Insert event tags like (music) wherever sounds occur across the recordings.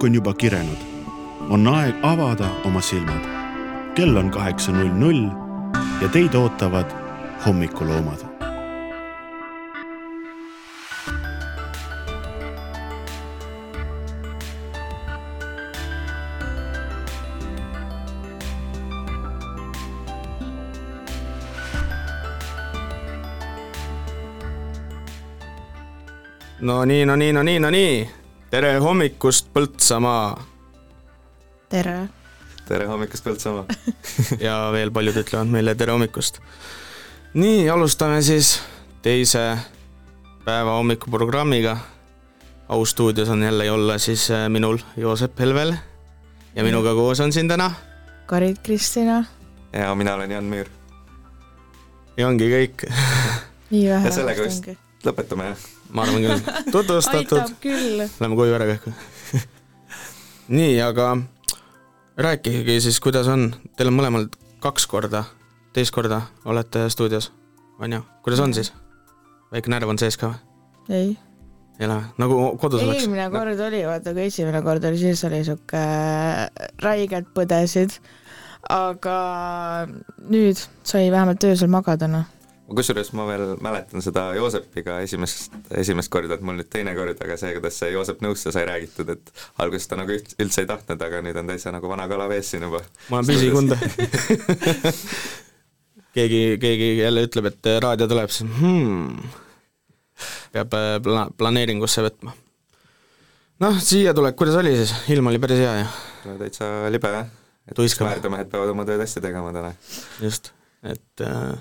õhk on juba kirenud. on aeg avada oma silmad. kell on kaheksa null null ja teid ootavad hommikuloomad. no nii, no nii, no nii, no nii. tere hommikust, Põltsamaa tere! tere hommikust, Põltsamaa (laughs) ja veel paljud ütlevad meile tere hommikust. nii, alustame siis teise päeva hommikuprogrammiga. au stuudios on jällegi olla siis äh, minul, Joosep Helvel ja minuga koos on siin täna Karit Kristina. ja mina olen Jan Müür. ja ongi kõik (laughs) nii vähe. ja sellega vist lõpetame, jah? ma arvan küll, tutvustatud. aitab küll. Lähme koju ära kähku nii, aga rääkige siis, kuidas on, teil on mõlemal kaks korda, teist korda olete stuudios, on ju, kuidas on siis? väike närv on sees ka või? ei. ei ole, nagu kodus oleks? eelmine kord oli, vaata kui esimene kord oli, siis oli sihuke räigelt põdesid, aga nüüd sai vähemalt öösel magada, noh kusjuures ma veel mäletan seda Joosepiga esimest, esimest korda, et mul nüüd teine kord, aga see, kuidas see Joosep nõusse sai räägitud, et alguses ta nagu üldse ei tahtnud, aga nüüd on täitsa nagu vana kala vees siin juba. ma olen püsikunda (laughs) keegi, keegi jälle ütleb, et raadio tuleb, siis hmm, peab äh, pla-, planeeringusse võtma. noh, siia tulek, kuidas oli siis, ilm oli päris hea ju? täitsa libe jah, et väärdemehed peavad oma tööd hästi tegema täna. just, et Äh,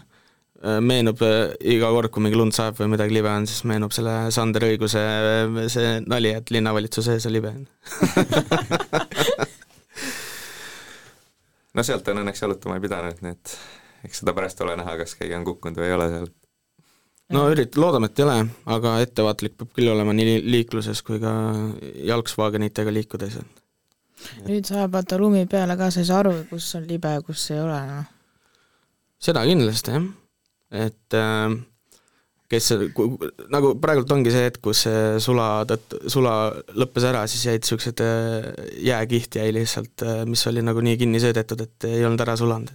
meenub äh, iga kord, kui mingi lund sajab või midagi libe on, siis meenub selle Sander Õiguse äh, see nali, et linnavalitsuse ees on libe (laughs) no sealt on õnneks jalutama ei pidanud, nii et eks seda pärast ole näha, kas keegi on kukkunud või ei ole seal. no ürit-, loodame, et ei ole, aga ettevaatlik peab küll olema nii liikluses kui ka jalgsvaagenitega liikudes. nüüd saab vaata lumi peale ka, sa ei saa aru, kus on libe ja kus ei ole, noh. seda kindlasti, jah et äh, kes, nagu praegult ongi see hetk, kus see sula tõttu, sula lõppes ära, siis jäid niisugused äh, jääkiht jäi lihtsalt, äh, mis oli nagu nii kinni sõidetud, et ei olnud ära sulanud.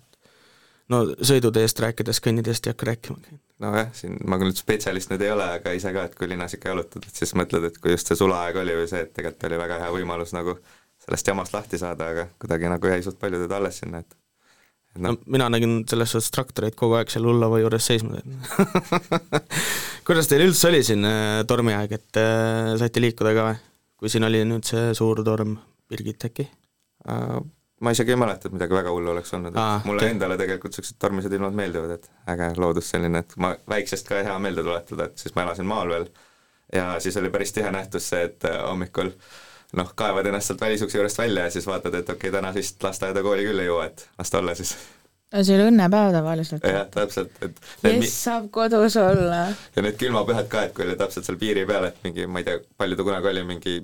no sõiduteest rääkides, kõnniteest ei hakka rääkimagi. nojah, siin ma küll spetsialist nüüd ei ole, aga ise ka, et kui linnas ikka jalutad, et siis mõtled, et kui just see sulaaeg oli või see, et tegelikult oli väga hea võimalus nagu sellest jamast lahti saada, aga kuidagi nagu jäi suht palju teda alles sinna, et no mina nägin selles suhtes traktoreid kogu aeg seal Ullava juures seisma (laughs) kuidas teil üldse oli siin äh, tormiaeg, et äh, saite liikuda ka või? kui siin oli nüüd see suur torm, Birgit äkki uh,? ma isegi ei mäleta, et midagi väga hullu oleks olnud, et Aa, mulle te... endale tegelikult niisugused tormised ilmad meeldivad, et äge loodus selline, et ma väiksest ka hea meelde tuletada, et siis ma elasin maal veel ja siis oli päris tihe nähtus see, et hommikul noh, kaevad ennast sealt välisukse juurest välja ja siis vaatad, et okei okay,, täna vist lasteaeda, kooli küll ei jõua, et las ta olla siis. see oli õnnepäev tavaliselt. jah, täpselt, et kes saab kodus olla. ja need külmapühad ka, et kui oli täpselt seal piiri peal, et mingi, ma ei tea, palju ta kunagi oli, mingi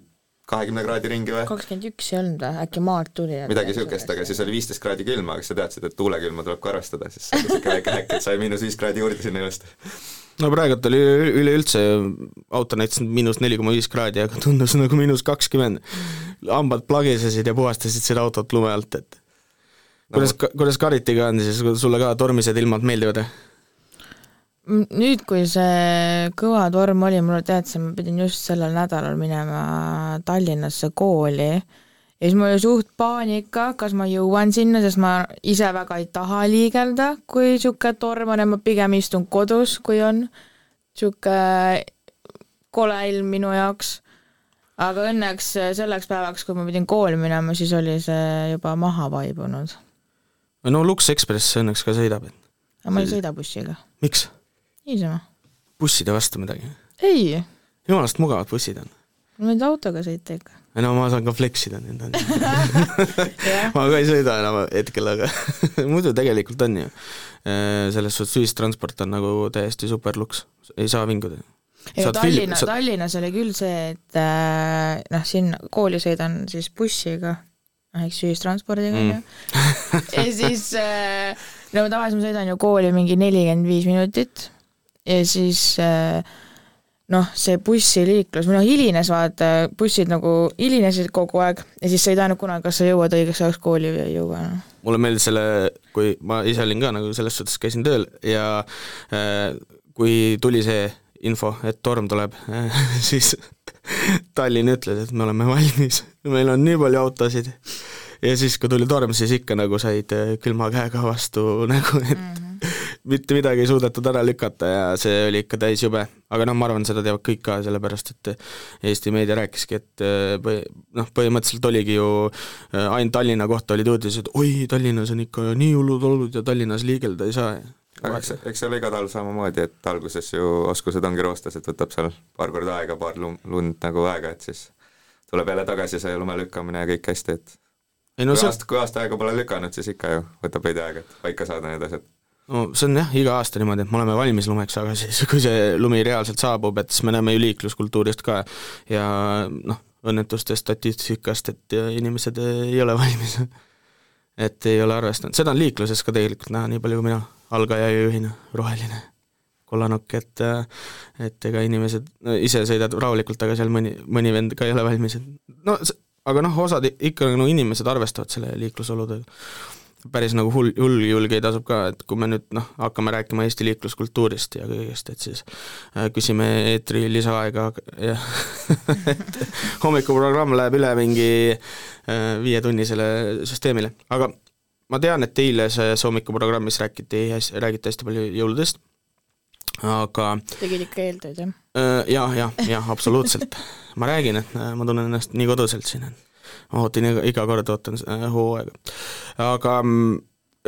kahekümne kraadi ringi või? kakskümmend üks ei olnud või, äkki maalt tuli? midagi niisugust, aga siis oli viisteist kraadi külma, aga sa teadsid, et tuulekülma tuleb ka arvestada, siis oli niisugune väike häkk, et sai miinus viis kraadi juurde sinna ilusti no praegult oli üleüldse, auto näitas miinus neli koma viis kraadi, aga tundus nagu miinus kakskümmend. hambad plagisesid ja puhastasid seda autot lume alt, et kuidas no,, kuidas Karitiga on siis, sulle ka tormised ilmad meeldivad? nüüd, kui see kõva torm oli, mulle teadsin, ma pidin just sellel nädalal minema Tallinnasse kooli ja siis mul oli suht paanika, kas ma jõuan sinna, sest ma ise väga ei taha liigelda, kui niisugune torm on ja ma pigem istun kodus, kui on niisugune kole ilm minu jaoks. aga õnneks selleks päevaks, kui ma pidin kooli minema, siis oli see juba maha vaibunud. no Lux Express õnneks ka sõidab. aga ma ei sõida bussiga. miks? niisama. busside vastu midagi? ei. jumalast mugavad bussid on. ma võin autoga sõita ikka no ma saan ka flex ida nüüd on (laughs) ma ka ei sõida enam hetkel, aga (laughs) muidu tegelikult on ju. Äh, selles suhtes ühistransport on nagu täiesti super luks, ei saa vinguda. ei no Tallinna saad..., Tallinnas oli küll see, et äh, noh, siin kooli sõidan siis bussiga, noh eks ühistranspordiga on mm. ju, (laughs) ja siis äh, no tavaliselt ma sõidan ju kooli mingi nelikümmend viis minutit ja siis äh, noh, see bussiliiklus, või noh, hilines vaata, bussid nagu hilinesid kogu aeg ja siis sa ei teadnud kunagi, kas sa jõuad õigeks ajaks kooli või ei jõua, noh. mulle meeldis selle, kui ma ise olin ka nagu selles suhtes, käisin tööl ja äh, kui tuli see info, et torm tuleb (laughs) siis Tallinn ütles, et me oleme valmis, meil on nii palju autosid. ja siis, kui tuli torm, siis ikka nagu said äh, külma käega vastu (laughs) nägu, et mm -hmm mitte midagi ei suudetud ära lükata ja see oli ikka täis jube. aga noh, ma arvan, seda teavad kõik ka, sellepärast et Eesti meedia rääkiski, et eh, põhi, noh, põhimõtteliselt oligi ju eh, ainult Tallinna kohta olid uudised, oi, Tallinnas on ikka nii hullud olud ja Tallinnas liigelda ei saa. aga eks, eks see ole iga talv samamoodi, et alguses ju oskused ongi roostes, et võtab seal paar korda aega, paar lund nagu aega, et siis tuleb jälle tagasi see lume lükkamine ja kõik hästi, et ei no kui see aasta, kui aasta aega pole lükanud, siis ikka ju võtab veidi aega, et paika saada need asjad no see on jah, iga aasta niimoodi, et me oleme valmis lumeks, aga siis, kui see lumi reaalselt saabub, et siis me näeme ju liikluskultuurist ka. Ja noh, õnnetuste statistikast, et inimesed ei ole valmis. (laughs) Et ei ole arvestanud, seda on liikluses ka tegelikult näha, nii palju kui mina algaja juhina, roheline kollanokk, et et ega inimesed no, ise sõidavad rahulikult, aga seal mõni, mõni vend ka ei ole valmis, et no aga noh, osad ikka no inimesed arvestavad selle liiklusoludega päris nagu hull, hulljulgeid asub ka, et kui me nüüd noh, hakkame rääkima Eesti liikluskultuurist ja kõigest, et siis äh, küsime eetri lisaaega ja (laughs) et hommikuprogramm läheb üle mingi äh, viietunnisele süsteemile, aga ma tean, et eilses hommikuprogrammis räägiti, räägiti hästi palju jõuludest, aga tegid ikka eeltööd, jah? Äh, jah, jah, jah, absoluutselt. ma räägin, et ma tunnen ennast nii koduselt siin, et ma ootan iga, iga kord ootan äh, hooaega. aga mm,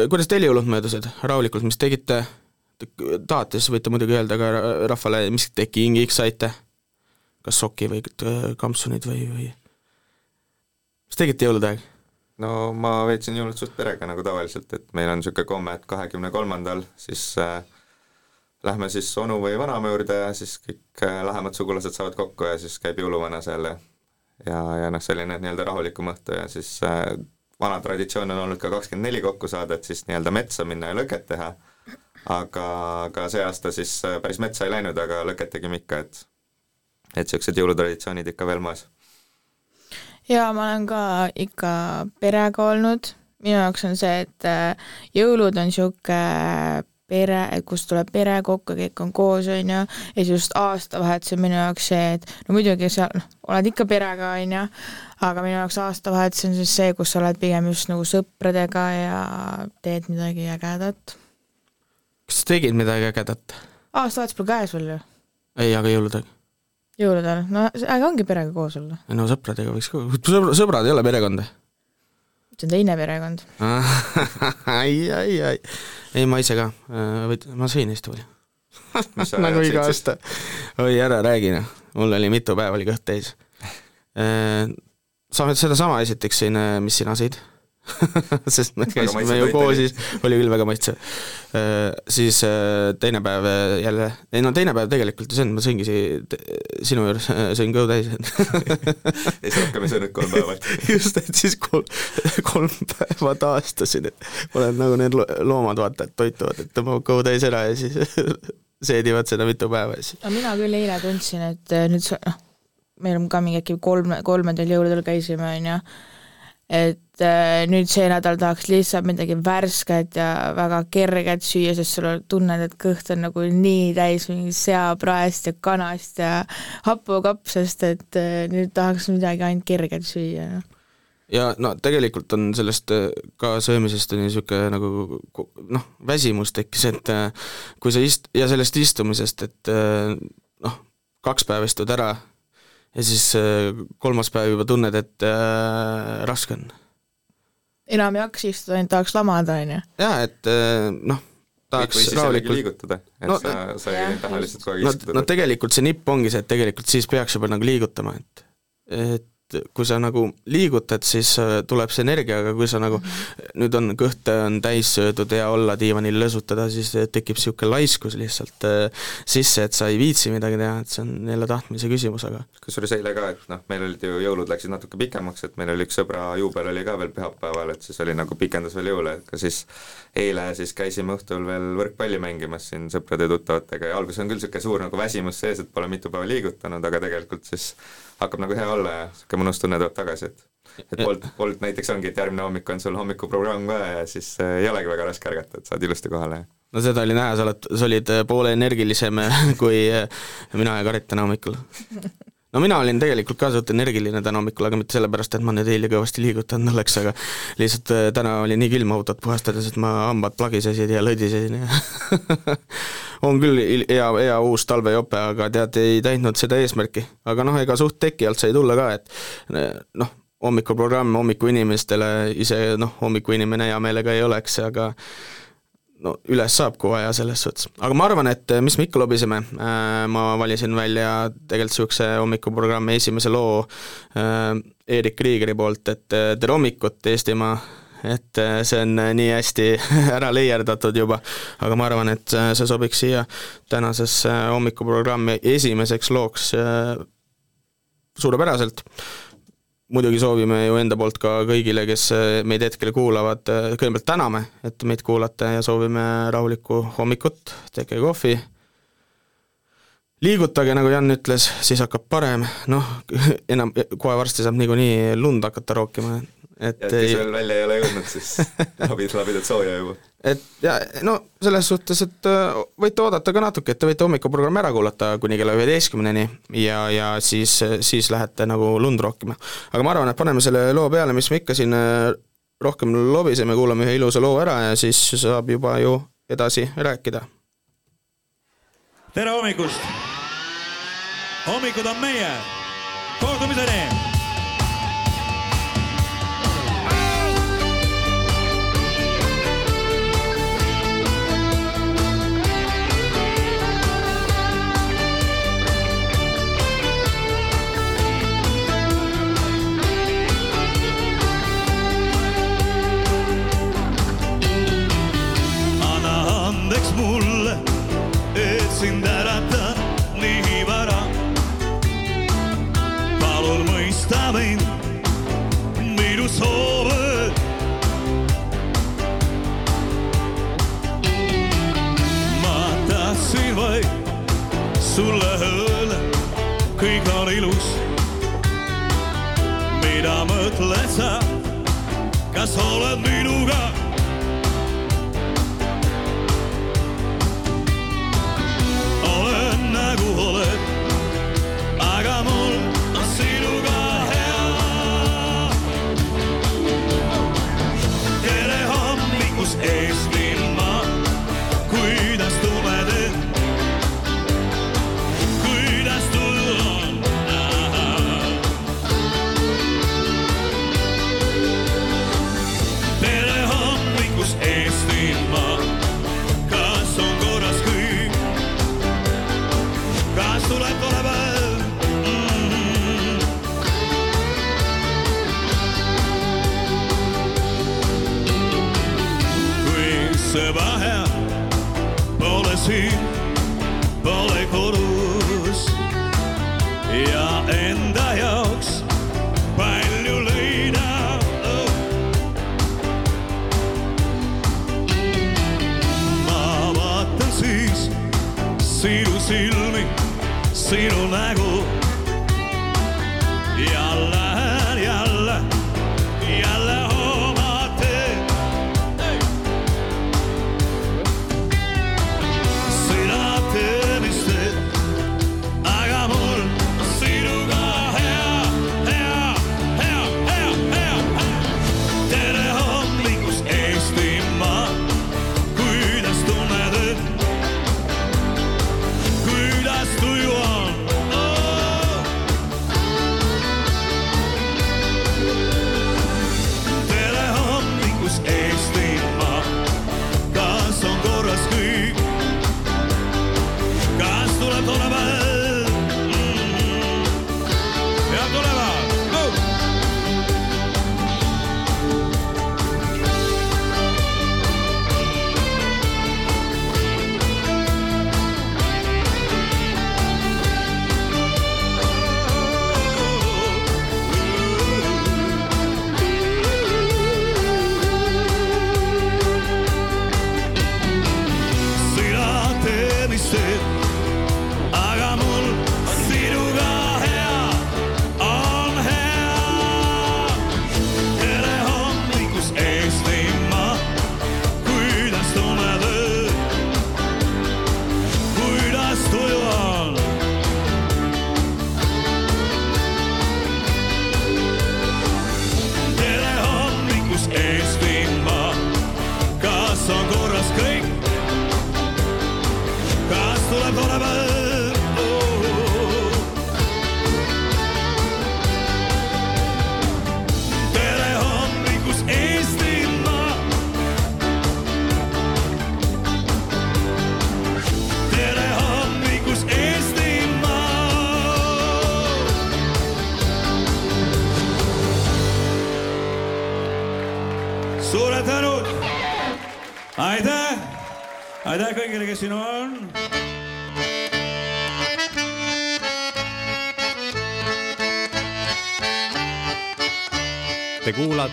kuidas teil jõulud möödusid, rahulikult, mis tegite? tahate, siis võite muidugi öelda ka rahvale, mis te kingiks saite? kas soki või kampsunid või, või mis tegite jõulude aeg? no ma veetsin jõulud suht perega nagu tavaliselt, et meil on niisugune komme, et kahekümne kolmandal siis äh, lähme siis onu või vanaema juurde ja siis kõik äh, lähemad sugulased saavad kokku ja siis käib jõuluvana seal ja ja, ja noh, selline nii-öelda rahulikum õhtu ja siis äh, vana traditsioon on olnud ka kakskümmend neli kokku saada, et siis nii-öelda metsa minna ja lõket teha, aga, aga see aasta siis äh, päris metsa ei läinud, aga lõket tegime ikka, et et niisugused jõulutraditsioonid ikka veel moes. jaa, ma olen ka ikka perega olnud, minu jaoks on see, et äh, jõulud on niisugune pere, et kus tuleb pere kokku, kõik on koos, on ju, ja just aastavahetus on minu jaoks see, et no muidugi sa noh, oled ikka perega, on ju, aga minu jaoks aastavahetus on siis see, kus sa oled pigem just nagu sõpradega ja teed midagi ägedat. kas sa tegid midagi ägedat? aastavahetus pole käes veel ju. ei, aga jõulude ajal? jõulude ajal, no äge ongi perega koos olla. no sõpradega võiks ka, sõbra, sõbrad ei ole perekond see on teine perekond (laughs) ai, ai, ai. ei, ma ise ka, äh, ma sõin hästi palju (laughs) nagu iga aasta. oi, ära räägi noh, mul oli mitu päeva oli kõht täis. Äh, sa sedasama esiteks sõin, äh, mis sina sõid (laughs) sest me käisime ju koos, siis oli küll väga maitsev. Äh, siis äh, teine päev äh, jälle, ei no teine päev tegelikult see on, ma sõingi sinu juures, sõin kõhu täis ja siis rohkem ei söönud kolm päeva. (laughs) just, et siis kolm, kolm päeva taastasin, et olen nagu need loomad, vaata, et toituvad, et tõmbavad kõhu täis ära ja siis (laughs) seedivad seda mitu päeva ja siis. no mina küll eile tundsin, et nüüd sa, noh, meil on ka mingi äkki kolm, kolmandal jõuludel käisime, on ju, et äh, nüüd see nädal tahaks lihtsalt midagi värsket ja väga kerget süüa, sest sul tunned, et kõht on nagu nii täis mingi seapraest ja kanast ja hapukapsast, et äh, nüüd tahaks midagi ainult kerget süüa. ja no tegelikult on sellest äh, ka söömisest on niisugune nagu noh, väsimus tekkis, et kui sa ist- ja sellest istumisest, et noh, kaks päeva istud ära ja siis kolmas päev juba tunned, et äh, raske on. Enam ei jaksa istuda, ainult tahaks lamada, on ju? jaa, et äh, noh, tahaks rahulikult liigutada, et no, sa, sa ei taha lihtsalt kogu aeg istuda. no tegelikult see nipp ongi see, et tegelikult siis peaks juba nagu liigutama, et et kui sa nagu liigutad, siis äh, tuleb see energia, aga kui sa nagu nüüd on kõht on täis söödud, hea olla diivanil lõsutada, siis tekib niisugune laiskus lihtsalt äh, sisse, et sa ei viitsi midagi teha, et see on jälle tahtmise küsimus, aga kusjuures eile ka, et noh, meil olid ju jõulud läksid natuke pikemaks, et meil oli üks sõbra juubel oli ka veel pühapäeval, et siis oli nagu pikendas veel jõule, et ka siis eile siis käisime õhtul veel võrkpalli mängimas siin sõprade-tuttavatega ja alguses on küll niisugune suur nagu väsimus sees, et pole mitu päeva liigutanud, aga tegelikult siis hakkab nagu hea olla ja niisugune mõnus tunne tuleb tagasi, et et Bolt, Bolt näiteks ongi, et järgmine hommik on sul hommikuprogramm ka ja siis äh, ei olegi väga raske ärgata, et saad ilusti kohale. no seda oli näha, sa oled, sa olid äh, poole energilisem (laughs) kui äh, mina ja Karit täna hommikul. (laughs) no mina olin tegelikult ka suht energiline täna hommikul, aga mitte sellepärast, et ma nüüd eile kõvasti liigutanud oleks, aga lihtsalt täna oli nii külm autot puhastades, et ma hambad plagisesid ja lõdisesin ja (laughs) on küll hea, hea uus talvejope, aga tead, ei täitnud seda eesmärki. aga noh, ega suht teki alt sai tulla ka, et noh, hommikuprogramm hommikuinimestele, ise noh, hommikuinimene hea meelega ei oleks, aga no üles saab, kui vaja, selles suhtes. aga ma arvan, et mis me ikka lobiseme, äh, ma valisin välja tegelikult niisuguse hommikuprogrammi esimese loo Eerik Kriigeri poolt, et tere hommikut, Eestimaa et see on nii hästi (laughs) ära leierdatud juba, aga ma arvan, et see sobiks siia tänasesse hommikuprogrammi esimeseks looks suurepäraselt. Muidugi soovime ju enda poolt ka kõigile, kes meid hetkel kuulavad, kõigepealt täname, et meid kuulate ja soovime rahulikku hommikut, tehke kohvi, liigutage, nagu Jan ütles, siis hakkab parem, noh, (laughs) enam, kohe varsti saab niikuinii lund hakata rookima, et ja kes veel välja ei ole jõudnud, siis (laughs) labid, labidat sooja juba. et ja no selles suhtes, et äh, võite oodata ka natuke, et te võite hommikuprogrammi ära kuulata kuni kella üheteistkümneni ja, ja siis, siis lähete nagu lund rookima. aga ma arvan, et paneme selle loo peale, mis me ikka siin äh, rohkem lobiseme, kuulame ühe ilusa loo ära ja siis saab juba ju edasi rääkida. tere hommikust! Hommikud on meie, kohtumiseni! Mida mõtled sa, kas oled minuga?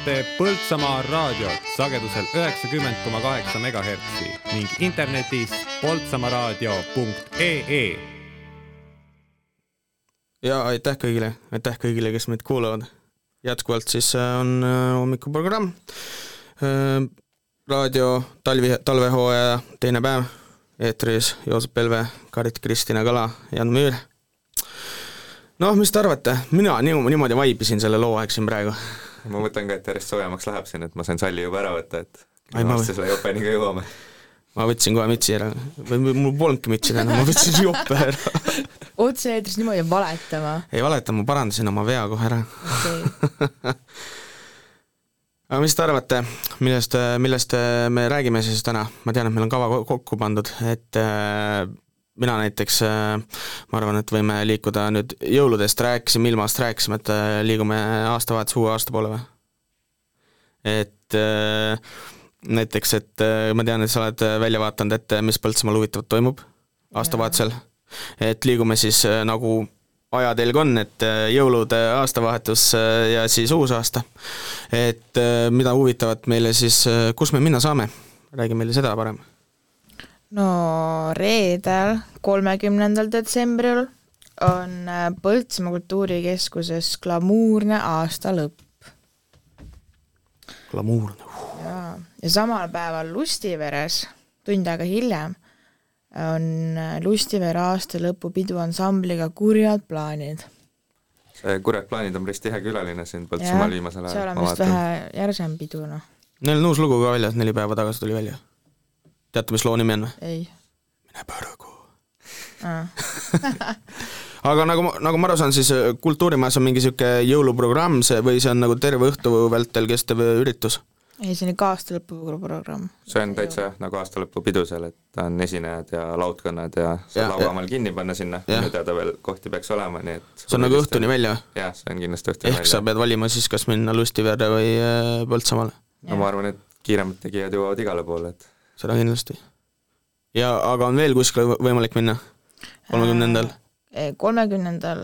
Kuulate Põltsamaa raadiot sagedusel üheksakümmend koma kaheksa megahertsi ning internetis poltsamaaraadio.ee. ja aitäh kõigile, aitäh kõigile, kes meid kuulavad. jätkuvalt siis äh, on äh, hommikuprogramm. Äh, raadio talvi, talvehooaja teine päev, eetris Joosep Pelve, Karit-Kristina Kala, Jan Müür. noh, mis te arvate, mina niimoodi vaibisin selle loo aeg siin praegu (laughs) ma mõtlen ka, et järjest soojemaks läheb siin, et ma sain salli juba ära võtta, et varsti selle jopeniga jõuame. ma võtsin kohe mütsi ära, või mul polnudki mütsi täna, ma võtsin jope ära (laughs) otse-eetris niimoodi valetama? ei valeta, ma parandasin oma vea kohe ära okay. (laughs) aga mis te arvate, millest, millest me räägime siis täna, ma tean, et meil on kava kokku pandud, et mina näiteks, äh, ma arvan, et võime liikuda nüüd jõuludest rääkisime, ilmast rääkisime, et äh, liigume aastavahetuse uue aasta poole või? et äh, näiteks, et ma tean, et sa oled välja vaadanud ette, mis Põltsamaal huvitavat toimub aastavahetusel, et liigume siis nagu ajatelg on, et jõulud, aastavahetus ja siis uus aasta. et mida huvitavat meile siis, kus me minna saame, räägi meile seda parem no reedel, kolmekümnendal detsembril on äh, Põltsamaa Kultuurikeskuses glamuurne aastalõpp. glamuurne. jaa, ja samal päeval Lustiveres, tund aega hiljem, on äh, Lustivere aastalõpupidu ansambliga Kurjad plaanid. see Kurjad plaanid on päris tihe külaline siin Põltsamaal viimasel ajal. seal on vist vähe järsem pidu, noh. Neil on uus lugu ka väljas, neli päeva tagasi tuli välja teate, mis loo nimi on või? ei. mine põrgu (laughs) aga nagu, nagu ma aru saan, siis äh, Kultuurimajas on mingi niisugune jõuluprogramm see või see on nagu terve õhtu vältel kestev üritus? ei, see on ikka aastalõpuprogramm. see on täitsa nagu aastalõpupidu seal, et on esinejad ja laudkonnad ja saab lauamal kinni panna sinna, minu teada veel kohti peaks olema, nii et see on nagu õhtuni välja? jah, see on kindlasti õhtuni ehk välja. sa pead valima siis, kas minna Lustivere või äh, Põltsamaale? no ma arvan, et kiiremad tegijad jõuavad igale poole, et seda kindlasti. ja aga on veel kuskile võimalik minna? kolmekümnendal? Äh, kolmekümnendal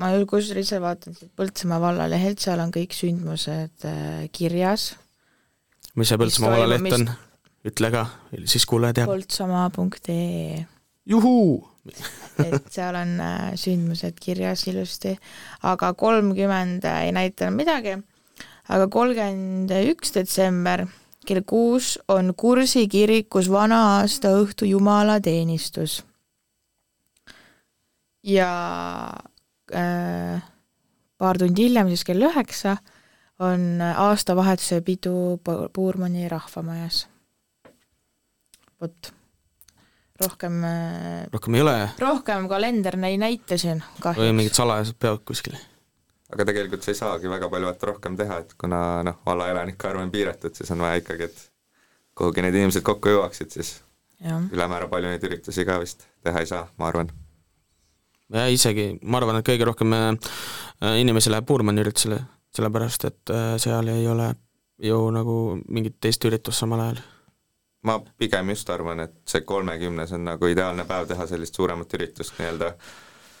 ma ju kusjuures ise vaatan siit Põltsamaa vallalehelt, seal on kõik sündmused äh, kirjas. mis see Põltsamaa vallaleht on? ütle ka, siis kuulaja teab. poltsamaa.ee juhuu! et seal on äh, sündmused kirjas ilusti, aga kolmkümmend ei näita midagi, aga kolmkümmend üks detsember kell kuus on Kursi kirikus vana-aasta õhtu jumalateenistus. ja äh, paar tundi hiljem, siis kell üheksa, on aastavahetuse pidu Puurmani rahvamajas. vot, rohkem äh, rohkem ei ole? rohkem kalender ei näita siin kahjuks. või mingid salajased peod kuskil aga tegelikult sa ei saagi väga palju vaata rohkem teha, et kuna noh, valla elanike arv on piiratud, siis on vaja ikkagi, et kuhugi need inimesed kokku jõuaksid, siis ja. ülemäära palju neid üritusi ka vist teha ei saa, ma arvan. ja isegi, ma arvan, et kõige rohkem äh, inimesi läheb Puurmani üritusele, sellepärast et äh, seal ei ole ju nagu mingit teist üritust samal ajal ma pigem just arvan, et see kolmekümnes on nagu ideaalne päev teha sellist suuremat üritust nii-öelda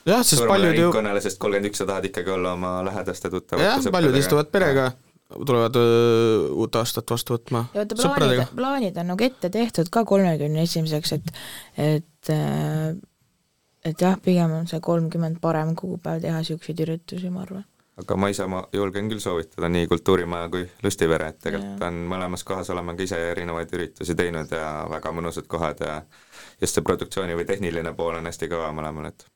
jah, sest paljud ju ringkonnale, sest kolmkümmend üks sa tahad ikkagi olla oma lähedaste tuttavate jah, paljud istuvad perega, tulevad öö, uut aastat vastu võtma. ja vaata, plaanid, plaanid on nagu ette tehtud ka kolmekümne esimeseks, et et et jah, pigem on see kolmkümmend parem kuupäev teha niisuguseid üritusi, ma arvan. Aga ma ise, ma julgen küll soovitada nii Kultuurimaja kui Lustivere, et tegelikult on mõlemas kohas oleme ka ise erinevaid üritusi teinud ja väga mõnusad kohad ja just see produktsiooni või tehniline pool on hästi kõva mõlemal, et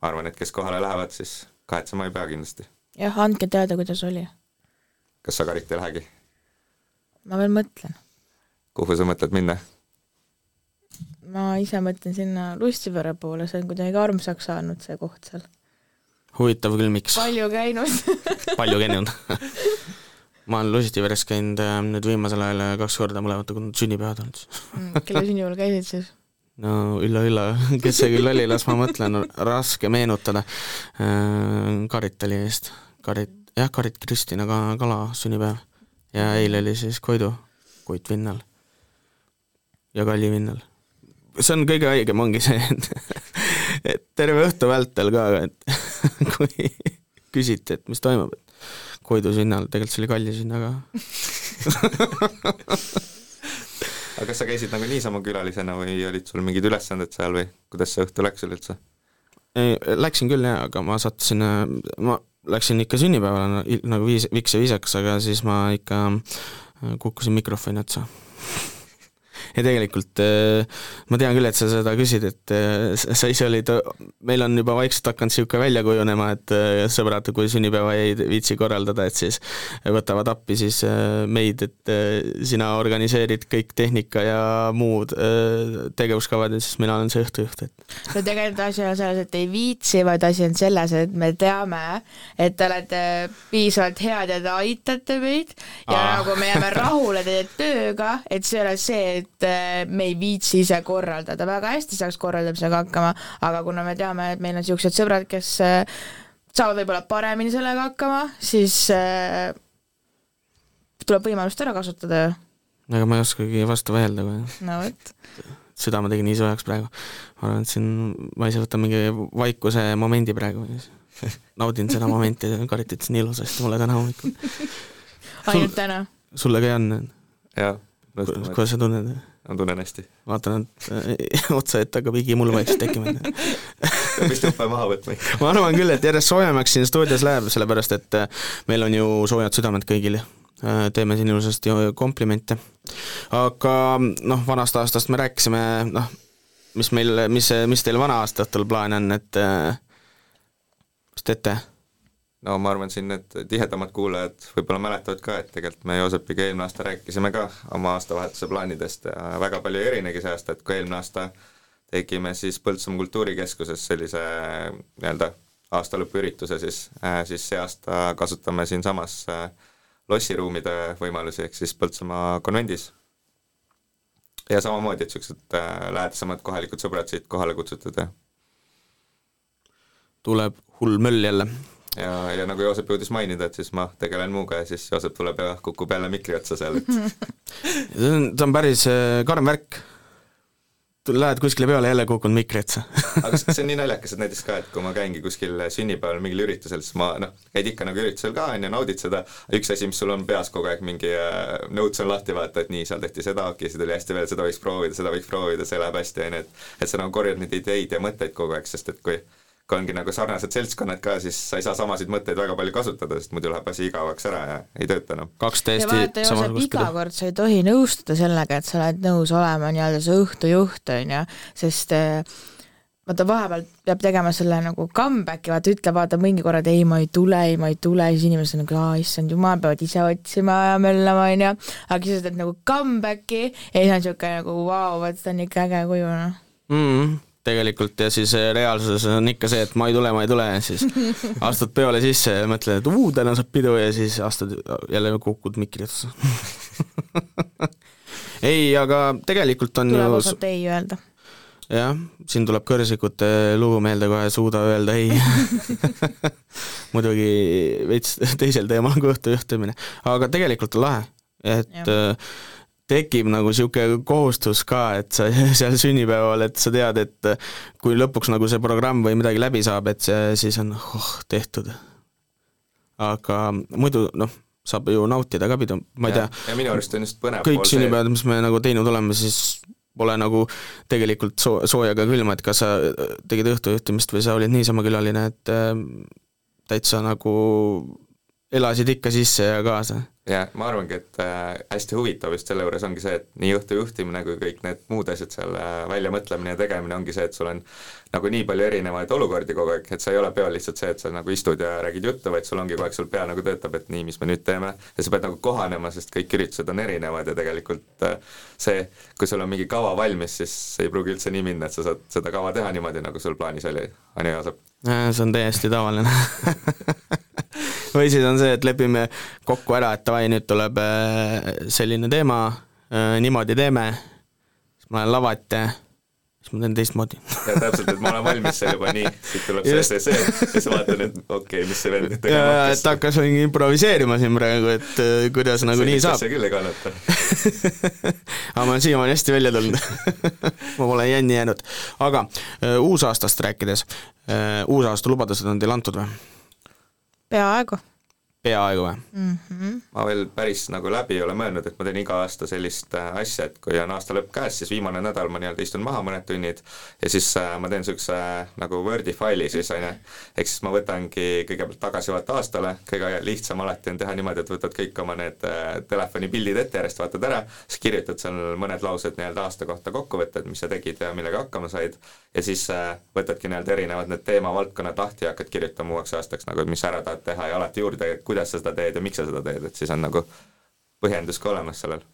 ma arvan, et kes kohale lähevad, siis kahetsema ei pea kindlasti. jah, andke teada, kuidas oli. kas sa, Karit, ei lähegi? ma veel mõtlen. kuhu sa mõtled minna? ma ise mõtlen sinna Lustivere poole, see on kuidagi armsaks saanud, see koht seal. huvitav küll, miks? palju käinud (laughs) palju käinud ma olen Lustiveres käinud äh, nüüd viimasel ajal kaks korda, mõlemad on sünnipäevad olnud mm, kelle sünnipäeval käisid siis? No ülla-ülla, (laughs) kes see küll oli, las ma mõtlen, raske meenutada. Äh, Karit oli vist, Karit, jah, Karit Kristina ka, Kala sünnipäev. ja eile oli siis Koidu, Koit Vinnal ja Kalli Vinnal. see on kõige õigem, ongi see, et, (laughs) et terve õhtu vältel ka, et (laughs) kui küsiti, et mis toimub, et Koidu sinnal, tegelikult see oli Kalli sinna ka aga kas sa käisid nagu niisama külalisena või olid sul mingid ülesanded seal või kuidas see õhtu läks üleüldse? Läksin küll jaa, aga ma sattusin, ma läksin ikka sünnipäevale nagu viis, viks ja viisakas, aga siis ma ikka kukkusin mikrofoni otsa ja tegelikult äh, ma tean küll, et sa seda küsid, et äh, sa ise olid, meil on juba vaikselt hakanud niisugune välja kujunema, et äh, sõbrad, kui sünnipäeva ei viitsi korraldada, et siis võtavad appi siis meid, et sina organiseerid kõik tehnika ja muud tegevuskavad ja siis mina olen see õhtujuht, et no tegelikult asi on selles, et ei viitsi, vaid asi on selles, et me teame, et te olete piisavalt head ja te aitate meid ja Aa. nagu me jääme rahule teie tööga, et see ei ole see, et me ei viitsi ise korraldada, väga hästi saaks korraldamisega hakkama, aga kuna me teame, et meil on niisugused sõbrad, kes äh, saavad võib-olla paremini sellega hakkama, siis äh, tuleb võimalust ära kasutada ju. aga ma ei oskagi vastu vaielda, kui no vot. südame tegi nii soojaks praegu. ma arvan, et siin ma ise võtan mingi vaikuse momendi praegu (laughs) naudin seda momenti, Karit ütles nii ilusasti mulle täna hommikul. ainult täna? sulle ka ei andnud? jah. kuidas sa tunned? Ma tunnen hästi. vaatan, et äh, (laughs) otsa ette hakkab higimullu vaikselt tekkima (laughs) vist juppe maha võtma ikka. ma arvan küll, et järjest soojemaks siin stuudios läheb, sellepärast et äh, meil on ju soojad südamed kõigil. Äh, teeme siin ilusasti komplimente. aga noh, vanast aastast me rääkisime, noh, mis meil, mis, mis teil vana aasta õhtul plaan on, et mis teete? No ma arvan, siin need tihedamad kuulajad võib-olla mäletavad ka, et tegelikult me Joosepiga eelmine aasta rääkisime ka oma aastavahetuse plaanidest ja väga palju ei erinegi see aasta, et kui eelmine aasta tegime siis Põltsamaa kultuurikeskuses sellise nii-öelda aastalõpuürituse, siis äh,, siis see aasta kasutame siinsamas äh, lossiruumide võimalusi, ehk siis Põltsamaa konvendis. ja samamoodi, et niisugused äh, lähedasemad kohalikud sõbrad siit kohale kutsutud ja tuleb hull möll jälle ja, ja nagu Joosep jõudis mainida, et siis ma tegelen muuga ja siis Joosep tuleb ja kukub jälle mikri otsa seal, et (laughs) see on, see on päris äh, karm värk. Lähed kuskile peale, jälle kukud mikri otsa aga see on nii (laughs) naljakas, et näiteks ka, et kui ma käingi kuskil sünnipäeval mingil üritusel, siis ma noh, käid ikka nagu üritusel ka, on ju, naudid seda, üks asi, mis sul on peas kogu aeg, mingi äh, notes on lahti vaata, et nii, seal tehti seda, okei see tuli hästi veel, seda võiks proovida, seda võiks proovida, see läheb hästi, on ju, et et sa nagu korjad neid ideid ja mõtteid kogu aeg, sest et kui kui ongi nagu sarnased seltskonnad ka, siis sa ei saa samasid mõtteid väga palju kasutada, sest muidu läheb asi igavaks ära ja ei tööta enam. No.. kaks täiesti samasugust iga kord sa ei tohi nõustuda sellega, et sa oled nõus olema nii-öelda see õhtujuht, on ju, sest eh, vaata, vahepeal peab tegema selle nagu comeback'i, vaata, ütle vaata mingi korra, et ei, ma ei tule, ei, ma ei tule, siis inimesed on nagu, aa, issand jumal, peavad ise otsima ja möllama, on ju, aga siis sa teed nagu comeback'i ja siis on niisugune nagu vau, vot see on ikka äge kuju, noh. Mm. Tegelikult ja siis äh, reaalsuses on ikka see, et ma ei tule, ma ei tule siis (laughs) astud peole sisse ja mõtled, et uu, täna saab pidu ja siis astud jälle kukud mikri otsa. (laughs) Ei, aga tegelikult on tuleb ju osata ei öelda. jah, siin tuleb kõrsikute lugu meelde kohe, suuda öelda ei. (laughs) Muidugi veits teisel teemal kui õhtu juhtimine, aga tegelikult on lahe, et ja äh, tekib nagu niisugune kohustus ka, et sa (laughs) seal sünnipäeval, et sa tead, et kui lõpuks nagu see programm või midagi läbi saab, et see siis on oh, tehtud. aga muidu noh, saab ju nautida ka pidu, ma ei ja, tea. ja minu arust on just põnev kõik sünnipäevad, mis me nagu teinud oleme, siis pole nagu tegelikult soo-, sooja ega külma, et kas sa tegid õhtujuhtimist või sa olid niisama külaline, et äh, täitsa nagu elasid ikka sisse ja kaasa. Ja ma arvangi, et äh, hästi huvitav just selle juures ongi see, et nii õhtu juhtimine kui kõik need muud asjad seal äh, väljamõtlemine ja tegemine ongi see, et sul on nagu nii palju erinevaid olukordi kogu aeg, et sa ei ole peol lihtsalt see, et sa nagu istud ja räägid juttu, vaid sul ongi kogu aeg sul pea nagu töötab, et nii, mis me nüüd teeme, ja sa pead nagu kohanema, sest kõik üritused on erinevad ja tegelikult äh, see, kui sul on mingi kava valmis, siis ei pruugi üldse nii minna, et sa saad seda kava teha niimoodi, nagu sul plaanis oli, on ju, Joosep? See on täiesti tavaline (laughs) või siis on see, et lepime kokku ära, et davai, nüüd tuleb äh, selline teema, äh, niimoodi teeme, siis ma lähen lava ette siis ma teen teistmoodi. (laughs) ja täpselt, et ma olen valmis seal juba nii, siit tuleb see, see, see ja siis vaatan, et okei okay,, mis see vend nüüd tegema hakkas. et hakkas mingi improviseerima siin praegu, et kuidas nagu nii saab. see küll ei kannata (laughs) aga ma olen siiamaani hästi välja tulnud ma pole jänni jäänud. aga uusaastast rääkides uusaasta lubadused on teil antud või? peaaegu peaaegu või mm? -hmm. ma veel päris nagu läbi ei ole mõelnud, et ma teen iga aasta sellist äh, asja, et kui on aasta lõpp käes, siis viimane nädal ma nii-öelda istun maha mõned tunnid ja siis äh, ma teen niisuguse äh, nagu Wordi faili siis, on ju, ehk siis ma võtangi kõigepealt tagasivaate aastale, kõige lihtsam alati on teha niimoodi, et võtad kõik oma need telefonipildid ette järjest, vaatad ära, siis kirjutad seal mõned laused nii-öelda aasta kohta kokkuvõtted, mis sa tegid ja millega hakkama said, ja siis võtadki nii-öelda erinevad need teemavaldkonnad lahti ja hakkad kirjutama uueks aastaks nagu, et mis ära tahad teha ja alati juurde kuidas sa seda teed ja miks sa seda teed, et siis on nagu põhjendus ka olemas sellel.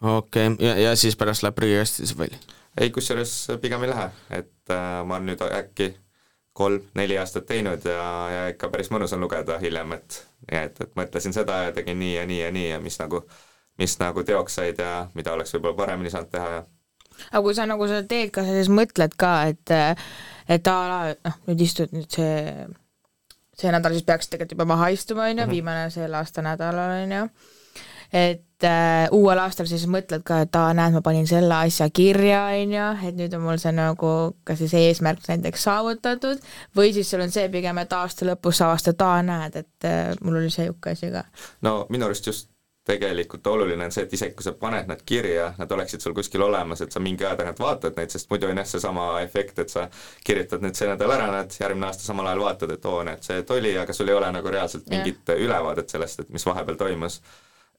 okei okay., ja, ja siis pärast läheb prügikasti see fail? ei, kusjuures pigem ei lähe, et äh, ma olen nüüd äkki kolm-neli aastat teinud ja, ja ikka päris mõnus on lugeda hiljem, et et, et mõtlesin seda ja tegin nii ja nii ja nii ja mis nagu, mis nagu teoks said ja mida oleks võib-olla paremini saanud teha ja aga kui sa nagu seda teed, kas sa siis mõtled ka, et et a la noh, nüüd istud nüüd see see nädal siis peaks tegelikult juba maha istuma, on ju, mhm. viimane selle aasta nädalal, on ju, et äh, uuel aastal siis mõtled ka, et aa, näed, ma panin selle asja kirja, on ju, et nüüd on mul see nagu kas siis eesmärk näiteks saavutatud, või siis sul on see pigem, et aasta lõpus sa avastad, aa, näed, et äh, mul oli see niisugune asi ka. no minu arust just tegelikult oluline on see, et isegi kui sa paned nad kirja, nad oleksid sul kuskil olemas, et sa mingi aja tagant vaatad neid, sest muidu on jah, seesama efekt, et sa kirjutad nüüd see nädal ära, näed, järgmine aasta samal ajal vaatad, et oo, näed, see tuli, aga sul ei ole nagu reaalselt mingit yeah. ülevaadet sellest, et mis vahepeal toimus.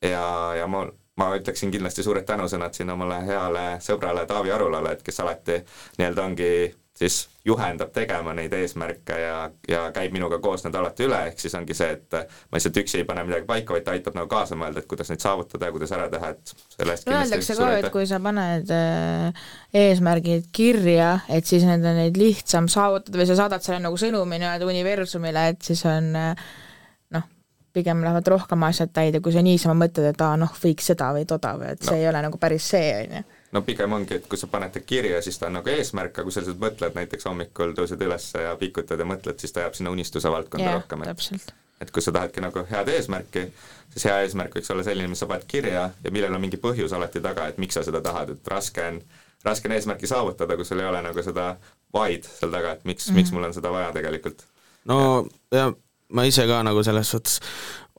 ja, ja ma, ma ütleksin kindlasti suured tänusõnad siin omale heale sõbrale Taavi Arulale, et kes alati nii-öelda ongi siis juhendab tegema neid eesmärke ja, ja käib minuga koos need alati üle, ehk siis ongi see, et ma lihtsalt üksi ei pane midagi paika, vaid ta aitab nagu kaasa mõelda, et kuidas neid saavutada ja kuidas ära teha, et selle eest öeldakse ka, et kui sa paned äh, eesmärgid kirja, et siis need on neid lihtsam saavutada või sa saadad selle nagu sõnumi nii-öelda universumile, et siis on äh, noh, pigem lähevad rohkem asjad täide, kui sa niisama mõtled, et aa noh, võiks seda või toda või et no. see ei ole nagu päris see, on ju no pigem ongi, et kui sa paned ta kirja, siis ta on nagu eesmärk, aga kui sa lihtsalt mõtled näiteks hommikul tõused üles ja pikutad ja mõtled, siis ta jääb sinna unistuse valdkonda yeah, rohkem, et et kui sa tahadki nagu head eesmärki, siis hea eesmärk võiks olla selline, mis sa paned kirja ja millel on mingi põhjus alati taga, et miks sa seda tahad, et raske on, raske on eesmärki saavutada, kui sul ei ole nagu seda why'd seal taga, et miks mm, -hmm. miks mul on seda vaja tegelikult. no ja, ja ma ise ka nagu selles suhtes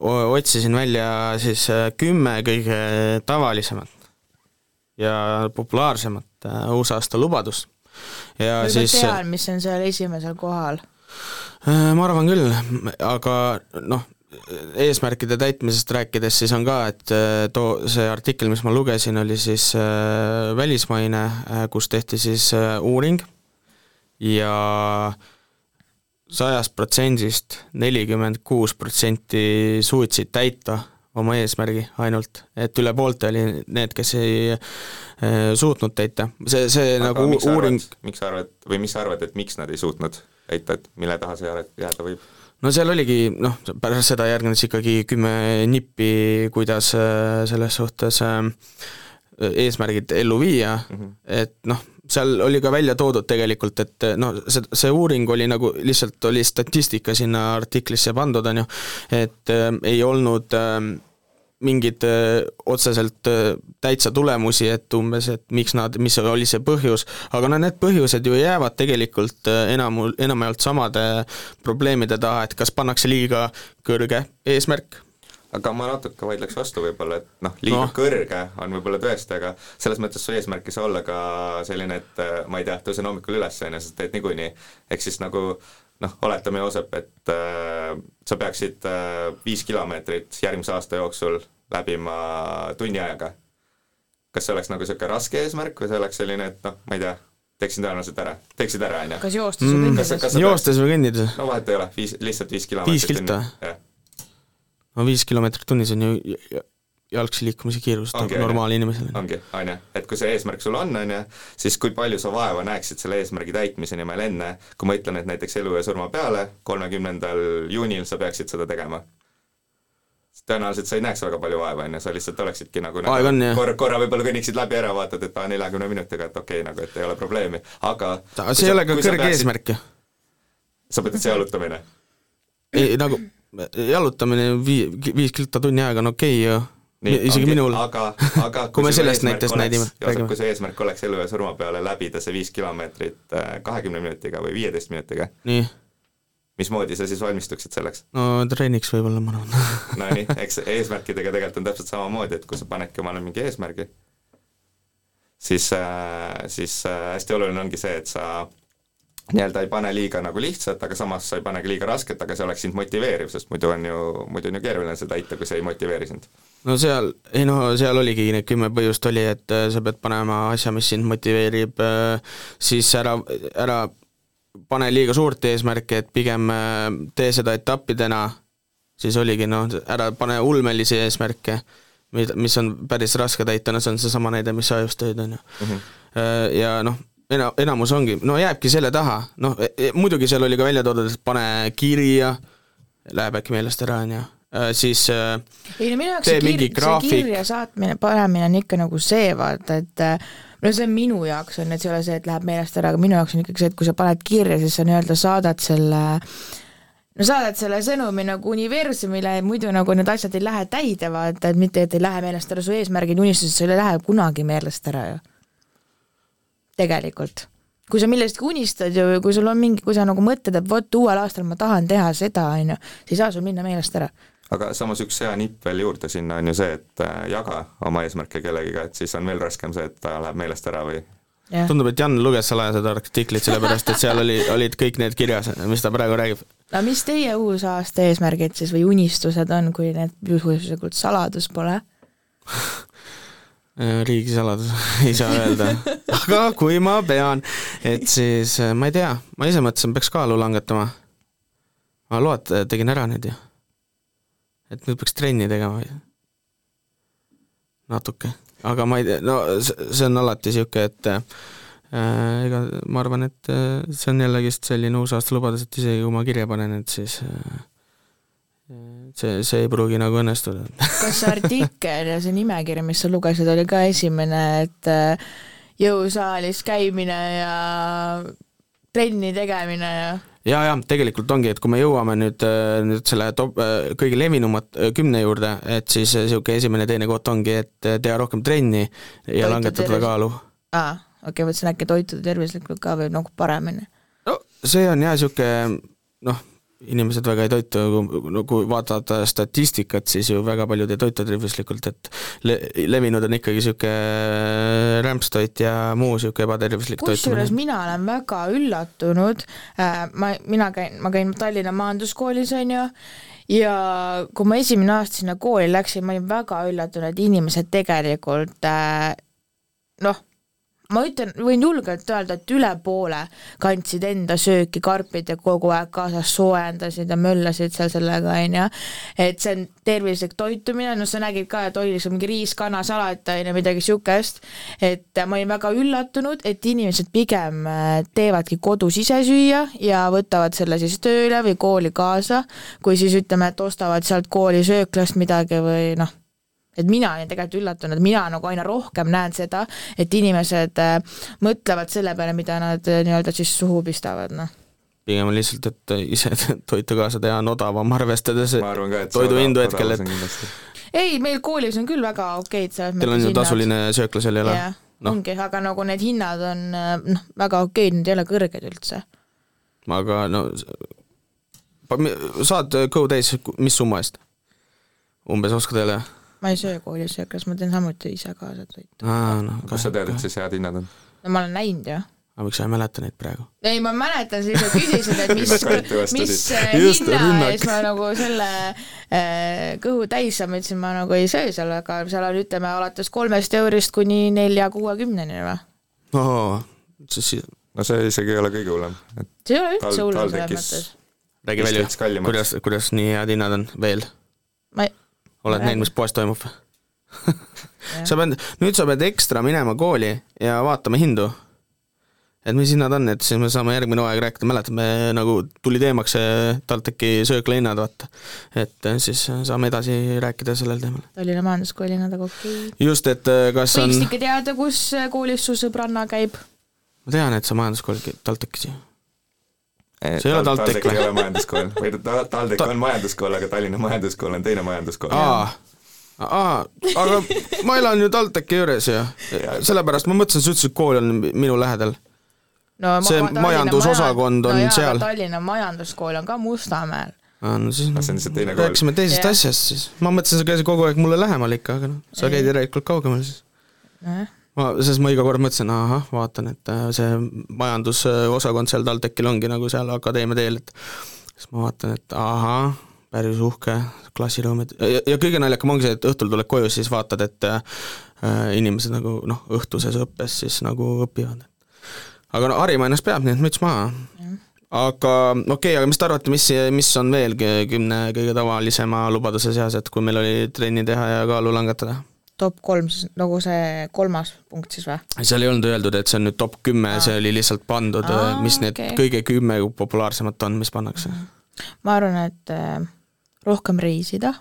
otsisin välja siis äh, kümme kõige tavalisemat ja populaarsemat äh, uusaasta lubadust. ja Või siis tean, mis on seal esimesel kohal? Äh, ma arvan küll, aga noh, eesmärkide täitmisest rääkides siis on ka, et äh, too, see artikkel, mis ma lugesin, oli siis äh, välismaine äh,, kus tehti siis äh, uuring ja sajast protsendist nelikümmend kuus protsenti suutsid täita oma eesmärgi ainult, et üle poolte oli need, kes ei äh, suutnud täita, see, see Aga nagu miks uuring arvad, miks sa arvad, või mis sa arvad, et miks nad ei suutnud täita, et mille taha see jääda võib? no seal oligi noh, pärast seda järgnes ikkagi kümme nippi, kuidas äh, selles suhtes äh, eesmärgid ellu viia mm, -hmm. et noh, seal oli ka välja toodud tegelikult, et noh, see, see uuring oli nagu lihtsalt oli statistika sinna artiklisse pandud, on ju, et äh, ei olnud äh, mingeid äh, otseselt äh, täitsa tulemusi, et umbes, et miks nad, mis oli see põhjus, aga no need põhjused ju jäävad tegelikult äh, enam, enamjaolt samade probleemide taha, et kas pannakse liiga kõrge eesmärk aga ma natuke vaidleks vastu võib-olla, et noh, liiga no. kõrge on võib-olla tõesti, aga selles mõttes su eesmärk ei saa olla ka selline, et ma ei tea, tõusen hommikul üles, on ju, sa teed niikuinii, ehk siis nagu noh, oletame, Joosep, et äh, sa peaksid äh, viis kilomeetrit järgmise aasta jooksul läbima tunni ajaga. kas see oleks nagu niisugune raske eesmärk või see oleks selline, et noh, ma ei tea, teeksin tõenäoliselt ära, teeksid ära, on ju? kas joostes või mm, kõndides? joostes või kõndides? no vahet ei ole, viis, lihtsalt viis kilomeetrit. viis kilta? No viis kilomeetrit tunnis on ju jalgsi liikumise kiirust ongi, normaalinimesele. ongi, on ju, et kui see eesmärk sul on, on ju, siis kui palju sa vaeva näeksid selle eesmärgi täitmise nimel enne, kui ma ütlen, et näiteks elu ja surma peale, kolmekümnendal juunil sa peaksid seda tegema. tõenäoliselt sa ei näeks väga palju vaeva, on ju, sa lihtsalt oleksidki nagu, Aeg on, jah. korra, korra võib-olla kõnniksid läbi ära, vaatad, et aa, neljakümne minutiga, et okei okay, nagu, et ei ole probleemi, aga see ei ole ka kõrge peaksid, eesmärk ju. sa mõtled see jalutamine? ei, nagu jalutamine vii-, viis kilta tunni ajaga on okei okay, ju Nii, isegi ongi, minul. aga, (laughs) aga kui me sellest näitest nägime. kui su eesmärk oleks elu ja surma peale läbida see viis kilomeetrit äh, kahekümne minutiga või viieteist minutiga, mismoodi sa siis valmistuksid selleks? no treeniks võib-olla, ma arvan (laughs) Nonii, eks eesmärkidega tegelikult on täpselt samamoodi, et kui sa panedki omale mingi eesmärgi, siis, äh, siis äh, hästi oluline ongi see, et sa nii-öelda ei pane liiga nagu lihtsat, aga samas sa ei pane ka liiga rasket, aga see oleks sind motiveeriv, sest muidu on ju, muidu on ju keeruline seda täita, kui see ei motiveeri sind. no seal, ei no seal oligi need kümme põhjust oli, et äh, sa pead panema asja, mis sind motiveerib, äh, siis ära, ära pane liiga suurt eesmärki, et pigem äh, tee seda etappidena, siis oligi noh, ära pane ulmelisi eesmärke, mida, mis on päris raske täita, no see on seesama näide, mis sa just tõid, on ju. Mhm. ja noh, ena-, enamus ongi, no jääbki selle taha, noh e, e, muidugi seal oli ka välja toodud, et pane kirja, läheb äkki meelest ära, on ju, siis äh, ei no minu jaoks see, kir see kirja saatmine, panemine on ikka nagu see, vaata, et äh, no see minu jaoks on, et see ei ole see, et läheb meelest ära, aga minu jaoks on ikkagi see, et kui sa paned kirja, siis sa nii-öelda saadad selle no saadad selle sõnumi nagu universumile, muidu nagu need asjad ei lähe täide, vaata, et mitte, et ei lähe meelest ära su eesmärgid, unistused, sul ei lähe kunagi meelest ära ju tegelikult. kui sa millestki unistad ju, kui sul on mingi, kui sa nagu mõtled, et vot uuel aastal ma tahan teha seda, on ju, siis ei saa sul minna meelest ära aga samas üks hea nipp veel juurde sinna on ju see, et äh, jaga oma eesmärke kellegiga, et siis on veel raskem see, et ta läheb meelest ära või Ja. tundub, et Jan luges salaja seda artiklit, sellepärast et seal oli, olid kõik need kirjas, mis ta praegu räägib. no mis teie uusaasta eesmärgid siis või unistused on, kui need juhuslikult saladus pole (laughs) riigisaladus (laughs) ei saa öelda, aga kui ma pean, et siis äh, ma ei tea, ma ise mõtlesin, peaks kaalu langetama. ma load tegin ära nüüd ju. et nüüd peaks trenni tegema. natuke, aga ma ei tea, no see on alati niisugune, et äh, ega ma arvan, et äh, see on jällegist selline uusaasta lubadus, et isegi kui ma kirja panen, et siis äh, see, see ei pruugi nagu õnnestuda. (laughs) kas see artikkel ja see nimekiri, mis sa lugesid, oli ka esimene, et äh, jõusaalis käimine ja trenni tegemine ja? ja, ja tegelikult ongi, et kui me jõuame nüüd, äh, nüüd selle top, äh, kõige levinumat kümne juurde, et siis niisugune esimene-teine koht ongi, et teha rohkem trenni ja Toitu langetada tervis... kaalu. aa, okei okay,, mõtlesin äkki toituda tervislikult ka või nagu paremini. no see on jah, niisugune noh, inimesed väga ei toitu, no kui vaadata statistikat, siis ju väga paljud ei toitu tervislikult, et le-, levinud on ikkagi niisugune rämpstoit ja muu niisugune ebatervislik toitumine. kusjuures mina olen väga üllatunud, äh, ma, mina käin, ma käin Tallinna Majanduskoolis, on ju, ja kui ma esimene aasta sinna kooli läksin, ma olin väga üllatunud, et inimesed tegelikult äh, noh, ma ütlen, võin julgelt öelda, et üle poole kandsid enda sööki karpid ja kogu aeg kaasas soojendasid ja möllasid seal sellega, on ju, et see on tervislik toitumine, no sa nägid ka, et oli seal mingi riis, kana, salat, on ju, midagi niisugust, et ma olin väga üllatunud, et inimesed pigem äh, teevadki kodus ise süüa ja võtavad selle siis tööle või kooli kaasa, kui siis ütleme, et ostavad sealt kooli sööklast midagi või noh, et mina olin tegelikult üllatunud, mina nagu aina rohkem näen seda, et inimesed äh, mõtlevad selle peale, mida nad äh, nii-öelda siis suhu pistavad, noh pigem on lihtsalt, et ise (laughs) toitu kaasa teha on odavam, arvestades toiduhindu hetkel, et ei, meil koolis on küll väga okeid selles mõttes Teil on ju tasuline söökla seal ei ole? No. ongi, aga nagu need hinnad on äh, noh, väga okeid, need ei ole kõrged üldse. aga no saad täis, mis summa eest? umbes oskad jälle? Ma ei söö koolis sööklas, ma teen samuti ise kaasa toitu. No, kust sa tead, et siis head hinnad on? no ma olen näinud ju. aga miks sa ei mäleta neid praegu? ei, ma mäletan, sa ise küsisid, et mis mis äh, hinna eest ma nagu selle äh, kõhu täis saan, ma ütlesin, ma nagu ei söö seal, aga seal on, ütleme, alates kolmest eurist kuni nelja-kuuekümneni või? oo, siis no see isegi ei ole kõige hullem. see ei ole üldse hullem selles mõttes. räägi välja, kuidas, kuidas nii head hinnad on veel? ma ei oled näinud, mis poes toimub sa pead, nüüd sa pead ekstra minema kooli ja vaatama hindu. et mis hinnad on, et siis me saame järgmine hooaeg rääkida, mäletad, me nagu tuli teemaks see TalTechi sööklahinnad, vaata. et siis saame edasi rääkida sellel teemal. Tallinna Majanduskooli hinnad, aga okei okay.. just, et äh, kas Võiks on ikka teada, kus koolis su sõbranna käib? ma tean, et sa majanduskool TalTechis ju. See ei ole TalTech või? ei ole majanduskool, või TalTech on majanduskool, aga Tallinna Majanduskool on teine majanduskool. aa, aa, aga ma elan ju TalTechi juures ju, sellepärast ma mõtlesin, sa ütlesid, et kool on minu lähedal no, see majandusosakond on no, seal. Tallinna Majanduskool on ka Mustamäel. aa, no siis no, see on lihtsalt teine kool. rääkisime teisest yeah. asjast siis. ma mõtlesin, sa käisid kogu aeg mulle lähemal ikka, aga noh, sa käid järelikult kaugemal siis eh.. Ma, sest ma iga kord mõtlesin, ahah, vaatan, et äh, see majandusosakond seal TalTechil ongi nagu seal akadeemia teel, et siis ma vaatan, et ahah, päris uhke klassiruumid ja, ja kõige naljakam ongi see, et õhtul tuled koju, siis vaatad, et äh, inimesed nagu noh, õhtuses õppes siis nagu õpivad aga no harima ennast peab, nii et müts maha. aga okei okay,, aga mis te arvate, mis, mis on veel kümne kõige tavalisema lubaduse seas, et kui meil oli trenni teha ja kaalu langetada? Top kolm nagu see kolmas punkt siis või? seal ei olnud öeldud, et see on nüüd top kümme, see oli lihtsalt pandud, mis need okay. kõige kümme populaarsemat on, mis pannakse. ma arvan, et äh, rohkem reisida,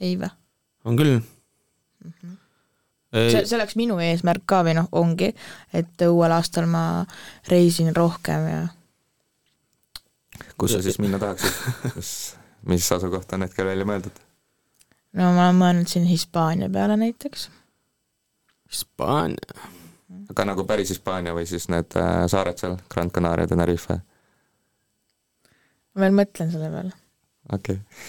ei või? on küll mm. -hmm see, see oleks minu eesmärk ka või noh, ongi, et uuel aastal ma reisin rohkem ja kus sa siis minna tahaksid, kus, mis asukoht on hetkel välja mõeldud? No ma olen mõelnud siin Hispaania peale näiteks. Hispaania? aga nagu päris Hispaania või siis need äh, saared seal, Grand Canaria, Tenerife? ma veel mõtlen selle peale. okei okay.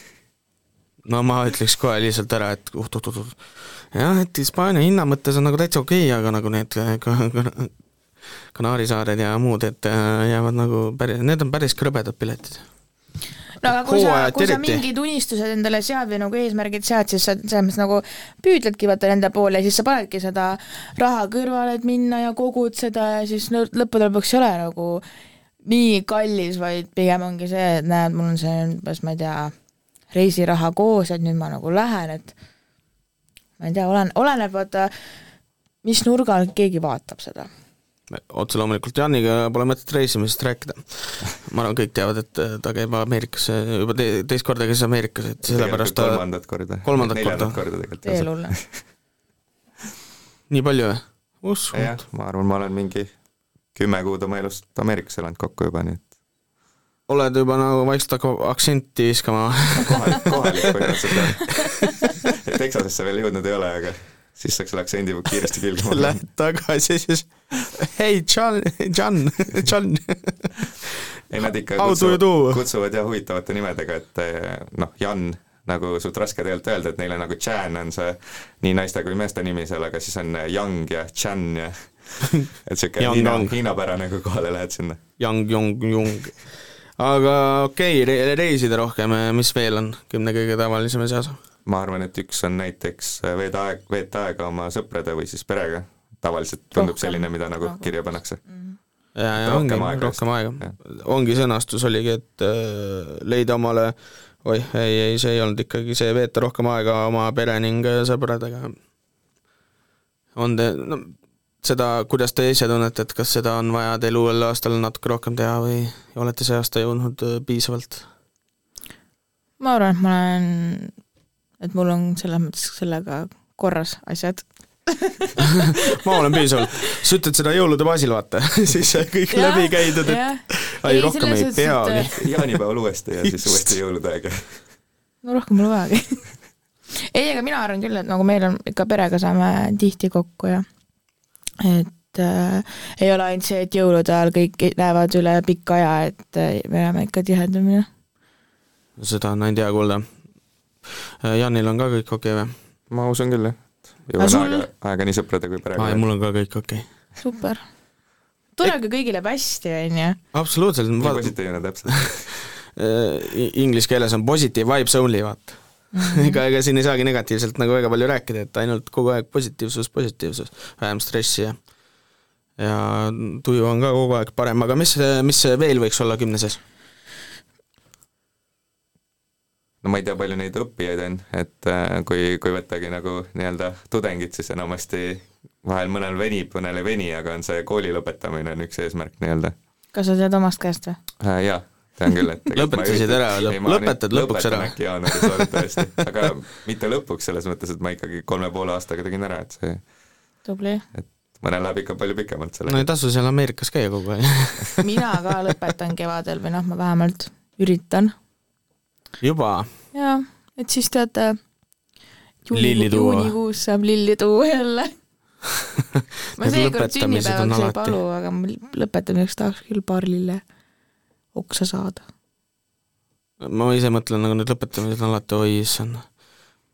no ma ütleks kohe lihtsalt ära, et oot-oot-oot, jah, et Hispaania hinna mõttes on nagu täitsa okei okay,, aga nagu need Kanaari saared ja muud, et äh, jäävad nagu päris, need on päris krõbedad piletid no aga kui sa, kui sa mingid unistused endale sead või nagu eesmärgid sead, siis sa selles mõttes nagu püüdledki vaata nende poole ja siis sa panedki seda raha kõrvale, et minna ja kogud seda ja siis lõppude lõpuks ei ole nagu nii kallis, vaid pigem ongi see, et näed, mul on see umbes, ma ei tea, reisiraha koos, et nüüd ma nagu lähen, et ma ei tea, olen, oleneb vaata, mis nurga alt keegi vaatab seda. Otse loomulikult Janiga pole mõtet reisimisest rääkida. ma arvan, kõik teavad, et ta käib Ameerikas juba te teist korda käis Ameerikas, et sellepärast ta kolmandat korda. kolmandat korda. korda tegelikult. veel hullem. nii palju või? uskunud. jah, ma arvan, ma olen mingi kümme kuud oma elust Ameerikas elanud kokku juba, nii et oled juba nagu vaikselt hakkab aktsenti viskama kohalik, kohalik põhimõtteliselt jah. Texasesse veel jõudnud ei ole, aga siis saaks selle aktsendi kiiresti (laughs) külge. Lähed tagasi siis, hei, John, John, John. ei, nad ikka kutsuvad, kutsuvad jah huvitavate nimedega, et eh, noh, Jan, nagu suht raske tegelikult öelda, et neile nagu Chan on see nii naiste kui meeste nimi seal, aga siis on Yang ja Chan ja (laughs) et siuke hiina, hiinapärane, kui kohale lähed sinna. Yang, Jong, Jung aga okei okay, reisida rohkem, mis veel on kümne kõige tavalisema seas? Ma arvan, et üks on näiteks veeda aeg, veeta aega oma sõprade või siis perega. tavaliselt tundub rohkem. selline, mida nagu kirja pannakse mm. -hmm. ja, ja rohkem ongi, rohkem aega. ongi sõnastus oligi, et äh, leida omale oih, ei, ei, see ei olnud ikkagi see, veeta rohkem aega oma pere ning sõpradega. on te, no seda, kuidas te ise tunnete, et kas seda on vaja teil uuel aastal natuke rohkem teha või olete see aasta jõudnud äh, piisavalt? ma arvan, et ma olen, et mul on selles mõttes sellega korras asjad (laughs) ma olen piisavalt, sa ütled seda jõulude baasil, vaata (laughs) siis kõik ja, läbi käidud, et ai, rohkem ei peagi. jaanipäeval uuesti ja siis uuesti jõulude aeg. no rohkem pole vajagi (laughs) ei, aga mina arvan küll, et nagu meil on ikka perega saame tihti kokku ja et äh, ei ole ainult see, et jõulude ajal kõik lähevad üle pika aja, et äh, me jääme ikka tihedamini. seda on ainult hea kuulda. Äh, Janil on ka kõik okei okay, või? ma usun küll, jah. jõuan sul... aega, aega nii sõprade kui perega. mul on ka kõik okei okay.. super. tore, kui kõigil läheb hästi, on ju. absoluutselt. nii positiivne täpselt (laughs) äh, Inglise keeles on positive vibes only, vaata mm -hmm. ega, ega siin ei saagi negatiivselt nagu väga palju rääkida, et ainult kogu aeg positiivsus, positiivsus, vähem stressi ja ja tuju on ka kogu aeg parem, aga mis, mis veel võiks olla kümne sees? No ma ei tea, palju neid õppijaid on, et äh, kui, kui võttagi nagu nii-öelda tudengid, siis enamasti vahel mõnel venib, mõnel ei veni, aga on see kooli lõpetamine on üks eesmärk nii-öelda. kas sa tead omast käest või äh,? jaa, tean küll, et (laughs) lõpetasid ära, lõpetad lõpuks ära? äkki jaanuaris (laughs) loodetavasti, aga mitte lõpuks, selles mõttes, et ma ikkagi kolme poole aastaga tegin ära, et see tubli. et mõnel läheb ikka palju pikemalt sellega. no ei tasu seal Ameerikas käia kogu aeg mina ka lõpetan kevadel või noh, ma vähemalt üritan. Juba? jaa, et siis teate, juuni, juunikuus saab lilli tuua jälle (laughs) ma seekord sünnipäevaks ei palu, aga ma lõpetamiseks tahaks küll paar lille oksa saada. ma ise mõtlen, nagu need lõpetamised on alati, oi issand,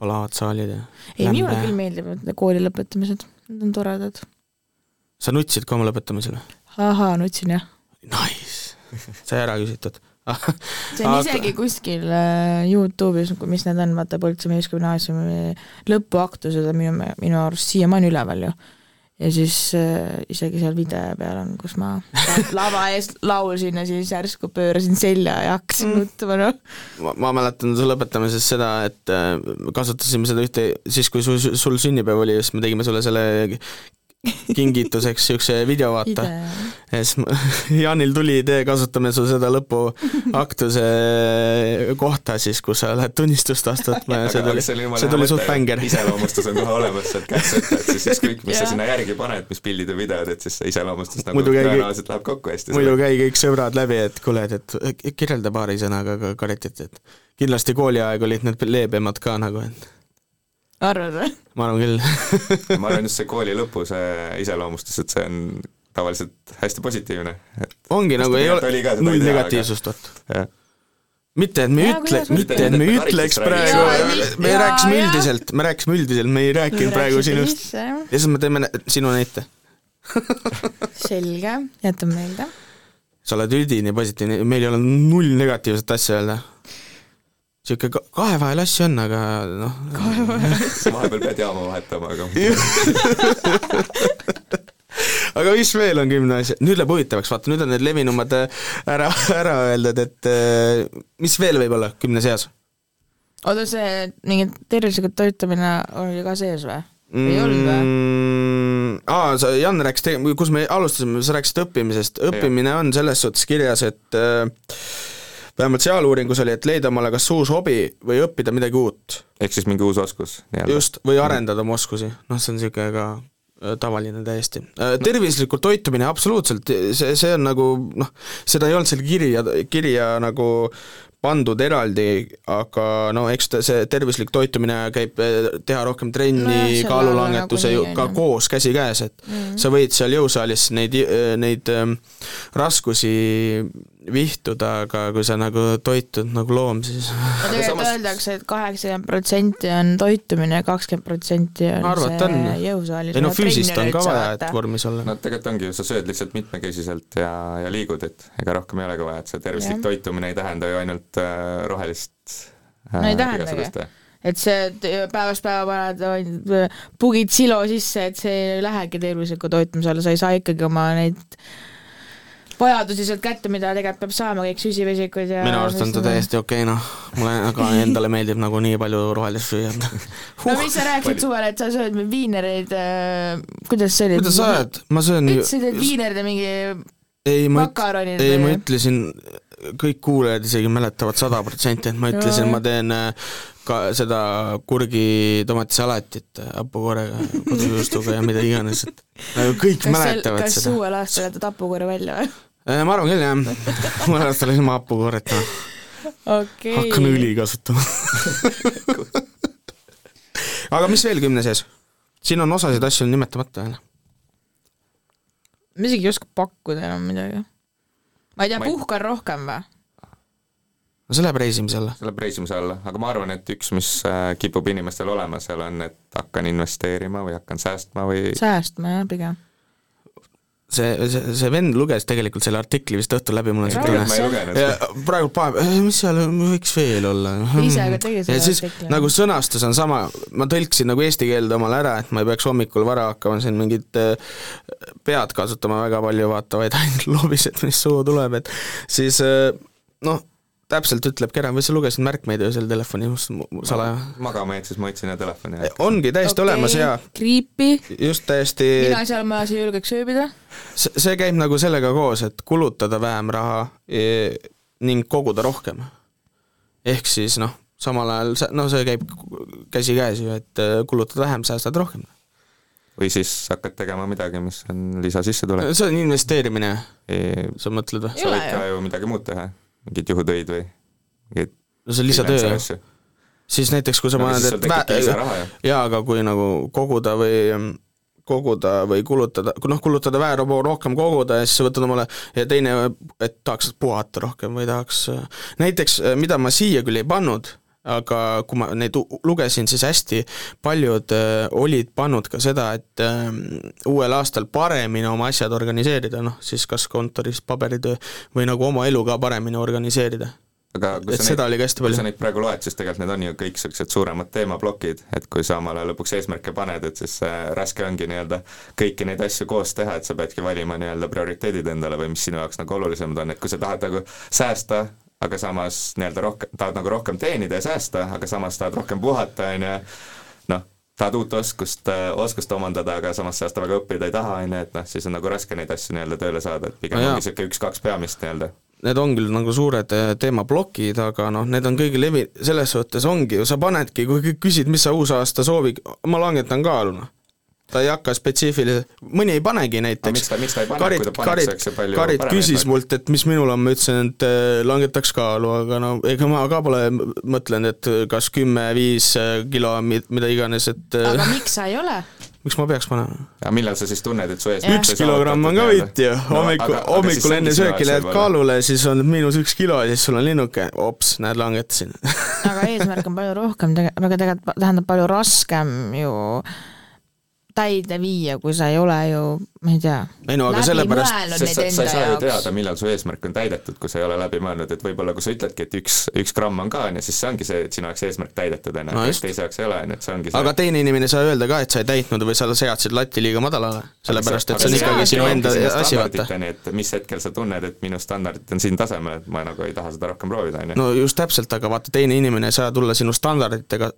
palavad saalid ja ei, minule küll meeldivad need kooli lõpetamised, need on toredad. sa nutsid ka oma lõpetamisel ahaa, nutsin jah. Nice, (laughs) sai ära küsitud (laughs) see on isegi kuskil äh, Youtube'is, mis need on, vaata Põltsamaa Gümnaasiumi lõpuaktused on minu, minu arust siiamaani üleval ju. ja siis äh, isegi seal video peal on, kus ma (laughs) lava ees laulsin ja siis järsku pöörasin selja ja hakkasin mm. nutma, noh. ma, ma mäletan su lõpetamises seda, et äh, kasutasime seda ühte, siis kui sul, sul sünnipäev oli, siis me tegime sulle selle kingituseks niisuguse video, vaata. ja siis (laughs) Jaanil tuli idee, kasutame su seda lõpuaktuse (laughs) kohta siis, kus sa lähed tunnistust astutama ja see tuli, see tuli suht bängar. iseloomustus on kohe olemas sealt käest võtta, et siis ükskõik, (laughs) mis sa sinna järgi paned, mis pildid või videod, et siis see iseloomustus nagu tõenäoliselt läheb kokku hästi. muidu käi kõik sõbrad läbi, et kuule, et, et kirjelda paari sõnaga ka Karetit, et kindlasti kooliaeg olid need leebemad ka nagu, et arvad või? ma arvan küll (laughs) ma arvan just see kooli lõpu see iseloomustus, et see on tavaliselt hästi positiivne, et ongi nagu ei ole null negatiivsust, vot. mitte, et me ei ütle, mitte, et me ütleks praegu, me rääkisime üldiselt, me rääkisime üldiselt, me ei rääkinud praegu sinust. ja siis me teeme sinu näite (laughs) selge, jätan meelde. sa oled üdini positiivne, meil ei ole null negatiivset asja öelda niisugune kahe vahel asju on, aga noh. kahe vahel asju. (laughs) vahepeal pead jaama vahetama, aga (laughs) aga mis veel on kümne asja, nüüd läheb huvitavaks, vaata nüüd on need levinumad äh, ära, ära öeldud, et äh, mis veel võib olla kümne seas? oota, see mingi tervislikult toitumine oli ka sees või? ei olnud või? Mm, aa, sa, Jan rääkis, kus me alustasime, sa rääkisid õppimisest, õppimine on selles suhtes kirjas, et äh, vähemalt seal uuringus oli, et leida omale kas uus hobi või õppida midagi uut. ehk siis mingi uus oskus. just, või arendada oma oskusi, noh, see on niisugune ka äh, tavaline täiesti. Äh, tervislikult toitumine absoluutselt, see, see on nagu noh, seda ei olnud seal kirja, kirja nagu pandud eraldi, aga no eks ta, see tervislik toitumine käib, äh, teha rohkem trenni no, kaalulangetuse nagu ka koos käsikäes, et mm -hmm. sa võid seal jõusaalis neid, neid ähm, raskusi vihtuda, aga kui sa nagu toitud nagu loom, siis no tegelikult samas... öeldakse, et kaheksakümmend protsenti on toitumine ja kakskümmend protsenti on Arvat see jõusaalis. ei no füüsist on ka vaja, et vormis olla. no tegelikult ongi ju, sa sööd lihtsalt mitmekesiselt ja, ja liigud, et ega rohkem ei olegi vaja, et see tervislik ja. toitumine ei tähenda ju ainult äh, rohelist äh, no ei tähendagi et see päevast päeva paned, pugid silo sisse, et see ei lähegi tervisliku toitumise alla, sa ei saa ikkagi oma neid vajadusi sealt kätte, mida tegelikult peab saama, kõik süsivesikud ja minu arust on ta täiesti okei okay,, noh, mulle aga endale meeldib nagu nii palju rohelist süüa. (laughs) Huh.. no mis sa rääkisid suvel, et sa sööd viinereid äh,, kuidas see oli? kuidas sa ajad, ma söön ütlesid, et viinerid ja mingi ei, ma üt-, ei, ma ütlesin, kõik kuulajad isegi mäletavad sada protsenti, et ma ütlesin, ma teen äh, ka seda kurgi tomatisalatit hapukoorega, kodujuustuga ja mida iganes, et (laughs) nagu kõik kas mäletavad kas seda. kas uuel aastal jätad hapukoore välja või? Äh, ma arvan küll, jah. (laughs) ma aastal ilma hapukooret, noh. okay. hakkan õli kasutama (laughs) aga mis veel kümne sees? siin on osasid asju nimetamata veel. ma isegi ei oska pakkuda enam midagi. ma ei tea, puhkan rohkem või? no see läheb reisimise alla. see läheb reisimise alla, aga ma arvan, et üks, mis äh, kipub inimestel olema seal, on, et hakkan investeerima või hakkan säästma või säästma, jah, pigem see, see, see vend luges tegelikult selle artikli vist õhtul läbi, mul on see tunne. ja praegu paneb, eh, mis seal võiks veel olla. ise ka tegi selle artikli. nagu sõnastus on sama, ma tõlkisin nagu eesti keelde omale ära, et ma ei peaks hommikul vara hakkama siin mingit eh, pead kasutama väga palju, vaata, vaid (laughs) ainult loobised, mis suhu tuleb, et siis eh, noh, täpselt ütlebki ära, või sa lugesid märkmeid öösel telefoni salaja? magama jäid, siis ma otsin telefoni. ongi täiesti okay. olemas ja kriipi. just täiesti mina seal majas ei julgeks ööbida. see käib nagu sellega koos, et kulutada vähem raha e, ning koguda rohkem. ehk siis noh, samal ajal, no see käib käsikäes ju, et e, kulutad vähem, säästad rohkem või siis hakkad tegema midagi, mis on lisasissetulek. see on investeerimine sa mõtled või? sa võid ka ju midagi muud teha, mingit juhutöid või mingit no see on lisatöö siis näiteks, kui sa paned, et vä-, jaa, aga kui nagu koguda või koguda või kulutada, noh, kulutada vähe rohkem koguda ja siis sa võtad omale ja teine, et tahaks puhata rohkem või tahaks, näiteks mida ma siia küll ei pannud, aga kui ma neid lugesin, siis hästi paljud äh, olid pannud ka seda, et äh, uuel aastal paremini oma asjad organiseerida, noh siis kas kontoris paberitöö või nagu oma elu ka paremini organiseerida. Aga kui et seda neid, kui sa neid praegu loed, siis tegelikult need on ju kõik niisugused suuremad teemaplokid, et kui sa omale lõpuks eesmärke paned, et siis äh, raske ongi nii-öelda kõiki neid asju koos teha, et sa peadki valima nii-öelda prioriteedid endale või mis sinu jaoks nagu olulisemad on, et kui sa tahad nagu säästa, aga samas nii-öelda rohkem, tahad nagu rohkem teenida ja säästa, aga samas tahad rohkem puhata, on ju, noh, tahad uut oskust, oskust omandada, aga samas sellest väga õppida ei taha, on ju, et noh, siis on nagu raske neid asju nii-öelda tööle saada, et pigem no ongi niisugune üks-kaks peamist nii-öelda. Need on küll nagu suured eh, teemaplokid, aga noh, need on kõige levi-, selles suhtes ongi ju, sa panedki, kui küsid, mis sa uusaasta soovi, ma langetan kaalu, noh ta ei hakka spetsiifiliselt, mõni ei panegi näiteks. miks ta, miks ta ei pane, kui ta paneks, eks ju palju Karit küsis mult, et mis minul on, ma ütlesin, et äh, langetaks kaalu, aga no ega ma ka pole mõtlenud, et kas kümme-viis äh, kilo, mida iganes, et äh, aga miks sa ei ole? (laughs) miks ma peaks panema? ja millal sa siis tunned, et su ees üks kilogramm on ka võit ju, hommikul hommikul enne sööki lähed kaalule, siis on miinus üks kilo ja siis sul on linnuke, ops, näed, langetasin aga eesmärk on palju rohkem, aga tegelikult tähendab palju raskem ju täide viia, kui sa ei ole ju, ma ei tea. ei no aga sellepärast, sest sa, sa ei saa ju teada, millal su eesmärk on täidetud, kui sa ei ole läbi mõelnud, et võib-olla kui sa ütledki, et üks, üks gramm on ka, on ju, siis see ongi see, et sinu jaoks eesmärk täidetud, on ju, teise jaoks ei ole, on ju, et see ongi see aga teine inimene ei saa öelda ka, et sa ei täitnud või sa seadsid lati liiga madalale, sellepärast et see on ikkagi sinu enda asi, vaata. et mis hetkel sa tunned, et minu standardid on siin tasemel, et ma nagu ei taha seda rohkem proovida, on ju. no just täpselt, aga vaata, teine inimene ei saa tulla sinu standarditega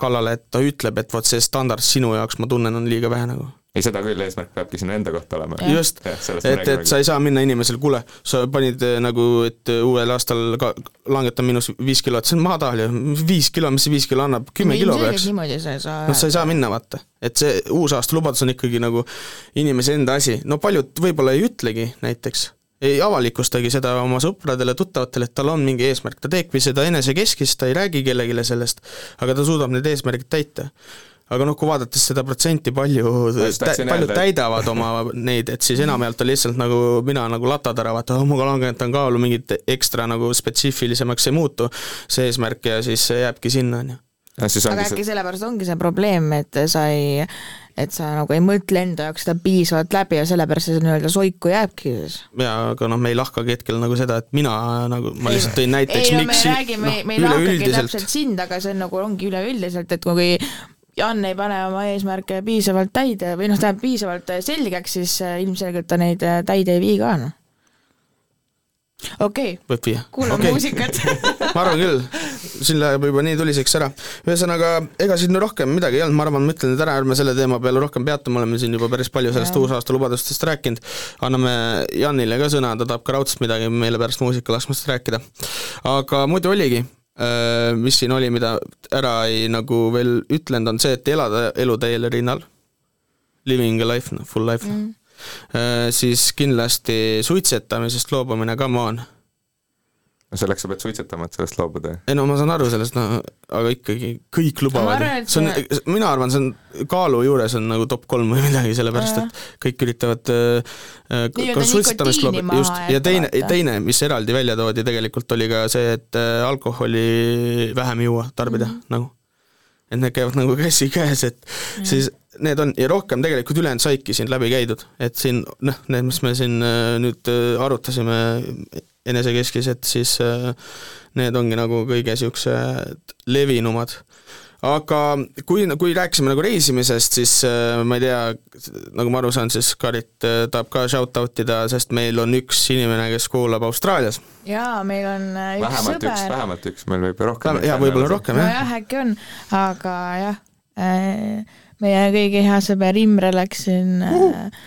kallale, et ta ütleb, et vot see standard sinu jaoks, ma tunnen, on liiga vähe nagu. Ei, seda küll, eesmärk peabki sinu enda kohta olema. just, et, et sa ei saa minna inimesele, kuule, sa panid eh, nagu, et uuel aastal ka langetan miinus viis kilo, et see on madal ju, viis kilo, mis see viis kilo annab, kümme kilo peaks. niimoodi sa ei saa noh, sa ei saa minna, vaata. et see uusaasta lubadus on ikkagi nagu inimese enda asi, no paljud võib-olla ei ütlegi näiteks, ei avalikustagi seda oma sõpradele, tuttavatele, et tal on mingi eesmärk, ta teebki seda enesekeskist, ta ei räägi kellelegi sellest, aga ta suudab need eesmärgid täita aga noh, kui vaadates seda protsenti, palju, paljud täidavad oma (laughs) neid, et siis enamjaolt on lihtsalt nagu mina nagu latad-ära, vaata, oh, ma langetan kaalu, mingit ekstra nagu spetsiifilisemaks ei muutu see eesmärk ja siis jääbki sinna, on ju. aga äkki sellepärast ongi see probleem, et sa ei, et sa nagu ei mõtle enda jaoks seda piisavalt läbi ja sellepärast see nii-öelda soiku jääbki siis. jaa, aga noh, me ei lahkagi hetkel nagu seda, et mina nagu, ma lihtsalt tõin näiteks, ei, no, miks me ei räägi, me, no, me ei lahkagi täpselt sind, aga see on nagu ongi üleüldiselt, et kui Jan ei pane oma eesmärke piisavalt täide või noh, tähendab piisavalt selgeks, siis äh, ilmselgelt ta neid äh, täide ei vii ka, noh. okei okay., kuulame okay. muusikat (laughs) ma arvan küll, siin läheb juba nii tuliseks ära. ühesõnaga, ega siin rohkem midagi ei olnud, ma arvan, ma ütlen nüüd ära, ärme selle teema peale rohkem peatume, oleme siin juba päris palju sellest uusaasta lubadustest rääkinud. anname Janile ka sõna, ta tahab ka raudselt midagi meile pärast muusikalaskmast rääkida. aga muidu oligi mis siin oli, mida ära ei nagu veel ütlenud, on see, et elada elu täiel rinnal, living a life, full life. Mm., siis kindlasti suitsetamisest loobumine, come on no selleks sa pead suitsetama, et sellest loobuda. ei no ma saan aru sellest, no aga ikkagi kõik lubavad ju, see on, mina arvan, see on kaalu juures on nagu top kolm või midagi, sellepärast et kõik üritavad äh, ka suitsetamist loobuda, just, ja teine, teine, mis eraldi välja toodi tegelikult, oli ka see, et äh, alkoholi vähem juua, tarbida mm, -hmm. nagu. et need käivad nagu käsikäes, et mm -hmm. siis need on, ja rohkem tegelikult ülejäänud saidki siin läbi käidud, et siin noh, need, mis me siin äh, nüüd arutasime enesekeskised, siis äh, need ongi nagu kõige niisugused levinumad. aga kui, kui rääkisime nagu reisimisest, siis äh, ma ei tea, nagu ma aru saan, siis Karit äh, tahab ka shout-out ida, sest meil on üks inimene, kes kuulab Austraalias. jaa, meil on äh, üks vähemalt sõber. üks, vähemalt üks, meil võib ju rohkem jaa, võib-olla rohkem, jah. nojah, äkki on, aga jah äh,, meie kõige hea sõber Imre läks siin äh,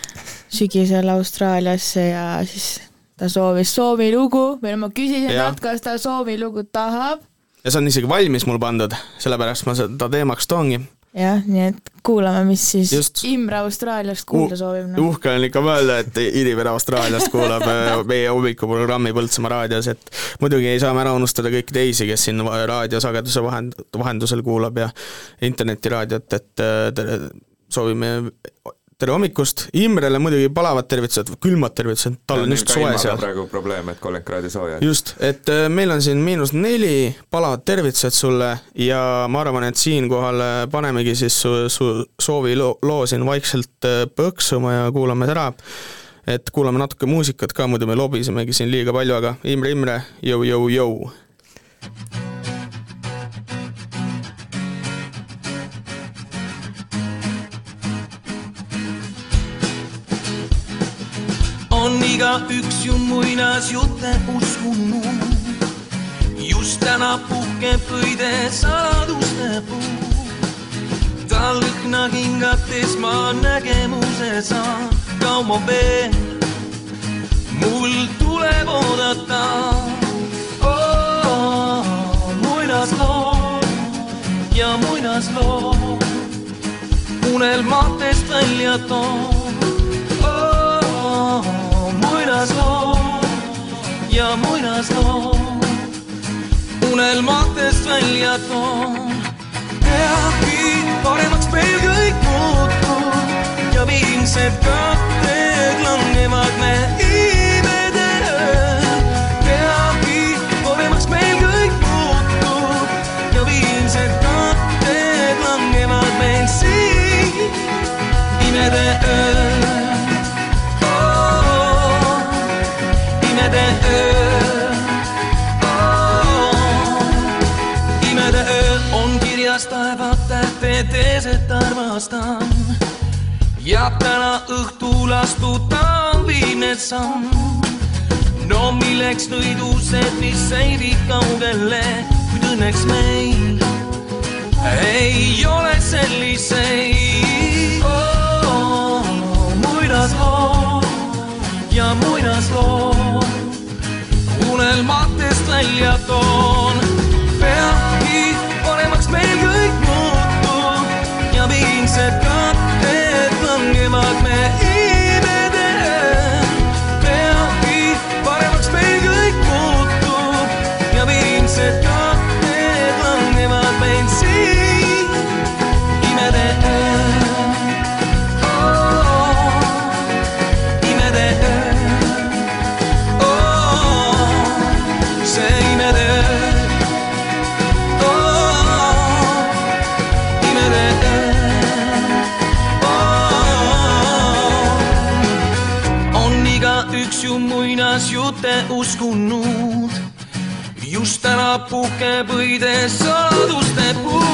sügisel Austraaliasse ja siis ta soovis soovilugu või no ma küsisin talt, kas ta soovilugu tahab. Ja see on isegi valmis mul pandud, sellepärast ma seda teemaks toongi. Jah, nii et kuulame, mis siis Just. Imre Austraaliast kuulda uh, soovib no.. uhke on ikka mõelda, et inimene Austraaliast kuulab äh, meie hommikuprogrammi Põltsamaa raadios, et muidugi ei saa me ära unustada kõiki teisi, kes siin raadiosageduse vahend-, vahendusel kuulab ja internetiraadiot, et äh, soovime tere hommikust, Imrele muidugi palavad tervitused, külmad tervitused, tal on just soe seal. praegu probleem, et kolmkümmend kraadi sooja. just, et äh, meil on siin miinus neli, palavad tervitused sulle ja ma arvan, et siinkohal äh, panemegi siis su, su sooviloo loo siin vaikselt äh, põksuma ja kuulame ära. et kuulame natuke muusikat ka, muidu me lobisemegi siin liiga palju, aga Imre, Imre, jõu, jõu, jõu. On igaüks ju muinasjutte uskunud. just täna puhkeb õide saladuste puu. ta lõhna hingates ma nägemuse saan, kaua veel mul tuleb oodata oh,. muinasloo ja muinasloo unelmatest välja toon muinasloo ja muinasloo unelmatest välja toon. peabki paremaks meil kõik muutub ja viimsed katted langevad me imede ööl. peabki paremaks meil kõik muutub ja viimsed katted langevad meil siin imede ööl. Armastan. ja täna õhtul astutan viimne samm. no milleks nõidused, mis ei vii kaugele, kuid õnneks meil ei ole selliseid oh,. muinasloo ja muinasloo unelmatest välja toon. Muinasjutte uskunud. just täna puhkeb õide saaduste puu.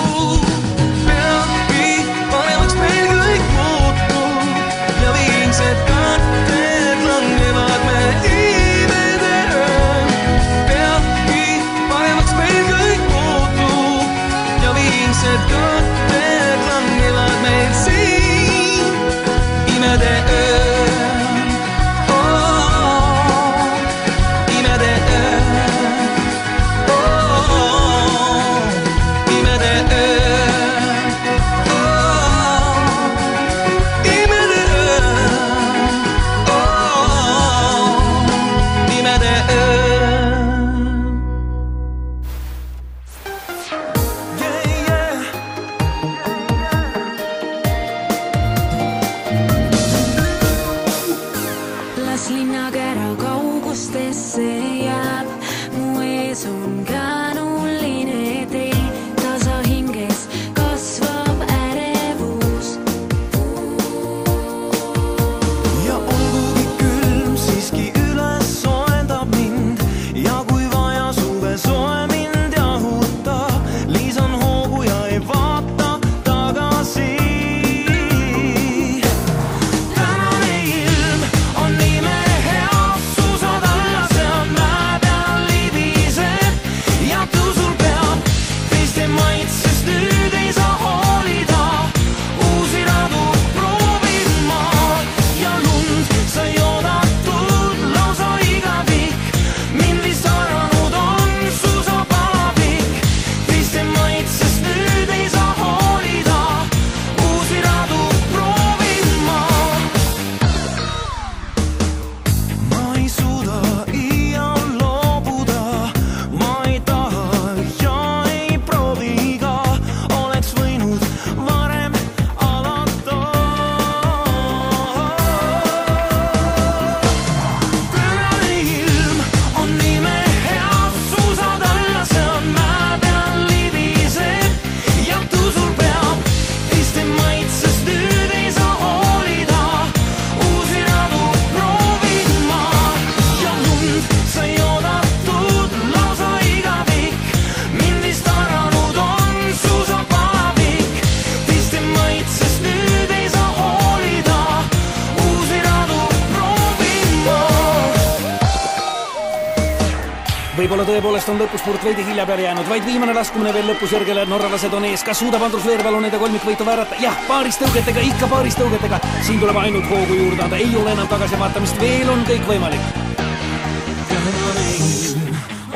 Tõepoolest on lõpuspurt veidi hilja peale jäänud, vaid viimane laskumine veel lõpusõrgele, norralased on ees, kas suudab Andrus Veerpalu nende kolmikvõitu väärata? jah, paaris tõugetega, ikka paaris tõugetega. siin tuleb ainult hoogu juurde anda, ei ole enam tagasivaatamist, veel on kõik võimalik.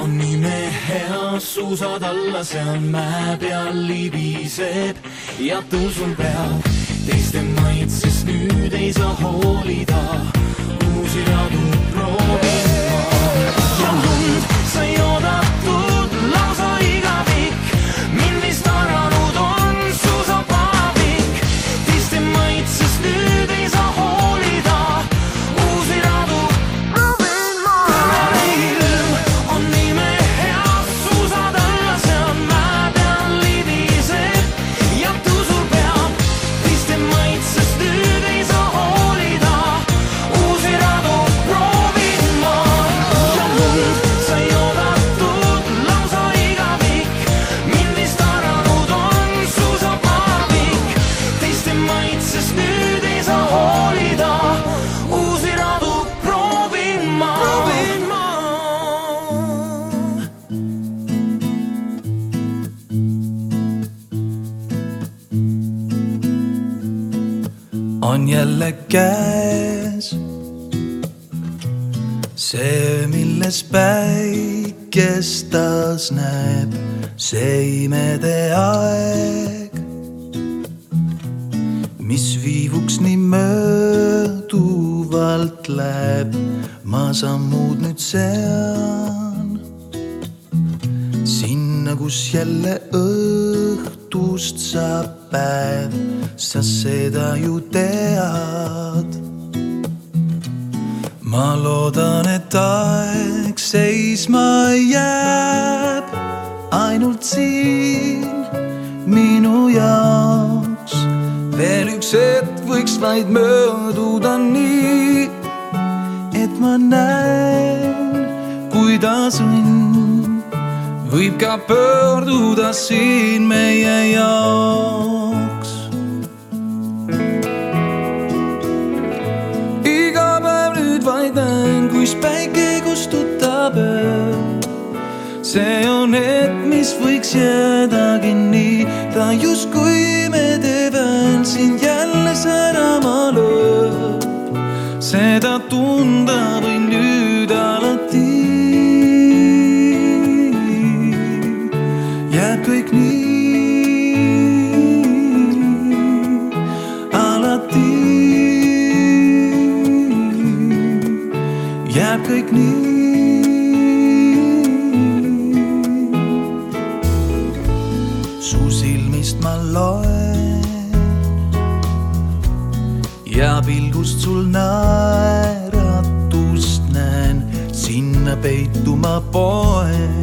on nime hea, suusad alla seal mäe peal libiseb ja tõusul peab teiste maitsest nüüd ei saa hoolida, see imede aeg, mis viivuks nii mööduvalt läheb, ma sammud nüüd sean sinna, kus jälle õhtust saab päev, sa seda ju tead. Ma loodan, et aeg seisma jääb ainult siin minu jaoks. veel üks hetk võiks vaid mööduda nii, et ma näen, kuidas õnn võib ka pöörduda siin meie jaoks. iga päev nüüd vaid näen, kus päike kustutab öö. See on hetk, mis võiks jäädagi nii, ta justkui me teevad sind jälle särama lööb. seda tunda võin pilgust sul naeratust näen, sinna peituma poen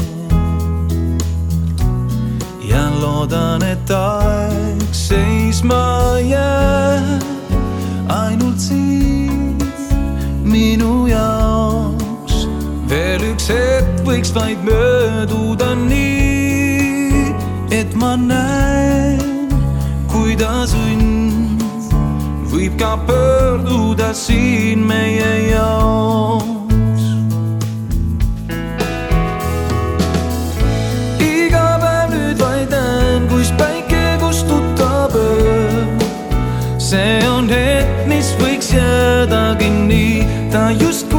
ja loodan, et aeg seisma jääb ainult siin minu jaoks. veel üks hetk võiks vaid mööduda nii, et ma näen, kuidas õnn võib ka pöörduda siin meie jaoks. iga päev nüüd vaid näen, kus päike kustutab öö. see on hetk, mis võiks jäädagi nii, ta justkui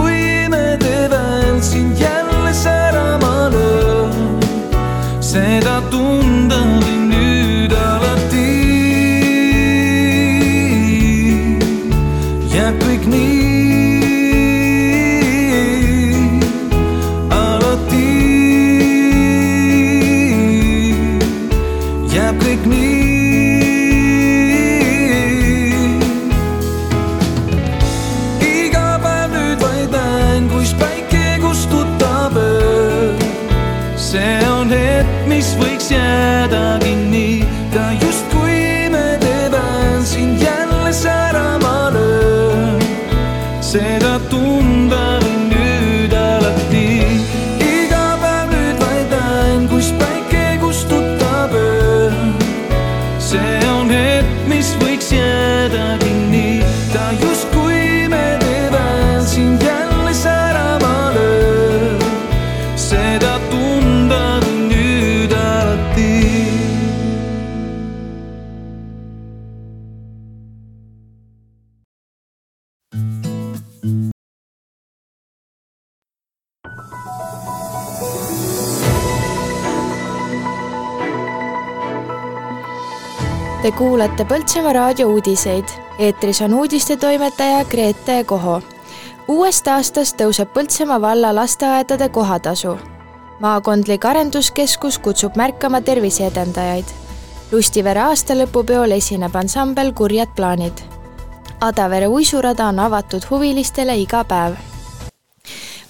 Te kuulate Põltsamaa raadio uudiseid. eetris on uudistetoimetaja Grete Koho. uuest aastast tõuseb Põltsamaa valla lasteaedade kohatasu. maakondlik arenduskeskus kutsub märkama terviseedendajaid. Lustivere aastalõpupeol esineb ansambel Kurjad plaanid. Adavere uisurada on avatud huvilistele iga päev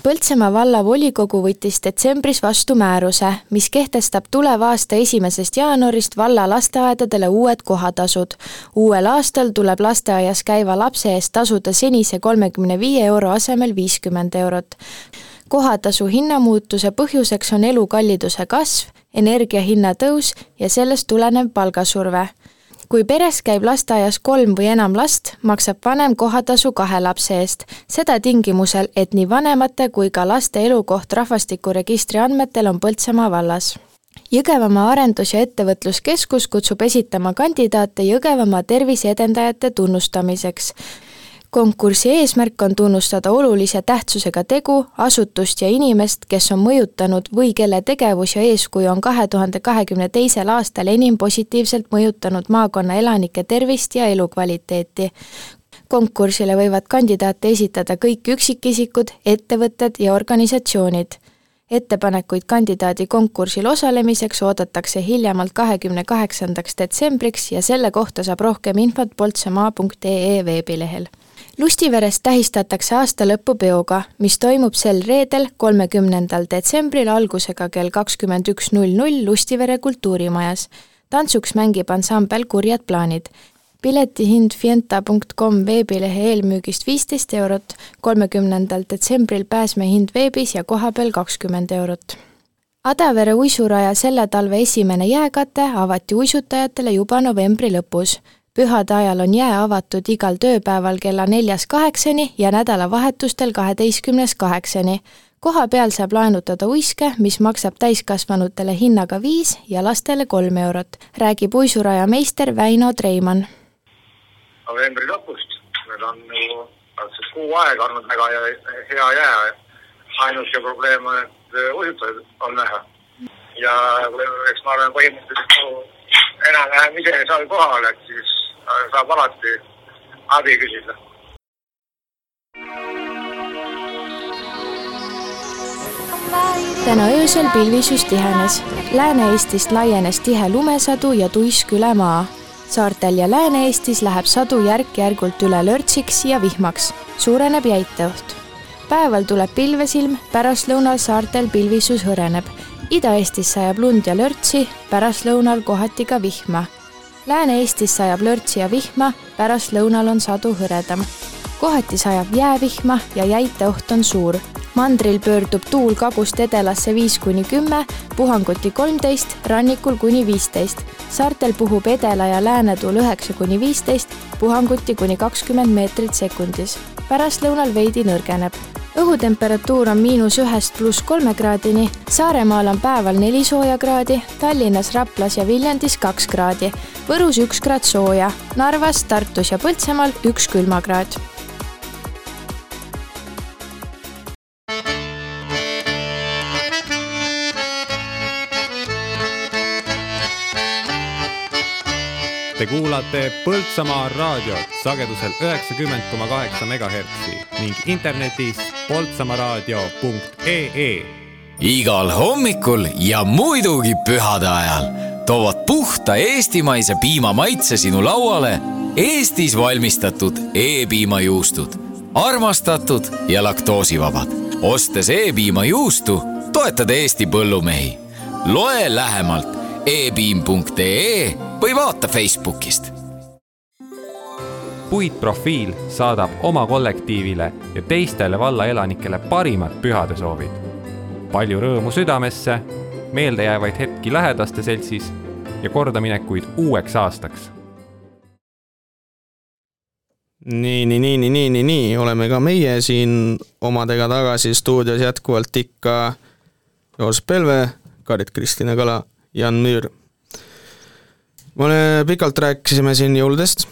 Põltsamaa vallavolikogu võttis detsembris vastu määruse, mis kehtestab tuleva aasta esimesest jaanuarist valla lasteaedadele uued kohatasud. uuel aastal tuleb lasteaias käiva lapse eest tasuda senise kolmekümne viie euro asemel viiskümmend eurot. kohatasu hinnamuutuse põhjuseks on elukalliduse kasv, energiahinna tõus ja sellest tulenev palgasurve kui peres käib lasteaias kolm või enam last, maksab vanem kohatasu kahe lapse eest. seda tingimusel, et nii vanemate kui ka laste elukoht rahvastikuregistri andmetel on Põltsamaa vallas Jõgevamaa Arendus- ja Ettevõtluskeskus kutsub esitama kandidaate Jõgevamaa terviseedendajate tunnustamiseks konkursi eesmärk on tunnustada olulise tähtsusega tegu, asutust ja inimest, kes on mõjutanud või kelle tegevus ja eeskuju on kahe tuhande kahekümne teisel aastal enim positiivselt mõjutanud maakonna elanike tervist ja elukvaliteeti. konkursile võivad kandidaate esitada kõik üksikisikud, ettevõtted ja organisatsioonid ettepanekuid kandidaadi konkursil osalemiseks oodatakse hiljemalt kahekümne kaheksandaks detsembriks ja selle kohta saab rohkem infot poltsamaa.ee veebilehel Lustiveres tähistatakse aastalõpupeoga, mis toimub sel reedel, kolmekümnendal detsembril algusega kell kakskümmend üks null null Lustivere kultuurimajas. tantsuks mängib ansambel Kurjad plaanid. piletihind fienta.com veebilehe eelmüügist viisteist eurot, kolmekümnendal detsembril pääsmehind veebis ja kohapeal kakskümmend eurot Adavere uisuraja selle talve esimene jääkate avati uisutajatele juba novembri lõpus pühade ajal on jää avatud igal tööpäeval kella neljast kaheksani ja nädalavahetustel kaheteistkümnest kaheksani. koha peal saab laenutada uiske, mis maksab täiskasvanutele hinnaga viis ja lastele kolm eurot, räägib uisuraja meister Väino Treimann. novembri lõpust, meil on ju praktiliselt kuu aega olnud väga hea jää. ainuke probleem on, et uisutajaid on vähe. ja eks ma olen põhimõtteliselt enam-vähem ise seal kohal, et siis saab alati abi küsida. täna öösel pilvisus tihenes. Lääne-Eestist laienes tihe lumesadu ja tuisk üle maa. saartel ja Lääne-Eestis läheb sadu järk-järgult üle lörtsiks ja vihmaks, suureneb jäiteoht. päeval tuleb pilvesilm, pärastlõunal saartel pilvisus hõreneb. Ida-Eestis sajab lund ja lörtsi, pärastlõunal kohati ka vihma Lääne-Eestis sajab lörtsi ja vihma, pärastlõunal on sadu hõredam. kohati sajab jäävihma ja jäiteoht on suur. mandril pöördub tuul kagust edelasse viis kuni kümme, puhanguti kolmteist, rannikul kuni viisteist. saartel puhub edela- ja läänetuul üheksa kuni viisteist, puhanguti kuni kakskümmend meetrit sekundis. Pärastlõunal veidi nõrgeneb. Õhutemperatuur on miinus ühest pluss kolme kraadini, Saaremaal on päeval neli sooja kraadi, Tallinnas, Raplas ja Viljandis kaks kraadi, Võrus üks kraad sooja, Narvas, Tartus ja Põltsamaal üks külmakraad Te kuulate Põltsamaa raadiot sagedusel üheksakümmend koma kaheksa megahertsi ning internetis poltsamaaraadio.ee. igal hommikul ja muidugi pühade ajal toovad puhta eestimaise piima maitse sinu lauale Eestis valmistatud E-piimajuustud. armastatud ja laktoosivabad. ostes E-piimajuustu, toetad Eesti põllumehi. loe lähemalt epiim.ee või vaata Facebookist. puitprofiil saadab oma kollektiivile ja teistele valla elanikele parimad pühadesoovid. palju rõõmu südamesse, meeldejäävaid hetki lähedaste seltsis ja kordaminekuid uueks aastaks nii, nii, nii, nii, nii, nii, nii, oleme ka meie siin omadega tagasi stuudios jätkuvalt ikka Joosep Pelve, Karit-Kristina Kala Jan Müür. me pikalt rääkisime siin jõuludest,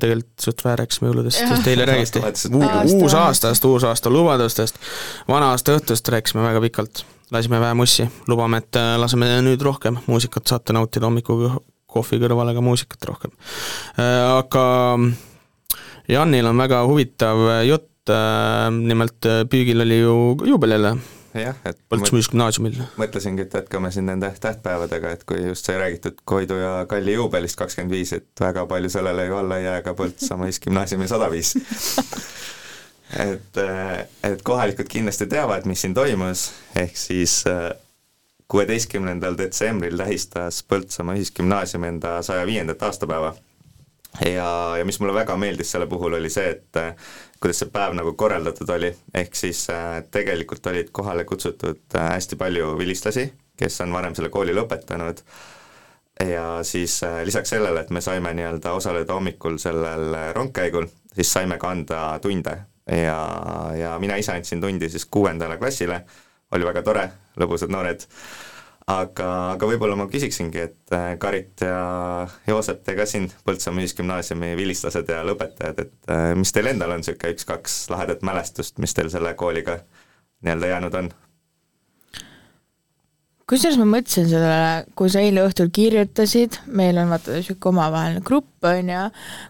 tegelikult suht vähe rääkisime jõuludest, sest eile räägiti. uus aastast, uusaasta lubadustest, vana aasta õhtust rääkisime väga pikalt, lasime vähe mussi, lubame, et äh, laseme nüüd rohkem muusikat saate nautida hommiku kohvi kõrvale ka muusikat rohkem. Aga Janil on väga huvitav jutt, nimelt püügil oli ju juubelile jah, et Põltsamaa gümnaasiumil. mõtlesingi, et jätkame siin nende tähtpäevadega, et kui just sai räägitud Koidu ja Kalli juubelist kakskümmend viis, et väga palju sellele ju alla ei jää ka Põltsamaa gümnaasiumi sada viis. (laughs) et, et kohalikud kindlasti teavad, mis siin toimus, ehk siis kuueteistkümnendal detsembril tähistas Põltsamaa Ühisgümnaasium enda saja viiendat aastapäeva. ja, ja mis mulle väga meeldis selle puhul, oli see, et kuidas see päev nagu korraldatud oli, ehk siis äh, tegelikult olid kohale kutsutud äh, hästi palju vilistlasi, kes on varem selle kooli lõpetanud, ja siis äh, lisaks sellele, et me saime nii-öelda osaleda hommikul sellel rongkäigul, siis saime ka anda tunde. Ja, ja mina ise andsin tundi siis kuuendale klassile, oli väga tore, lõbusad noored aga, aga võib-olla ma küsiksingi, et äh, Karit ja Joosep, te ka siin Põltsamaa Ühisgümnaasiumi vilistlased ja lõpetajad, et äh, mis teil endal on niisugune üks-kaks lahedat mälestust, mis teil selle kooliga nii-öelda jäänud on? kusjuures ma mõtlesin sellele, kui sa eile õhtul kirjutasid, meil on vaata niisugune omavaheline grupp, on ju,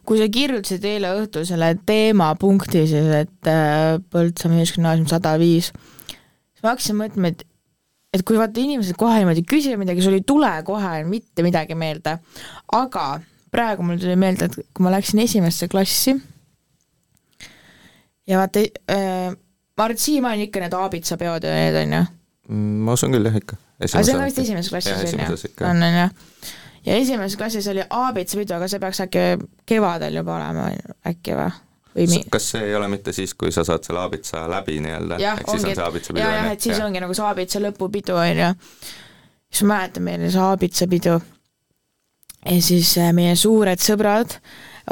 kui sa kirjutasid eile õhtul selle teemapunkti siis, et äh, Põltsamaa Ühisgümnaasium sada viis, siis ma hakkasin mõtlema, et et kui vaata inimesed kohe niimoodi küsivad midagi, sul ei tule kohe mitte midagi meelde, aga praegu mul tuli meelde, et kui ma läksin esimesse klassi ja vaata äh,, ma arvan, et siiamaani ikka need aabitsapeod ja need on ju. Mm, ma usun küll jah ikka. aga see on vist esimeses klassis on ju? on, on jah. ja esimeses klassis oli aabitsapidu, aga see peaks äkki kevadel juba olema, äkki või? Või mi-. kas see ei ole mitte siis, kui sa saad selle aabitsa läbi nii-öelda, ehk siis on see aabitsapidu? jah, jah, et siis ja. ongi nagu see aabitsa lõpupidu, on ju. siis ma mäletan, meil oli see aabitsapidu ja siis äh, meie suured sõbrad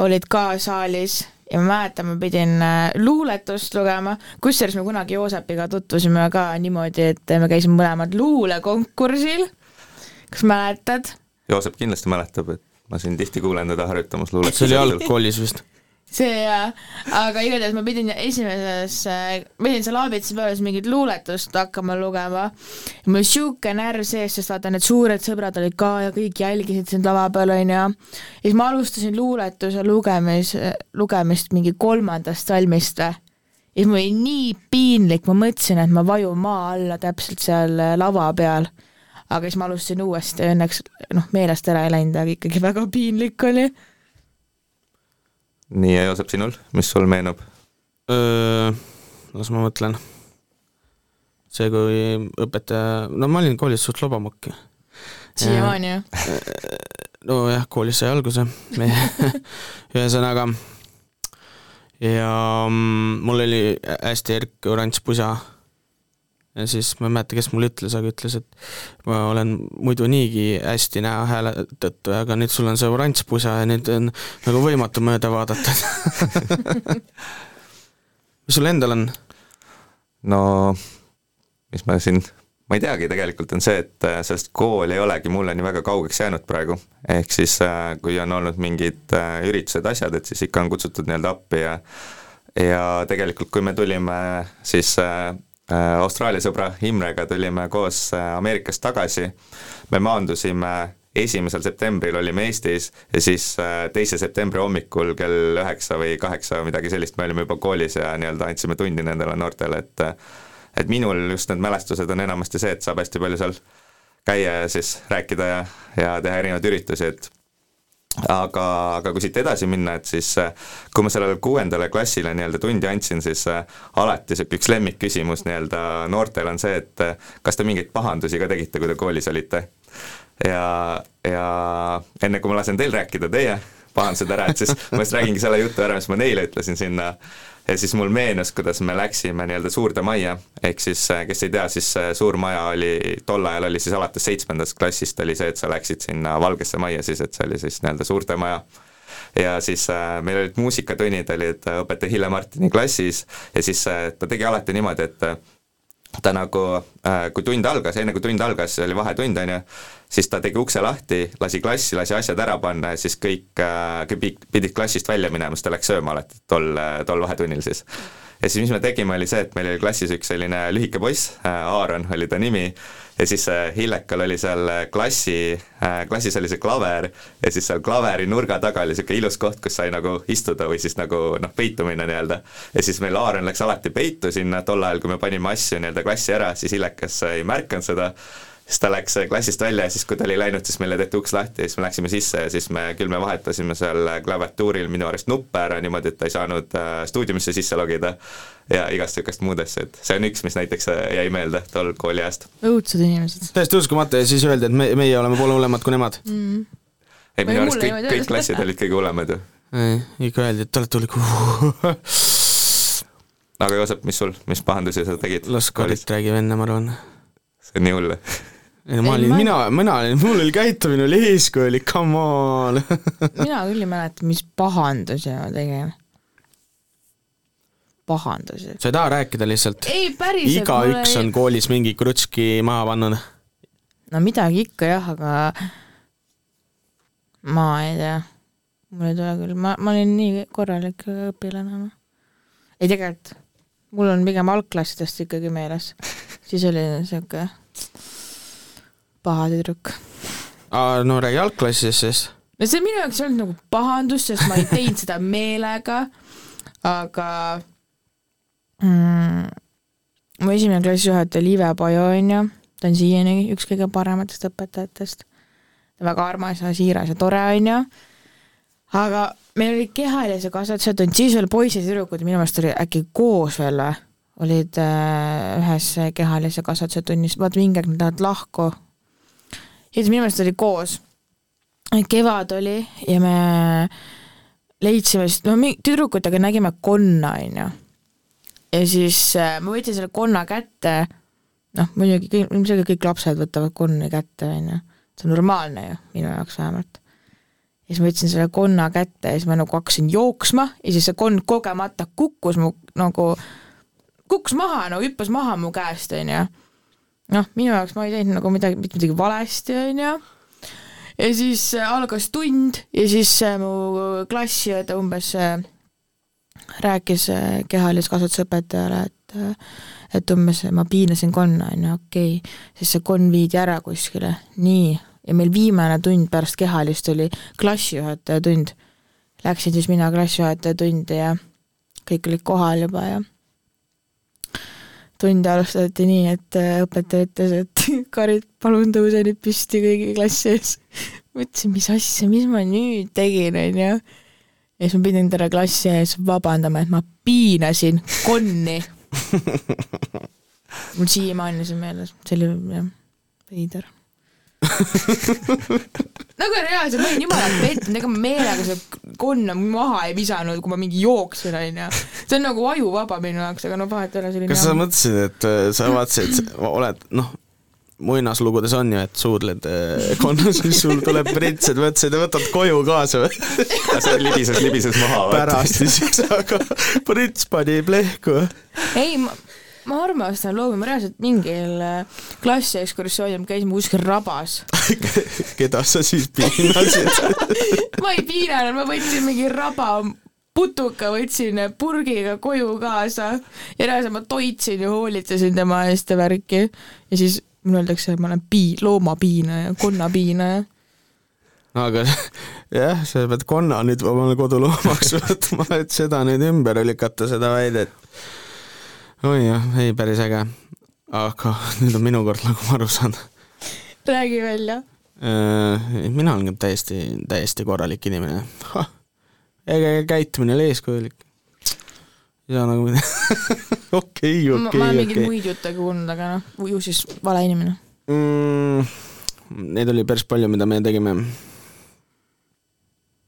olid ka saalis ja ma mäletan, ma pidin äh, luuletust lugema, kusjuures me kunagi Joosepiga tutvusime ka niimoodi, et me käisime mõlemad luulekonkursil, kas mäletad? Joosep kindlasti mäletab, et ma siin tihti kuulen teda harjutamas luuletust. see oli algkoolis vist see ja, aga igatahes ma pidin esimeses, pidin seal aabitsa peales mingit luuletust hakkama lugema. mul oli siuke närv sees, sest vaata, need suured sõbrad olid ka ja kõik jälgisid sind lava peal, onju. ja siis ma alustasin luuletuse lugemis, lugemist mingi kolmandast salmist või. ja siis mul oli nii piinlik, ma mõtlesin, et ma vajun maa alla täpselt seal lava peal. aga siis ma alustasin uuesti, õnneks noh, meelest ära ei läinud, aga ikkagi väga piinlik oli nii, ja Joosep, sinul, mis sul meenub? las ma mõtlen. see, kui õpetaja, no ma olin koolis suht lobamokk. siiamaani ju? nojah, koolis sai alguse (laughs) ühesõnaga, ja mm, mul oli hästi erk oranž pusa ja siis ma ei mäleta, kes mulle ütles, aga ütles, et ma olen muidu niigi hästi näha hääle tõttu, aga nüüd sul on see oranž pusa ja nüüd on nagu võimatu mööda vaadata (laughs) mis sul endal on? no mis ma siin, ma ei teagi, tegelikult on see, et äh, sellest kool ei olegi mulle nii väga kaugeks jäänud praegu, ehk siis äh, kui on olnud mingid äh, üritused, asjad, et siis ikka on kutsutud nii-öelda appi ja ja tegelikult, kui me tulime siis Austraalia sõbra Imrega tulime koos äh, Ameerikast tagasi, me maandusime esimesel septembril olime Eestis ja siis äh, teise septembri hommikul kell üheksa või kaheksa või midagi sellist me olime juba koolis ja nii-öelda andsime tundi nendele noortele, et et minul just need mälestused on enamasti see, et saab hästi palju seal käia ja siis rääkida ja, ja teha erinevaid üritusi, et aga, aga kui siit edasi minna, et siis äh, kui ma sellele kuuendale klassile nii-öelda tundi andsin, siis äh, alati niisugune üks lemmikküsimus nii-öelda noortel on see, et äh, kas te mingeid pahandusi ka tegite, kui te koolis olite? ja, ja enne kui ma lasen teil rääkida teie pahandused ära, et siis ma just räägingi selle jutu ära, mis ma neile ütlesin sinna ja siis mul meenus, kuidas me läksime nii-öelda suurde majja, ehk siis äh, kes ei tea, siis äh, suur maja oli, tol ajal oli siis alates seitsmendast klassist oli see, et sa läksid sinna Valgesse Majja siis, et see oli siis nii-öelda suurte maja. Ja siis äh, meil olid muusikatunnid, olid äh, õpetaja Hille Martini klassis. Ja siis äh, ta tegi alati niimoodi, et ta nagu, äh, kui tund algas, enne kui tund algas, oli vahetund, on ju, siis ta tegi ukse lahti, lasi klassi, lasi asjad ära panna ja siis kõik, kõik äh, pidid klassist välja minema, siis ta läks sööma alati tol, tol vahetunnil siis. ja siis mis me tegime, oli see, et meil oli klassis üks selline lühike poiss, Aaron oli ta nimi, ja siis Hillekal oli seal klassi, klassis oli see klaver ja siis seal klaveri nurga taga oli niisugune ilus koht, kus sai nagu istuda või siis nagu noh, peitu minna nii-öelda. ja siis meil Aaron läks alati peitu sinna, tol ajal, kui me panime asju nii-öelda klassi ära, siis Hillekas ei märganud seda siis ta läks klassist välja ja siis, kui ta oli läinud, siis meile tehti uks lahti ja siis me läksime sisse ja siis me, küll me vahetasime seal klaviatuuril minu arust nuppe ära niimoodi, et ta ei saanud äh, stuudiumisse sisse logida ja igast niisugust muud asja, et see on üks, mis näiteks äh, jäi meelde tol kooliajast. õudsed inimesed. täiesti uskumatu ja siis öeldi, et me, meie oleme poole hullemad kui nemad mm.. ei, minu arust kõik, kõik klassid olid kõige hullemad ju. ei, ikka öeldi, et te olete hullik (laughs) aga Joosep, mis sul, mis pahandusi sa tegid? las Karit räägib enne, ma arvan. see on nii hull või? Ei no ma olin, mina, mina olin, mul oli käitumine oli eeskujulik, come on (laughs) mina küll ei mäleta, mis pahandusi ma tegin. pahandusi. sa ei taha rääkida lihtsalt? ei, igaüks ei... on koolis mingi krutski maha pannud. no midagi ikka jah, aga ma ei tea, mul ei tule küll, ma, ma olin nii korralik õpilane, noh. ei tegelikult, mul on pigem algklassidest ikkagi meeles, siis oli niisugune paha tüdruk. no räägi algklassist siis. no see minu jaoks ei olnud nagu pahandus, sest ma ei teinud seda meelega, aga mm, mu esimene klassijuhataja Liive Pajo on ju, ta on siiani üks kõige parematest õpetajatest. väga armas ja siiras ja tore on ju, aga meil oli kehalise kasvatuse tund, siis veel poisid ja tüdrukud minu meelest oli äkki koos veel või, olid äh, ühes kehalise kasvatuse tunnis, vaata mingi aeg nad lähevad lahku ja siis minu meelest oli koos. kevad oli ja me leidsime siis, no tüdrukutega nägime konna, onju. ja siis äh, ma võtsin selle konna kätte, noh muidugi kõik, ilmselgelt kõik lapsed võtavad konni kätte, onju. see on normaalne ju, minu jaoks vähemalt. ja siis ma võtsin selle konna kätte ja siis ma nagu hakkasin jooksma ja siis see konn kogemata kukkus mu nagu, kukkus maha, no hüppas maha mu käest, onju noh, minu jaoks ma ei teinud nagu midagi, mitte midagi valesti, onju. ja siis äh, algas tund ja siis äh, mu klassiõde umbes äh, rääkis kehalise kasvatuse õpetajale, et et umbes ma piinasin konna, onju, okei okay., siis see konn viidi ära kuskile, nii, ja meil viimane tund pärast kehalist oli klassijuhataja tund. Läksin siis mina klassijuhataja tundi ja kõik olid kohal juba ja tundi alustati nii, et äh, õpetaja ütles, et (laughs) Karit, palun tõuse nüüd püsti kõigi klassi ees. (laughs) mõtlesin, mis asja, mis ma nüüd tegin, onju. ja siis ma pidin terve klassi ees vabandama, et ma piinasin konni (laughs) mul siiamaani see meeles, see oli jah, veider (laughs) nagu reaalselt, ma olin jumala pettunud, ega ma meelega seda konna maha ei visanud, kui ma mingi jooksin, onju. see on nagu ajuvaba minu jaoks, aga no vahet ei ole, selline kas sa mõtlesid, et äh, sa vaatasid, oled noh, muinaslugudes on ju, et suudled äh, konnas, siis sul tuleb printsid, mõtlesid, võtad koju kaasa või? see libises, libises maha. pärast siis, aga prints pani plehku. ei, ma ma armastan loomi, ma reaalselt mingil äh, klassiekskursioonil käisime kuskil rabas. (laughs) Keda sa siis piinasid? (laughs) Ma ei piinanud, ma võtsin mingi raba putuka võtsin purgiga koju kaasa ja reaalselt ma toitsin ja hoolitsesin tema eest ja värki. Ja siis mulle öeldakse, et ma olen pii-, loomapiinaja, konnapiinaja. No aga (laughs) jah, sa pead konna nüüd omale koduloomaks võtma, et seda nüüd ümber lükata, seda väidet oi jah, ei päris äge. aga (laughs) nüüd on minu kord, nagu ma aru saan. räägi välja. Äh, mina olen ka täiesti, täiesti korralik inimene. äge käitumine oli eeskujulik. saa nagu midagi (laughs) okei, okei, ma olen mingeid muid jutte kuulnud, aga noh, ju siis vale inimene mm,. Neid oli päris palju, mida me tegime.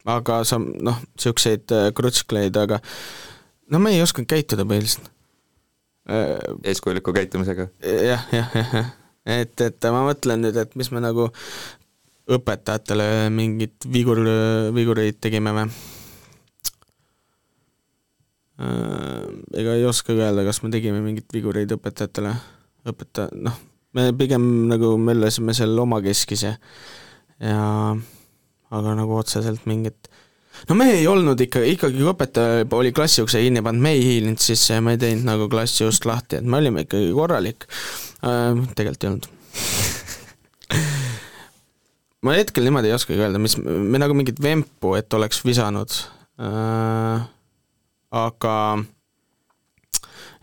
aga sa noh, siukseid äh, krutskleid, aga no me ei osanud käituda põhiliselt eeskujuliku käitumisega ja,. jah, jah, jah, jah. et, et ma mõtlen nüüd, et mis me nagu õpetajatele mingit vigur, vigureid tegime või? Äh, ega ei oskagi öelda, kas me tegime mingeid vigureid õpetajatele, õpetaja, noh, me pigem nagu möllasime seal omakeskis ja, ja aga nagu otseselt mingit no me ei olnud ikka, ikkagi kui õpetaja oli klassi ukse kinni pannud, me ei hiilinud sisse ja me ei teinud nagu klassi ust lahti, et me olime ikkagi korralik äh,. tegelikult ei olnud (laughs) ma hetkel niimoodi ei oskagi öelda, mis, me nagu mingit vempu, et oleks visanud äh,, aga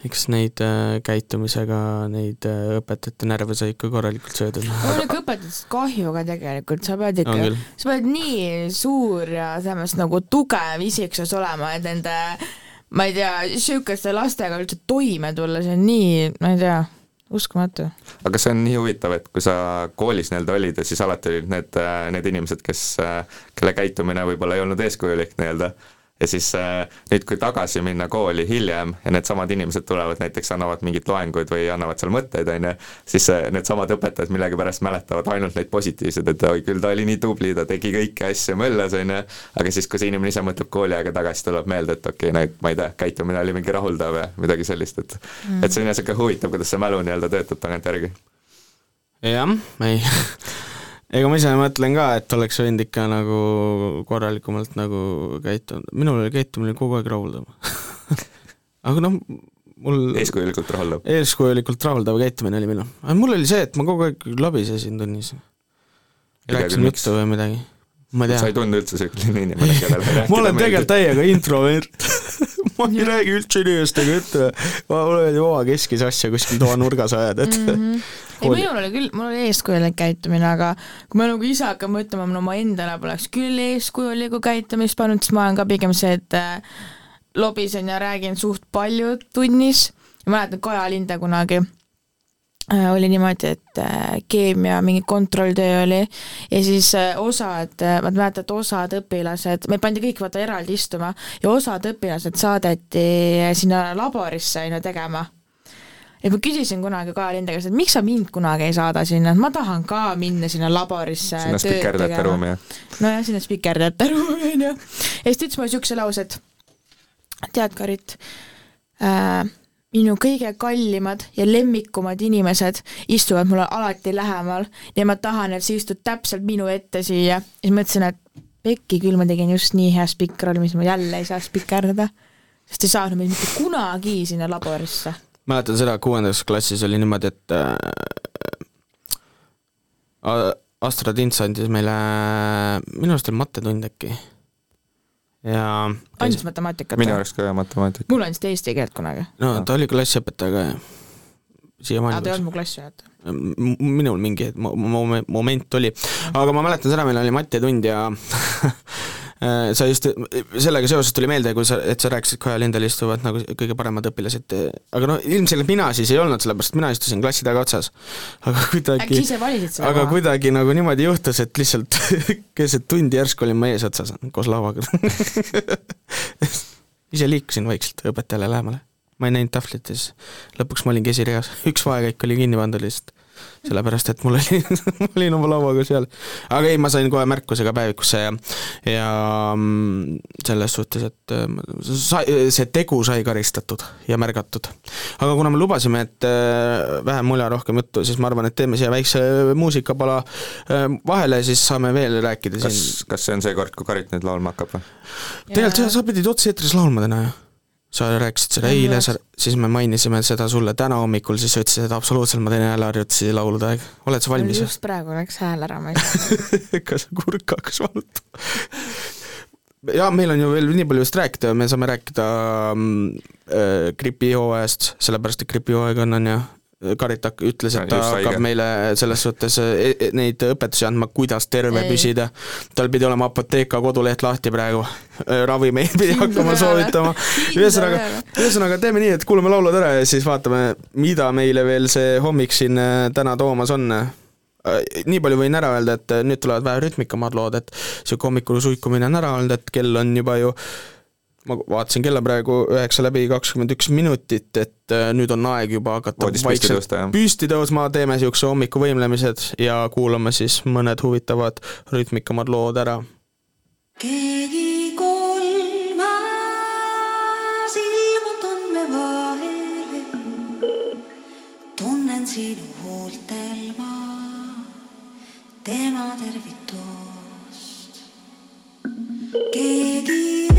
eks neid äh, käitumisega, neid äh, õpetajate närve sai ikka korralikult söödud. mul (laughs) on ikka õpetajatest kahju ka tegelikult, sa pead ikka, sa pead nii suur ja samas nagu tugev isiksus olema, et nende ma ei tea, niisuguste lastega üldse toime tulla, see on nii, ma ei tea, uskumatu. aga see on nii huvitav, et kui sa koolis nii-öelda olid ja siis alati olid need, need inimesed, kes, kelle käitumine võib-olla ei olnud eeskujulik nii-öelda ja siis äh, nüüd, kui tagasi minna kooli hiljem ja needsamad inimesed tulevad näiteks, annavad mingeid loenguid või annavad seal mõtteid, on ju, siis äh, needsamad õpetajad millegipärast mäletavad ainult neid positiivseid, et oi küll, ta oli nii tubli, ta tegi kõiki asju möllas, on ju, aga siis, kui see inimene ise mõtleb kooliaega tagasi, tuleb meelde, et okei okay,, no ma ei tea, käitumine oli mingi rahuldav ja midagi sellist, et mm. et see on niisugune huvitav, kuidas see mälu nii-öelda töötab tagantjärgi. jah, ei (laughs) ega ma ise mõtlen ka, et oleks võinud ikka nagu korralikumalt nagu käituda, minul oli käitumine kogu aeg rahuldav (laughs) aga noh, mul eeskujulikult rahuldav? eeskujulikult rahuldav käitumine oli minul, aga mul oli see, et ma kogu aeg labisesin tunnis. rääkisin juttu või midagi, ma ei tea. sa ei tundu üldse selline inimene, kellele (laughs) rääkida ma olen tegelikult täiega introvert. (laughs) Ma ei räägi üldse inimestega juttu, ma olen oma keskis asja kuskil toanurgas ajada, et mm -hmm ei, minul oli küll, mul oli eeskujulik käitumine, aga kui ma nagu ise hakkan mõtlema, no ma endale poleks küll eeskujulikku käitumist pannud, siis ma olen ka pigem see, et äh, lobisen ja räägin suht palju tunnis. mäletan Kaja Linde kunagi äh, oli niimoodi, et äh, keemia mingi kontrolltöö oli ja siis osad, ma mäletan, et osad õpilased, meid pandi kõik vaata eraldi istuma ja osad õpilased saadeti sinna laborisse on ju tegema et ma küsisin kunagi Kaja Linde käest, et miks sa mind kunagi ei saada sinna, et ma tahan ka minna sinna laborisse sinna spikerdajate ruumi, jah? nojah, sinna spikerdajate ruumi, on ju. ja siis ta ütles mulle niisuguse lause, et tead, Karit äh,, minu kõige kallimad ja lemmikumad inimesed istuvad mulle alati lähemal ja ma tahan, et sa istud täpselt minu ette siia. ja siis mõtlesin, et pekki küll, ma tegin just nii hea spikker, mis ma jälle ei saa spikerdada, sest ei saanud mind mitte kunagi sinna laborisse mäletan seda, kuuendas klassis oli niimoodi, et äh, Astra Tints andis meile, minu arust oli mattetund äkki. ja andis matemaatikat? minu arust ka jah, matemaatika. mulle andis ta eesti keelt kunagi. no ta oli klassiõpetaja ka jah, siiamaani. ta ei olnud mu klassiõpetaja? minul mingi moment oli, aga ma mäletan seda, meil oli matitund ja (laughs) sa just, sellega seoses tuli meelde, kui sa, et sa rääkisid, Kaja Lindel istuvad nagu kõige paremad õpilased, aga no ilmselgelt mina siis ei olnud, sellepärast mina istusin klassi tagaotsas. aga kuidagi aga kuidagi nagu niimoodi juhtus, et lihtsalt (laughs) keset tundi järsku olin ma eesotsas koos lauaga. (laughs) Ise liikusin vaikselt õpetajale lähemale. ma ei näinud tahvlit ja siis lõpuks ma olingi esireas, üks vaekäik oli kinni pandud lihtsalt sellepärast et mul oli (laughs) ma olin oma lauaga seal. aga ei, ma sain kohe märkuse ka päevikusse ja, ja mm, selles suhtes, et äh, sai, see tegu sai karistatud ja märgatud. aga kuna me lubasime, et äh, vähem mula, rohkem juttu, siis ma arvan, et teeme siia väikse muusikapala äh, vahele, siis saame veel rääkida kas, siin. kas see on see kord, kui Karit nüüd laulma hakkab või? tegelikult sa, sa pidid otse-eetris laulma täna ju sa rääkisid seda eile, sa, siis me mainisime seda sulle täna hommikul, siis sa ütlesid, et absoluutselt ma teen hääleharjutusi laulude aeg. oled sa valmis? just praegu läks hääl ära, ma ei saa (laughs) kas kurk hakkas valutama? jaa, meil on ju veel nii palju vist rääkida, me saame rääkida mm, äh, gripihooajast, sellepärast et gripihooaeg on, on ju, Karitak ütles, et ta hakkab haige. meile selles suhtes e, e, neid õpetusi andma, kuidas terve Ei. püsida. tal pidi olema Apotheka koduleht lahti praegu, ravimeid pidi hakkama soovitama. ühesõnaga, ühesõnaga teeme nii, et kuulame laulud ära ja siis vaatame, mida meile veel see hommik siin äh, täna toomas on äh, nii palju võin ära öelda, et nüüd tulevad vähe rütmikamad lood, et niisugune hommikul suikumine on ära olnud, et kell on juba ju ma vaatasin kella praegu üheksa läbi kakskümmend üks minutit, et äh, nüüd on aeg juba hakata Voodis vaikselt püsti, püsti tõusma, teeme niisuguse hommikuvõimlemised ja kuulame siis mõned huvitavad rütmikamad lood ära. keegi kolmas ilmub tundme vahele, tunnen sinu huultel ma tema tervitust. keegi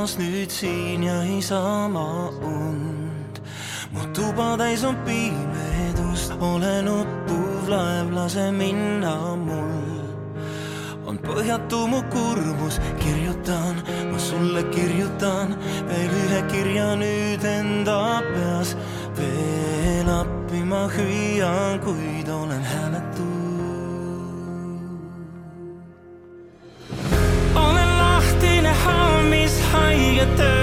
taas nüüd siin ja Isamaa und. mu tuba täis on pimedust, olen uppuv laev, lase minna mul. on põhjatu mu kurbus, kirjutan, ma sulle kirjutan veel ühe kirja nüüd enda you through.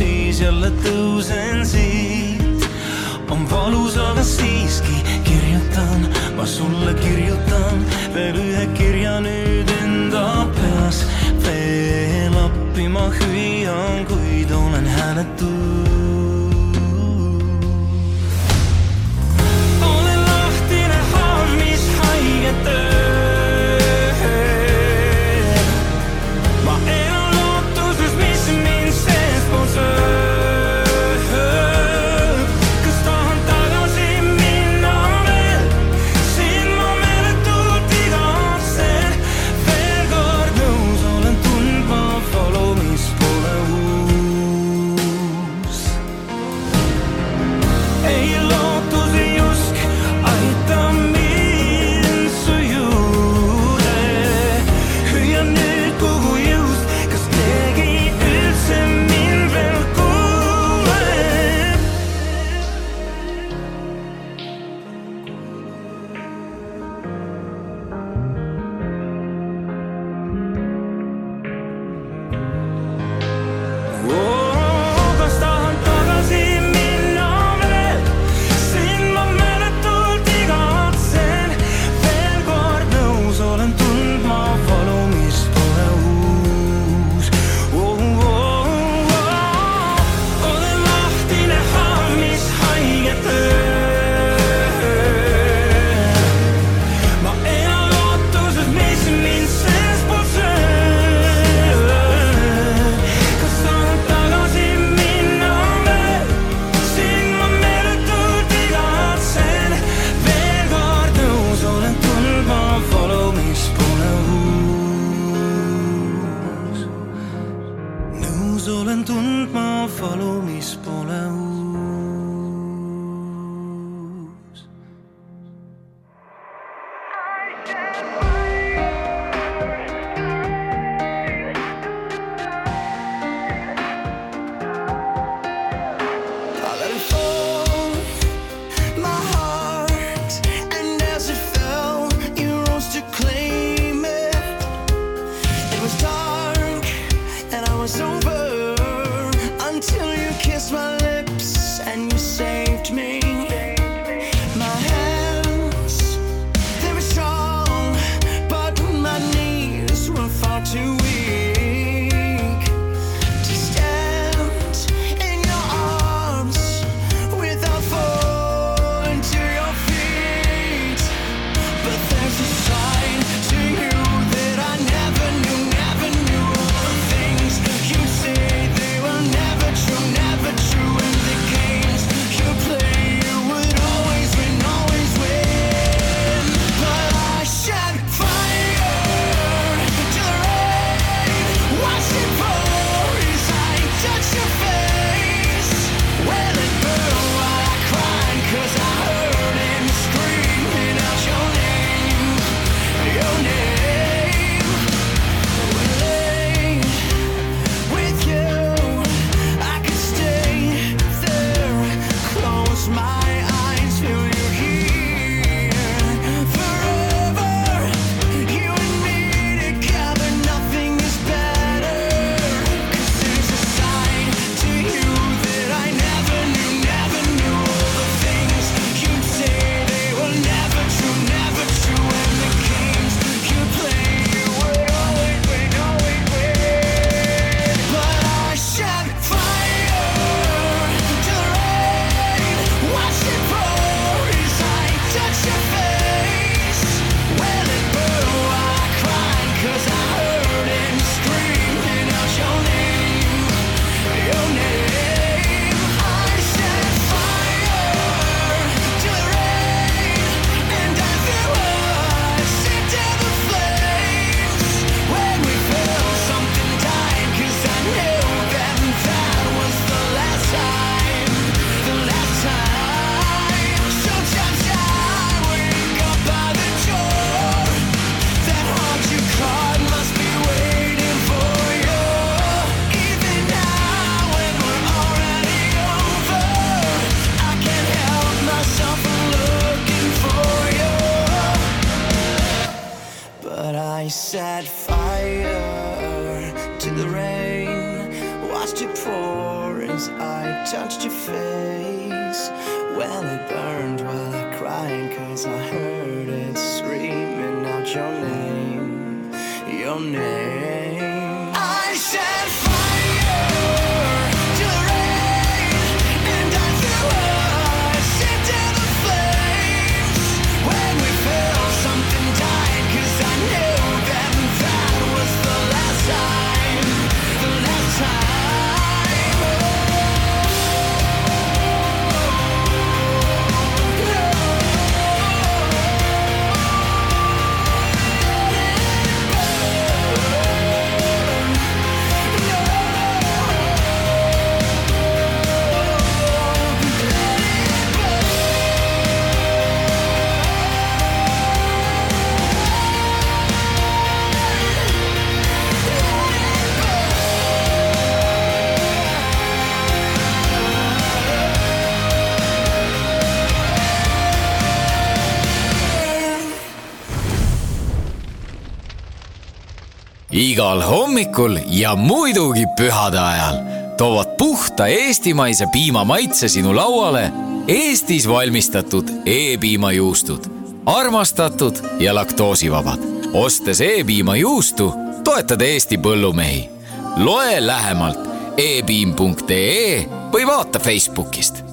siis jälle tõusen siit. on valus, aga siiski kirjutan, ma sulle kirjutan veel ühe kirja nüüd enda peas. veel appi ma hüüan, kuid olen hääletu your name, igal hommikul ja muidugi pühade ajal toovad puhta eestimaise piima maitse sinu lauale Eestis valmistatud E-piimajuustud. armastatud ja laktoosivabad. ostes E-piimajuustu, toetad Eesti põllumehi. loe lähemalt e-piim.ee või vaata Facebookist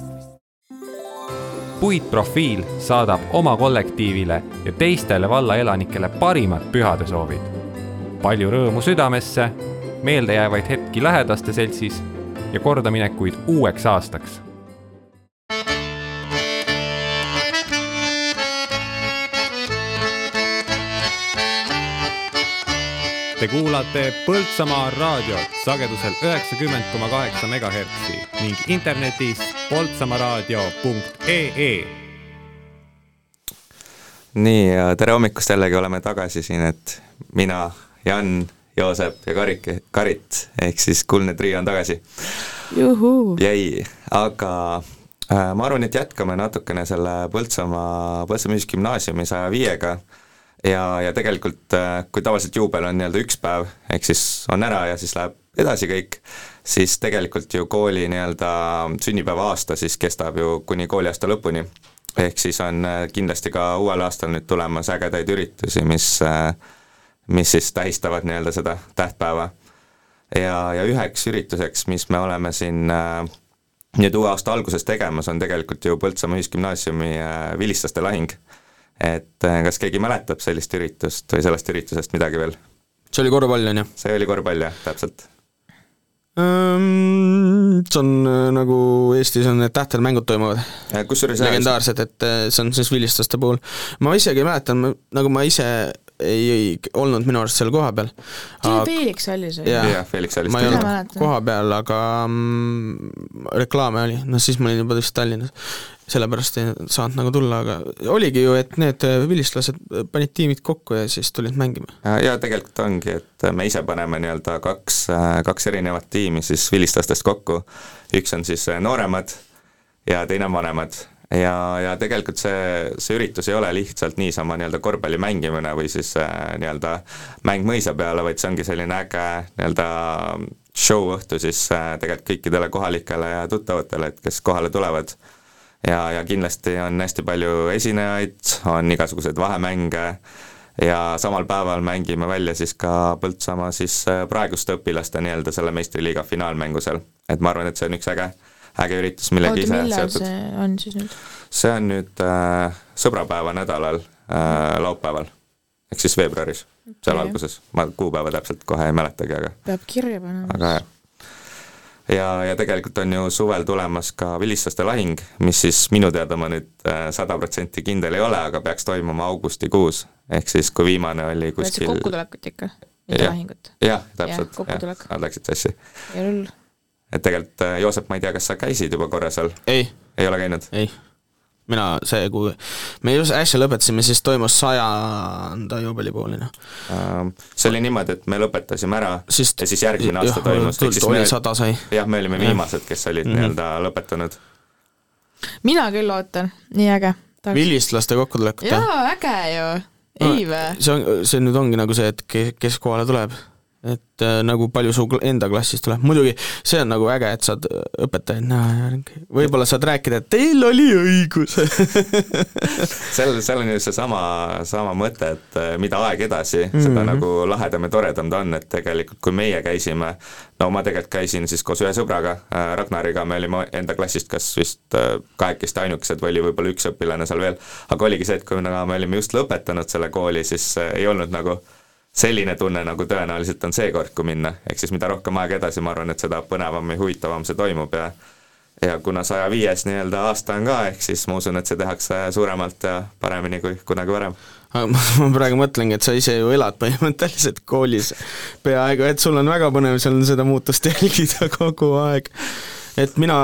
puitprofiil saadab oma kollektiivile ja teistele valla elanikele parimad pühadesoovid. Palju rõõmu südamesse, meeldejäävaid hetki lähedaste seltsis ja kordaminekuid uueks aastaks Te kuulate Põltsamaa raadiot sagedusel üheksakümmend koma kaheksa megahertsi ning internetis poltsamaaraadio.ee. nii, tere hommikust jällegi oleme tagasi siin, et mina, Jan, Joosep ja Karik, Karit ehk siis kuldne trio on tagasi. jäi, aga äh, ma arvan, et jätkame natukene selle Põltsamaa, Põltsamaa Ühisgümnaasiumi saja viiega ja, ja tegelikult äh, kui tavaliselt juubel on nii-öelda üks päev, ehk siis on ära ja siis läheb edasi kõik, siis tegelikult ju kooli nii-öelda sünnipäeva aasta siis kestab ju kuni kooliaasta lõpuni. ehk siis on äh, kindlasti ka uuel aastal nüüd tulemas ägedaid üritusi, mis, äh, mis siis tähistavad nii-öelda seda tähtpäeva. ja, ja üheks ürituseks, mis me oleme siin nüüd uue aasta alguses tegemas, on tegelikult ju Põltsamaa Ühisgümnaasiumi vilistlaste lahing et äh, kas keegi mäletab sellist üritust või sellest üritusest midagi veel? see oli korvpall, on ju? see oli korvpall, jah, täpselt. See on äh, nagu Eestis on need tähted mängud toimuvad. kusjuures legendaarsed, et äh, see on siis vilistlaste puhul. ma isegi mäletan, nagu ma ise ei, ei olnud minu arust seal kohapeal. Felix oli see. jah, Felix oli ma ei olnud kohapeal, aga mm, reklaame oli, noh siis ma olin juba vist Tallinnas. sellepärast ei saanud nagu tulla, aga oligi ju, et need vilistlased panid tiimid kokku ja siis tulid mängima. ja tegelikult ongi, et me ise paneme nii-öelda kaks, kaks erinevat tiimi siis vilistlastest kokku. üks on siis nooremad ja teine on vanemad ja, ja tegelikult see, see üritus ei ole lihtsalt niisama nii-öelda korvpalli mängimine või siis äh, nii-öelda mäng mõisa peale, vaid see ongi selline äge nii-öelda show õhtu siis äh, tegelikult kõikidele kohalikele ja tuttavatele, et kes kohale tulevad. ja, ja kindlasti on hästi palju esinejaid, on igasuguseid vahemänge ja samal päeval mängime välja siis ka Põltsamaa siis äh, praeguste õpilaste nii-öelda selle meistriliiga finaalmängu seal. et ma arvan, et see on üks äge äge üritus, millega ise seotud. see on siis nüüd? see on nüüd äh, sõbrapäeva nädalal äh, laupäeval, ehk siis veebruaris okay., seal alguses, ma kuupäeva täpselt kohe ei mäletagi, aga peab kirja panema. aga jah. ja, ja tegelikult on ju suvel tulemas ka vilistlaste lahing, mis siis minu teada ma nüüd sada äh, protsenti kindel ei ole, aga peaks toimuma augustikuus, ehk siis kui viimane oli kuskil kokkutulekut ikka, mitte lahingut? jah, täpselt, nad läksid sassi. ei hull et tegelikult Joosep, ma ei tea, kas sa käisid juba korra seal? ei. ei ole käinud? ei. mina, see, kui me just äsja lõpetasime, siis toimus sajanda juubelipuuline. See oli niimoodi, et me lõpetasime ära siis, ja siis järgmine aasta toimus. oli sada sai. jah, me olime viimased, kes olid mm -hmm. nii-öelda lõpetanud. mina küll ootan, nii äge. vilistlaste kokkutulekut? jaa, äge ju ei vä? see on, see nüüd ongi nagu see, et ke- kes kohale tuleb, et äh, nagu palju su enda klassist tuleb, muidugi see on nagu äge, et saad õpetajaid näha ja võib-olla saad rääkida, et teil oli õigus. (laughs) seal, seal on ju seesama, sama mõte, et äh, mida aeg edasi mm, -hmm. seda nagu lahedam ja toredam ta on, et tegelikult kui meie käisime, no ma tegelikult käisin siis koos ühe sõbraga äh,, Ragnariga, me olime enda klassist kas vist äh, kahekesti ainukesed või oli võib-olla üks õpilane seal veel, aga oligi see, et kui me, me olime just lõpetanud selle kooli, siis äh, ei olnud nagu selline tunne, nagu tõenäoliselt on seekord, kui minna, ehk siis mida rohkem aega edasi, ma arvan, et seda põnevam ja huvitavam see toimub ja ja kuna saja viies nii-öelda aasta on ka, ehk siis ma usun, et see tehakse suuremalt ja paremini kui kunagi varem. aga ma, (laughs) ma praegu mõtlengi, et sa ise ju elad põhimõtteliselt koolis peaaegu, et sul on väga põnev seal seda muutust jälgida (laughs) kogu aeg. Et mina,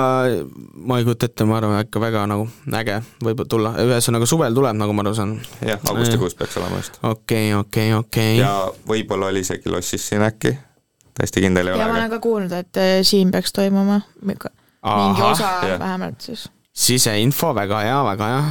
ma ei kujuta ette, ma arvan, ikka väga nagu äge võib tulla, ühesõnaga suvel tuleb, nagu ma aru saan. jah, augustikuus peaks olema just. okei, okei, okei. ja võib-olla oli isegi lossis siin äkki, täiesti kindel ei ja ma ole, olen ka kuulnud, et äh, siin peaks toimuma mingi Ahah, osa jah. vähemalt siis. siseinfo, väga hea, väga hea.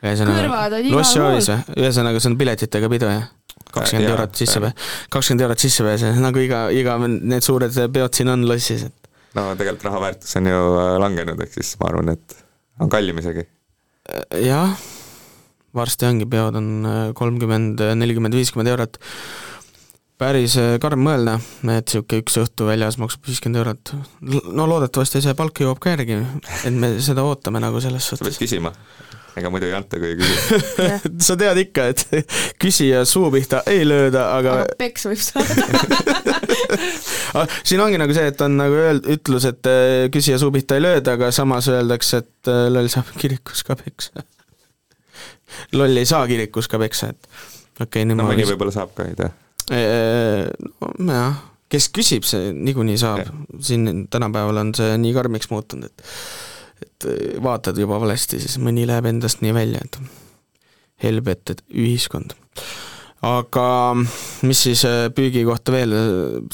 Kõrvad on igal pool. ühesõnaga see on piletitega pidu jah? kakskümmend eurot sisse, kakskümmend eurot sissepääs, nagu iga, iga need suured peod siin on lossis, et no tegelikult raha väärtus on ju äh, langenud, ehk siis ma arvan, et on kallim isegi. jah, varsti ongi, peod on äh, kolmkümmend, nelikümmend, viiskümmend eurot. päris äh, karm mõelda, et sihuke üks õhtu väljas maksab viiskümmend eurot. no loodetavasti see palk jõuab ka järgi, et me seda ootame nagu selles sa pead suhtes. küsima, ega muidu ei anta, kui ei küsi. (laughs) sa tead ikka, et (laughs) küsija suu pihta ei lööda, aga aga peks võib saada. (laughs) (laughs) Ah, siin ongi nagu see, et on nagu öeld-, ütlus, et äh, küsija suu pihta ei lööda, aga samas öeldakse, et äh, loll saab kirikus ka peksa. (laughs) loll ei saa kirikus ka peksa, et okei okay,, nüüd no ma mõni võib-olla saab ka, ei tea. no jah, kes küsib, see niikuinii saab, siin tänapäeval on see nii karmiks muutunud, et et äh, vaatad juba valesti, siis mõni läheb endast nii välja, et helbet, et ühiskond. Aga mis siis äh, püügi kohta veel,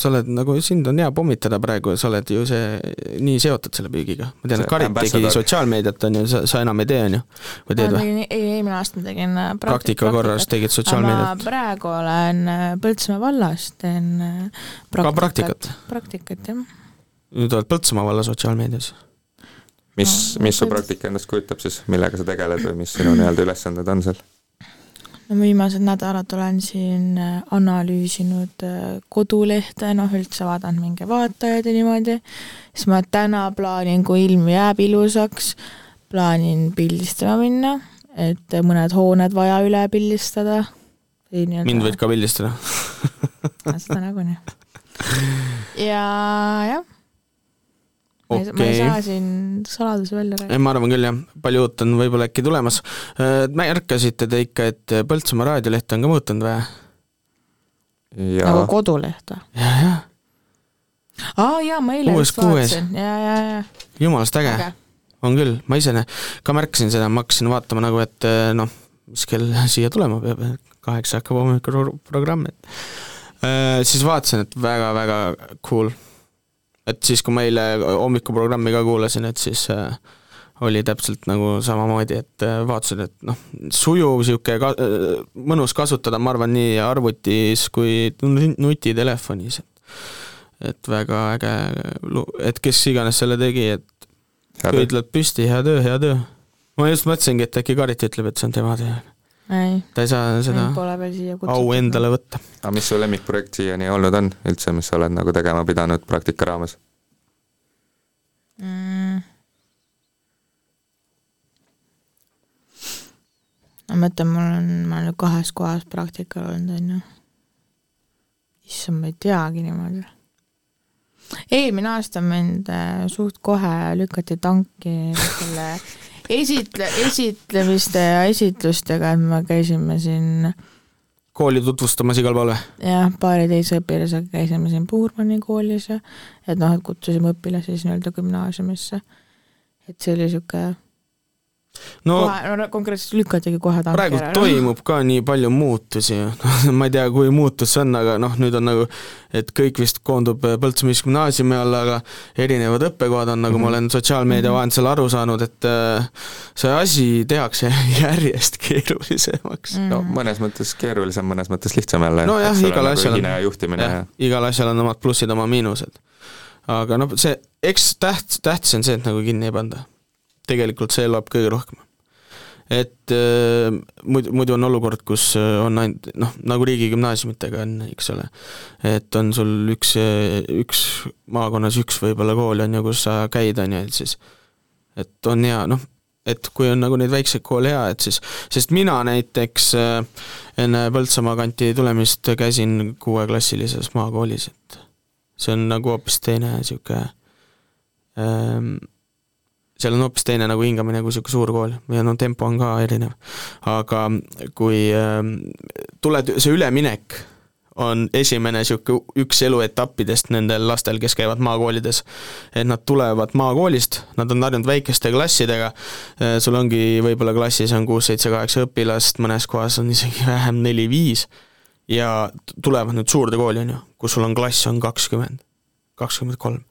sa oled nagu, sind on hea pommitada praegu, sa oled ju see, nii seotud selle püügiga. ma tean, et See Karit tegi sotsiaalmeediat, on ju, sa, sa enam ei tee, on ju? või teed või? ei, eelmine aasta ma tegin äh, praktik- praktika korras tegid sotsiaalmeediat? praegu olen äh, Põltsamaa vallas, teen äh, ka praktikat? praktikat jah. nüüd oled Põltsamaa valla sotsiaalmeedias? mis, mis su praktika endast kujutab siis, millega sa tegeled või mis sinu nii-öelda ülesanded on seal? No viimased nädalad olen siin äh, analüüsinud äh, kodulehte, noh üldse vaadanud mingi vaatajaid ja niimoodi, siis ma täna plaanin, kui ilm jääb ilusaks, plaanin pildistama minna, et mõned hooned vaja üle pildistada. mind võid ka pildistada. (laughs) seda nagunii. (laughs) ja jah, ma ei, ma ei saa siin saladusi välja rääkida. ma arvan küll jah, palju uut on võib-olla äkki tulemas. märkasite te ikka, et Põltsamaa raadioleht on ka muutunud või? ja nagu koduleht või? jah, jah, aa jaa, ma eile just vaatasin, ja, ja, ja. jumalast äge, Äge. on küll, ma ise ka märkasin seda, ma hakkasin vaatama nagu, et eh, noh, mis kell (laughs) siia tulema peab, kaheksa hakkab hommikul programm, et äh, siis vaatasin, et väga-väga cool. Et siis, kui ma eile hommikuprogrammi ka kuulasin, et siis äh, oli täpselt nagu samamoodi, et äh, vaatasin, et noh, sujuv niisugune ka, äh, mõnus kasutada, ma arvan, nii arvutis kui nu- nutitelefonis, et et väga äge, et kes iganes selle tegi, et pöidlad püsti, hea töö, hea töö. ma just mõtlesingi, et äkki Karit ütleb, et see on tema töö. ei, ta ei saa seda mind pole veel siia au endale võtta. aga mis su lemmikprojekt siiani olnud on üldse, mis sa oled nagu tegema pidanud praktika raames? mm.. ma mõtlen, mul on, ma olen kahes kohas praktikal olnud, onju. issand, ma ei teagi niimoodi. eelmine aasta mind äh, suht kohe lükati tanki selle esitle-, esitlemiste ja esitlustega, et me käisime siin kooli tutvustamas igal pool või? jah, paari teise õpilasega käisime siin Puurmani koolis ja et noh, et kutsusime õpilasi siis nii-öelda gümnaasiumisse. et see oli sihuke no kohe, no konkreetselt lükatigi kohe tanki praegu ära. toimub ka nii palju muutusi, (laughs) ma ei tea, kui muutus see on, aga noh, nüüd on nagu, et kõik vist koondub Põltsamaa Gümnaasiumi alla, aga erinevad õppekohad on, nagu ma olen sotsiaalmeedia vahendusel aru saanud, et äh, see asi tehakse (laughs) järjest keerulisemaks. no mõnes mõttes keerulisem, mõnes mõttes lihtsam jälle. nojah, igal asjal on. juhtimine ja, igal asjal on omad plussid, oma miinused. aga noh, see, eks täht-, tähtis on see, et nagu kinni ei panda. Tegelikult see loeb kõige rohkem. et äh, muidu, muidu on olukord, kus äh, on ainult noh, nagu riigigümnaasiumitega on, eks ole, et on sul üks, üks maakonnas üks võib-olla kool on ju, kus sa käid, on ju, et siis et on hea, noh, et kui on nagu neid väikseid koole hea, et siis, sest mina näiteks äh, enne Põltsamaa kanti tulemist käisin kuueklassilises maakoolis, et see on nagu hoopis teine niisugune ähm, seal on hoopis teine nagu hingamine kui niisugune suur kool ja no tempo on ka erinev. aga kui ähm, tuled, see üleminek on esimene niisugune üks eluetappidest nendel lastel, kes käivad maakoolides. et nad tulevad maakoolist, nad on harjunud väikeste klassidega, sul ongi võib-olla klassis on kuus, seitse, kaheksa õpilast, mõnes kohas on isegi vähem, neli-viis, ja tulevad nüüd suurde kooli, on ju, kus sul on klass on kakskümmend, kakskümmend kolm.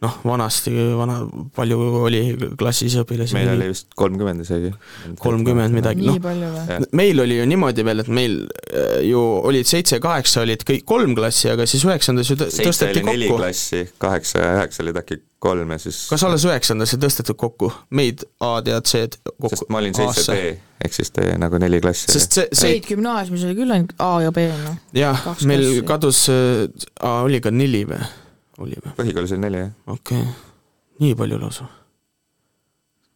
noh, vanasti vana, palju oli klassis õpilasi? meil oli vist kolmkümmend isegi. kolmkümmend midagi, noh meil oli ju niimoodi veel, et meil äh, ju olid seitse-kaheksa olid kõik kolm klassi, aga siis üheksandas ju tõsteti oli neli kokku. klassi, kaheksa ja üheksa olid äkki kolm ja siis kas alles üheksandas ei tõstetud kokku meid A-d ja C-d kokku? sest ma olin seitse D, ehk siis te nagu neli klassi. sest see, see Seid gümnaasiumis oli küll ainult A ja B, noh. jah meil kadus, oli ka neli või? Oli või? põhikoolis oli neli, jah. okei okay., nii palju lausa.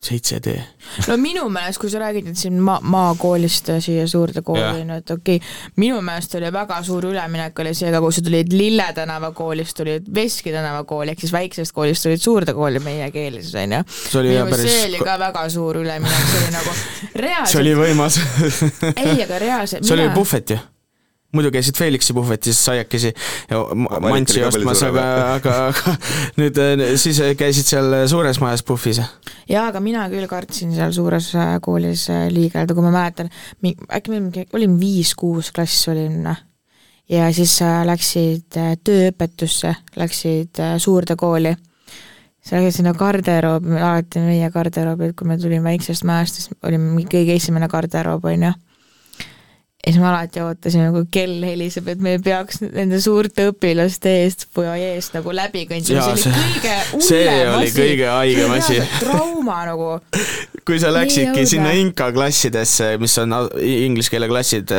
seitse D. no minu meelest, kui sa räägid nüüd siin maa, maakoolist siia suurde kooli, no et okei okay,, minu meelest oli väga suur üleminek oli seega, kui sa tulid Lille tänava koolist, tulid Veski tänava kooli ehk siis väiksest koolist tulid suurde kooli meie keeles, on ju. See oli jah päris- see oli ka väga suur üleminek, see oli nagu reaalselt (laughs) see oli võimas ei, aga reaalselt see oli mina- puhvet ju. Muidu käisid Felixi puhvetis saiakesi ja mantsi ostmas, aga, aga, aga (laughs) nüüd äh, siis käisid seal suures majas puhvis. jaa, aga mina küll kartsin seal suures äh, koolis äh, liigelda, kui ma mäletan, äkki meil mingi, olin viis-kuus klass olin noh. ja siis äh, läksid äh, tööõpetusse, läksid äh, suurde kooli. seal oli sinna garderoobi, alati meie garderoobid, kui me tulime väiksest majast, siis oli mingi kõige esimene garderoob, on ju ja siis me alati ootasime, kui kell heliseb, et me peaks nende suurte õpilaste eest fuajeest nagu läbi kõndima, see oli see- kõige see hullem oli asi. kõige haigem asi. See oli trauma nagu. (laughs) kui sa läksidki sinna Inka klassidesse, mis on inglise keele klassid,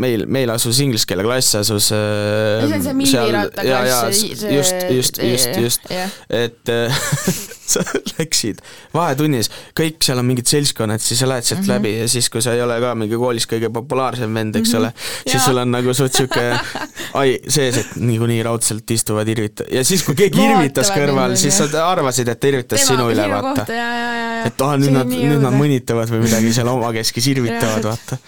meil, meil asus inglise keele klass asus Ja see on see milliratta klass, see- see- just, just, just, just et äh, (laughs) sa läksid vahetunnis, kõik seal on mingid seltskonnad, siis sa lähed sealt mm. -hmm. läbi ja siis, kui sa ei ole ka mingi koolis kõige populaarsem vend, eks Mhm. ole, siis Jaa. sul on nagu suht sihuke (laughs) ai sees, et niikuinii raudselt istuvad irvita- ja siis, kui keegi irvitas kõrval, siis sa arvasid, et ta irvitas sinu üle, vaata. ja, ja, ja, ja. et ah, nüüd nad, nüüd nad. mõnitavad või midagi seal omakeskis irvitavad, vaata.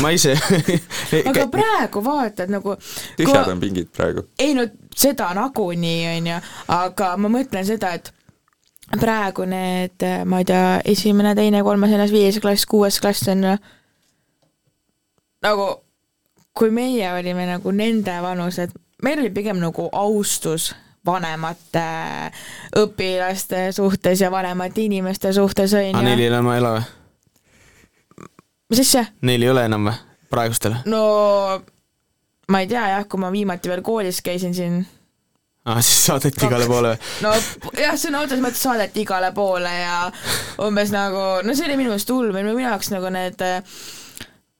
ma ise (laughs) aga praegu vaatad nagu. tühjad on pingid praegu. ei no seda nagunii, on ju, aga ma mõtlen seda, et praegu need, ma ei tea, esimene, teine, kolmas, neljas, viies klass, kuues klass on ju nagu kui meie olime nagu nende vanused, meil oli pigem nagu austus vanemate õpilaste suhtes ja vanemate inimeste suhtes on aga neil ju. ei ole enam või? mis asja? Neil ei ole enam või, praegustel? no ma ei tea jah, kui ma viimati veel koolis käisin siin aa, Ah, siis saadeti igale poole või? no jah, sõna otseses mõttes saadeti igale poole ja umbes nagu, no see oli minu meelest hull minu jaoks nagu need äh,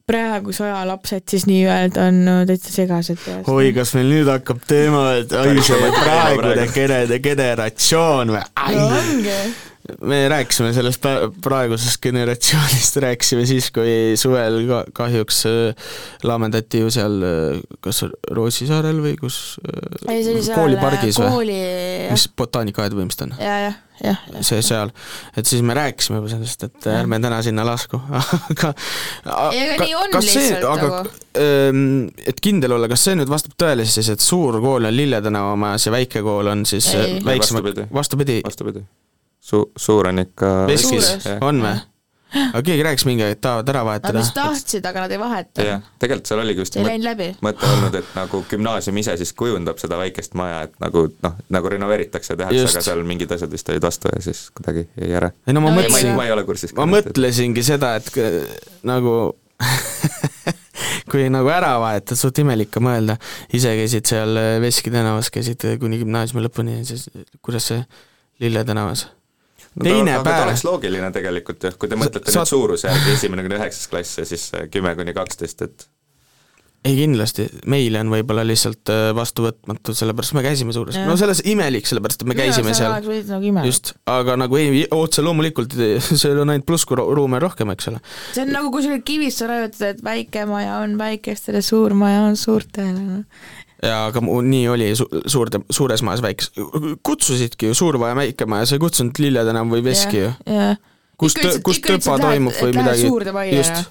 praeguse aja lapsed siis nii-öelda on no, täitsa segased oi, kas meil nüüd hakkab teema, et ai, see praegune kene-, generatsioon või? no ongi. Me rääkisime sellest pra- praegusest generatsioonist, rääkisime siis, kui suvel ka kahjuks äh, laamendati ju seal äh, kas Rootsi saarel või kus äh, ei, see oli seal koolipargis või? kooli, mis botaanikaaed või mis ta on? ja, jah, jah, jah. see seal, et siis me rääkisime juba sellest, et ärme täna sinna lasku, (laughs) aga Ei, aga nii on kas see, lihtsalt aga nagu. ähm, et kindel olla, kas see nüüd vastab tõele siis, et suur kool on Lille tänava majas ja väike kool on siis Ei. väiksema Vastupidi., vastupidi, vastupidi. Su-, suur on ikka veskis on või? aga keegi rääkis mingi aeg, et tahavad ära Nad vahetada vist. tahtsid, aga nad ei vaheta. jah, tegelikult seal oligi just läbi. mõte olnud, et nagu gümnaasium ise siis kujundab seda väikest maja, et nagu noh, nagu renoveeritakse ja tehakse, aga seal mingid asjad vist olid vastu ja siis kuidagi jäi ära. ei no ma No ma ei, mõtlesin, ma ei ole kursis. ma mõtlesingi seda, et nagu (laughs) kui nagu ära vahetad, suht imelik on mõelda, ise käisid seal Veski tänavas, käisid kuni gümnaasiumi lõpuni siis kuidas see Lille tänavas? No, teine aga päev oleks loogiline tegelikult jah, kui te mõtlete Sa- nüüd suurusjärgi esimene kuni üheksas klass ja siis äh, kümme kuni kaksteist, et ei kindlasti, meile on võib-olla lihtsalt äh, vastuvõtmatu, sellepärast me käisime suures, no selles imelik, sellepärast et me käisime seal, nagu just, aga nagu ei, otse loomulikult (laughs) see on ainult pluss, kui ruume on rohkem, eks ole. see on nagu, kui sul Kivissaare rajutad, et väike maja on väikestele, suur maja on suurtele no.. Ja aga mu- nii oli su-, suurde, suures majas väikes, kutsusidki ju Suurmaja, Väikemaja, sa ei kutsunud Lille tänav või Veski ju. kus tõ- ütlesid- kus et lähed- toimub või midagi? Just.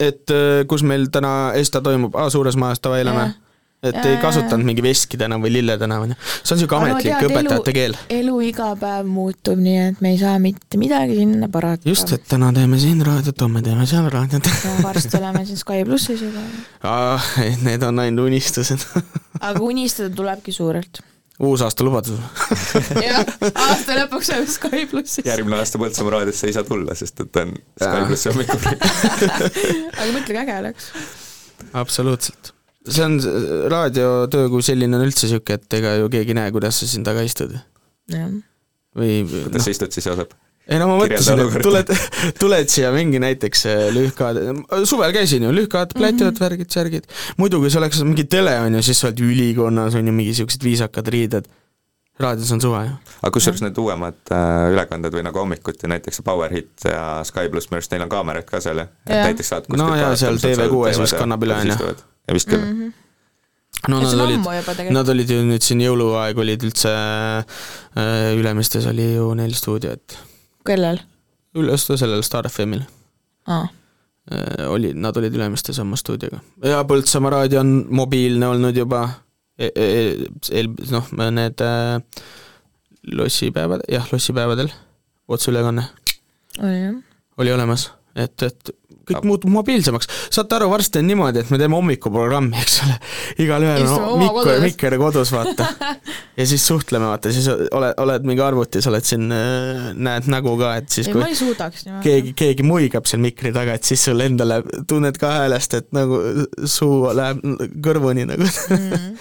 Et äh, kus meil täna ESTA toimub, aa suures majas davai lähme Jah. Et Jaa, ei kasutanud mingi Veski tänav või Lille tänav onju see on siuke ametlik õpetajate keel elu iga päev muutub, nii et me ei saa mitte midagi sinna parata. just et täna teeme siin raadiot homme teeme seal raadiot ja varsti oleme siin Sky plussis juba. ah, need on ainult unistused (laughs) aga unistada tulebki suurelt. uusaasta lubadus (laughs) jah, aasta lõpuks oleme Sky plussis. järgmine aasta Põltsamaa raadiosse ei saa tulla, sest et on Sky plussi hommikul. (laughs) aga mõtle, kui äge oleks. absoluutselt see on raadiotöö kui selline on üldse siuke et ega ju keegi ei näe kuidas sa siin taga istud jah. või kuidas sa istud siis, Joosep? ei no ma mõtlesin, et tuled, tuled siia mingi näiteks äh, lühkad, suvel käisin ju, lühkad plätivad mm, -hmm. värgid, särgid. muidu kui see oleks mingi tele on ju, siis sa oled ülikonnas on ju mingi siuksed viisakad riided. raadios on suva ju. aga kusjuures need uuemad äh, ülekanded või nagu hommikuti näiteks Power Hit ja Sky pluss, minu arust neil on kaamerad ka seal Jah. näiteks saad No jaa, seal TV6-s vist kannab üle, on ju. Ja vist küll mm. Mhm. no nad olid nad olid ju nüüd siin jõuluaeg olid üldse äh, Ülemistes oli ju neil stuudio, et kellel? üles sellel Star FM-il aa, äh, oli, nad olid Ülemistes oma stuudioga. ja Põltsamaa raadio on mobiilne olnud juba e, e, eel-, noh, need äh, lossipäevad, jah, lossipäevadel otseülekanne oli olemas, et, et kõik muutub mobiilsemaks, saate aru, varsti on niimoodi, et me teeme hommikuprogrammi, eks ole, igalühel on kodus. Mikker kodus, vaata. (laughs) ja siis suhtleme, vaata, siis oled, oled mingi arvutis, oled siin, näed nägu ka, et siis ei, kui ma ei suudaks keegi, keegi muigab seal mikri taga, et siis sul endale tunned ka häälest, et nagu suu läheb kõrvuni nagu Mm.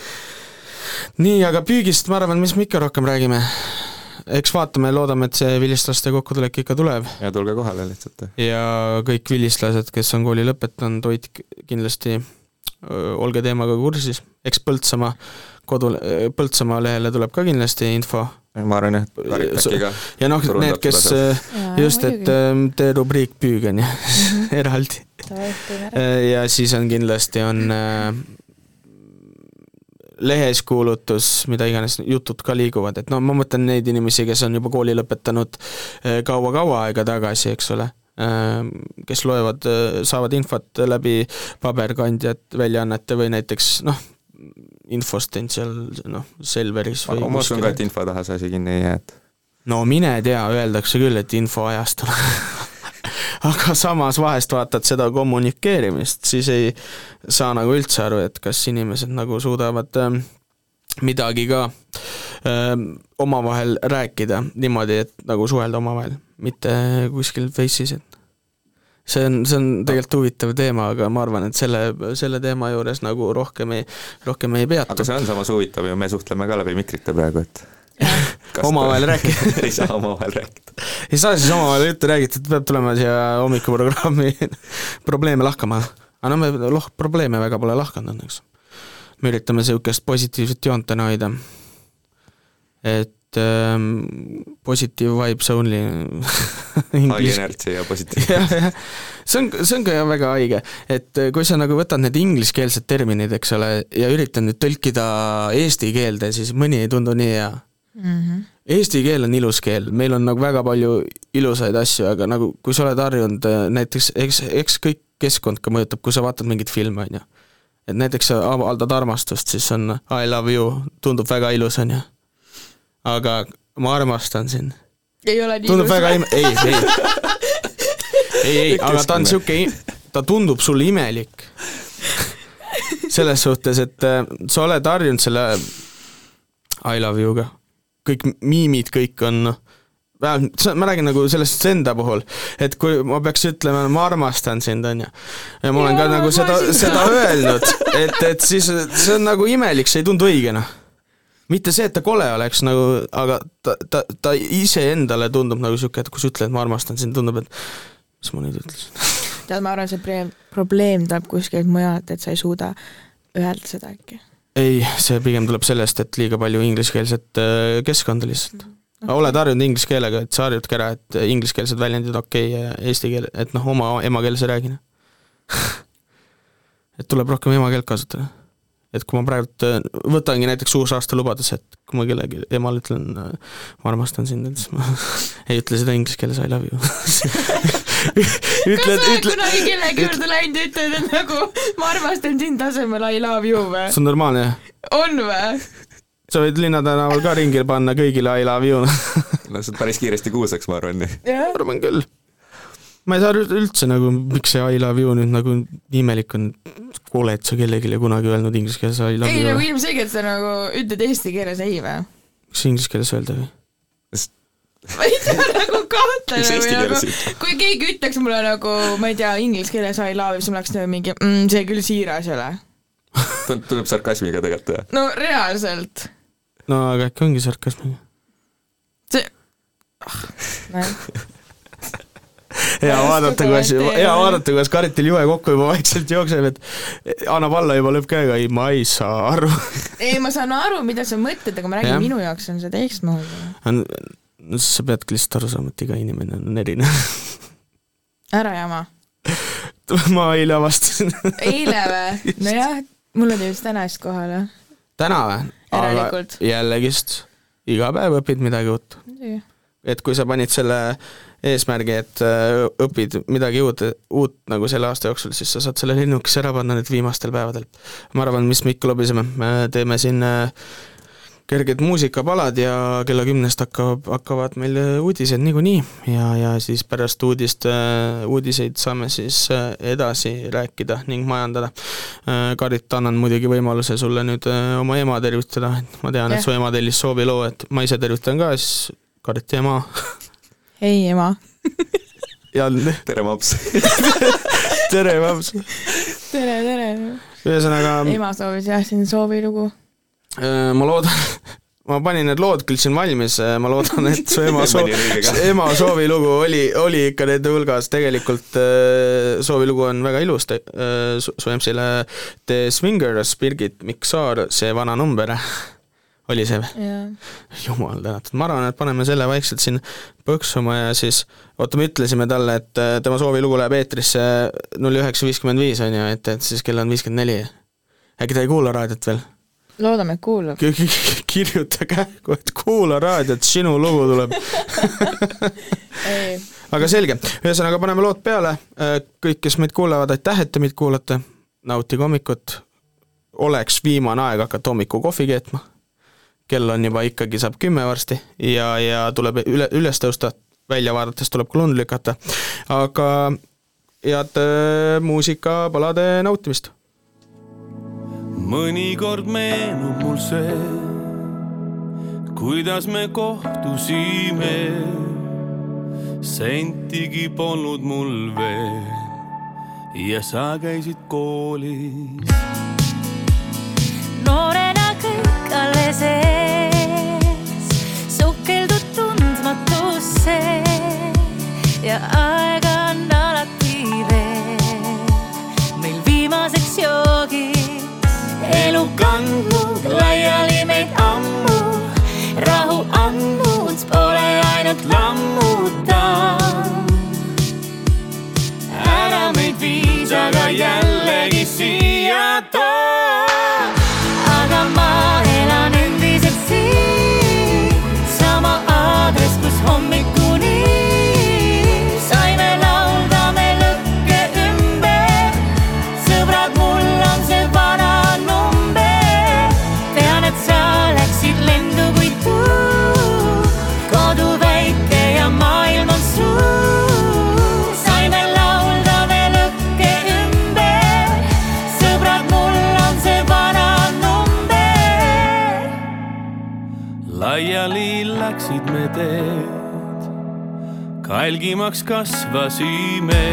(laughs) nii, aga püügist ma arvan, mis me ikka rohkem räägime. Eks vaatame, loodame, et see vilistlaste kokkutulek ikka tuleb ja tulge kohale lihtsalt. ja kõik vilistlased, kes on kooli lõpetanud, hoidke kindlasti, olge teemaga kursis, eks Põltsamaa kodu, Põltsamaa lehele tuleb ka kindlasti info. ma arvan jah, et Karit äkki ka. ja noh, need, kes Jaa, just, et tee rubriik püük on ju, eraldi. Ja siis on kindlasti on äh, lehes kuulutus, mida iganes jutud ka liiguvad, et no ma mõtlen neid inimesi, kes on juba kooli lõpetanud äh, kaua-kaua aega tagasi, eks ole, kes loevad, saavad infot läbi paberkandjat, väljaannete või näiteks noh, infost end seal noh, Selveris või ma usun ka, et info taha see asi kinni ei jää, et no mine tea, öeldakse küll, et infoajastul (laughs) aga samas vahest vaatad seda kommunikeerimist, siis ei saa nagu üldse aru, et kas inimesed nagu suudavad ähm, midagi ka ähm, omavahel rääkida niimoodi, et nagu suhelda omavahel, mitte kuskil Face'is, et see on, see on tegelikult huvitav teema, aga ma arvan, et selle, selle teema juures nagu rohkem ei, rohkem ei peatu aga. see on samas huvitav ju, me suhtleme ka läbi mikrite praegu, et omavahel rääkida (laughs) ei saa omavahel rääkida. ei saa siis omavahel juttu räägitud, peab tulema siia hommikuprogrammi (laughs) probleeme lahkama. aga no me loh-, probleeme väga pole lahkanud õnneks. me üritame niisugust positiivset joont täna hoida. et ähm, positive vibes only (laughs) high energy ja positiivne. see on, see on ka väga haige, et kui sa nagu võtad need ingliskeelsed terminid, eks ole, ja üritad nüüd tõlkida eesti keelde, siis mõni ei tundu nii hea Mhm. Eesti keel on ilus keel, meil on nagu väga palju ilusaid asju, aga nagu kui sa oled harjunud äh, näiteks, eks, eks kõik keskkond ka mõjutab, kui sa vaatad mingit filmi, on ju. et näiteks sa avaldad armastust, siis on I love you, tundub väga ilus, on ju. aga ma armastan sind, ei ole nii tundub ilus väga ime-, ei, ei, (laughs) ei, ei, aga ta on sihuke, ta tundub sulle imelik. selles suhtes, et äh, sa oled harjunud selle I love you'ga, kõik miimid, kõik on noh, vähemalt ma räägin nagu sellest enda puhul, et kui ma peaks ütlema, ma armastan sind, onju. ja ma olen ka Jaa, nagu seda, seda öelnud, et, et siis see on nagu imelik, see ei tundu õige noh mitte see, et ta kole oleks nagu, aga ta, ta, ta iseendale tundub nagu sihuke, et kui sa ütled, ma armastan sind, tundub, et mis ma nüüd ütlesin. tead, ma arvan, see probleem tuleb kuskilt mujalt, et sa ei suuda öelda seda äkki. ei, see pigem tuleb sellest, et liiga palju ingliskeelset äh, keskkonda lihtsalt okay.. oled harjunud inglise keelega, et sa harjudki ära, et ingliskeelsed väljendid okei okay, ja eesti keel, et noh, oma emakeeles ei räägi. (laughs) et tuleb rohkem emakeelt kasutada. et kui ma praegult äh, võtangi näiteks uusaasta lubaduse, et kui ma kellelegi emale ütlen, ma armastan sind, siis ma (laughs) ei ütle seda inglise keeles I love you. (laughs) kas sa oled kunagi kellegi juurde läinud ja ütled, et nagu ma armastan sind asemel I love you või? see on normaalne on või? sa võid linnatänaval ka ringi panna kõigile I love you. no see on päris kiiresti kuulsaks, ma arvan. jah, arvan küll. ma ei saa üldse nagu, miks see I love you nüüd nagu nii imelik on, oled sa kellelegi kunagi öelnud inglise keeles I love ei nagu you? ilmselgelt sa nagu ütled eesti keeles ei või? kas inglise keeles öelda või? Ma ei tea, nagu eesti või nagu ütled?, kui keegi ütleks mulle nagu, ma ei tea, inglise keeles I love you, siis ma oleks nagu mingi mm,, see küll siiras ei ole. (laughs) tuleb sarkasmiga tegelikult jah. no reaalselt. no aga äkki ongi sarkasm. see, nojah. hea vaadata, kuidas, hea vaadata, kuidas Karitil juhe kokku juba vaikselt jookseb, et annab alla juba lõppkäega, ei ma ei saa aru. ei, ma saan aru, mida sa mõtled, aga ma räägin minu jaoks on see teistmoodi. No siis sa peadki lihtsalt aru saama, et iga inimene on erinev. (laughs) ära jama. (laughs) ma eile avastasin. eile või? (laughs) nojah, mulle ta jõudis täna just kohale. täna või? aga jällegist iga päev õpid midagi uut. et kui sa panid selle eesmärgi, et äh, õpid midagi uut, uut nagu selle aasta jooksul, siis sa saad selle linnukese ära panna nüüd viimastel päevadel. ma arvan, mis me ikka lobiseme, me teeme siin äh, kerged muusikapalad ja kella kümnest hakkab, hakkavad meil uudised niikuinii ja, ja siis pärast uudist, uudiseid saame siis äh, edasi rääkida ning majandada. Karit, annan muidugi võimaluse sulle nüüd äh, oma ema tervitada, et ma tean, et su ema tellis sooviloo, et ma ise tervitan ka siis Kariti ema (laughs) ei, ema. (laughs) ja tere, maps. (laughs) tere, maps. tere, tere. ühesõnaga, ema soovis jah siin soovilugu. Äh, ma loodan, (laughs) ma panin need lood küll siin valmis, ma loodan, et su ema (laughs) soo- (laughs) ema soovilugu oli, oli ikka nende hulgas, tegelikult äh, soovilugu on väga ilus, su, su MC-le The Swingers, Birgit Miksaar, See vana number, oli see või? jah. jumal tänatud, ma arvan, et paneme selle vaikselt siin põksuma ja siis oota, me ütlesime talle, et äh, tema soovilugu läheb eetrisse null üheksa viiskümmend viis on ju, et, et siis kell on viiskümmend neli. äkki ta ei kuula raadiot veel? loodame, et kuulab. kirjuta kähku, et kuula raadiot, sinu lugu tuleb. (laughs) aga selge, ühesõnaga paneme lood peale, kõik, kes meid kuulavad, aitäh, et te meid kuulate, nautige hommikut, oleks viimane aeg hakata hommikul kohvi keetma, kell on juba ikkagi saab kümme varsti. Ja, ja tuleb üle, üles tõusta, välja vaadates tuleb ka lund lükata, aga head äh, muusikapalade nautimist mõnikord meenub mul see, kuidas me kohtusime. sentigi polnud mul veel ja sa käisid koolis. noorena kõik alles ees, sukeldud tundmatusse ja aega elu kandnud laiali meid ammu, rahu andnud pole ainult lammuta. ära meid viis, aga jällegi siia teed, kalgimaks kasvasime.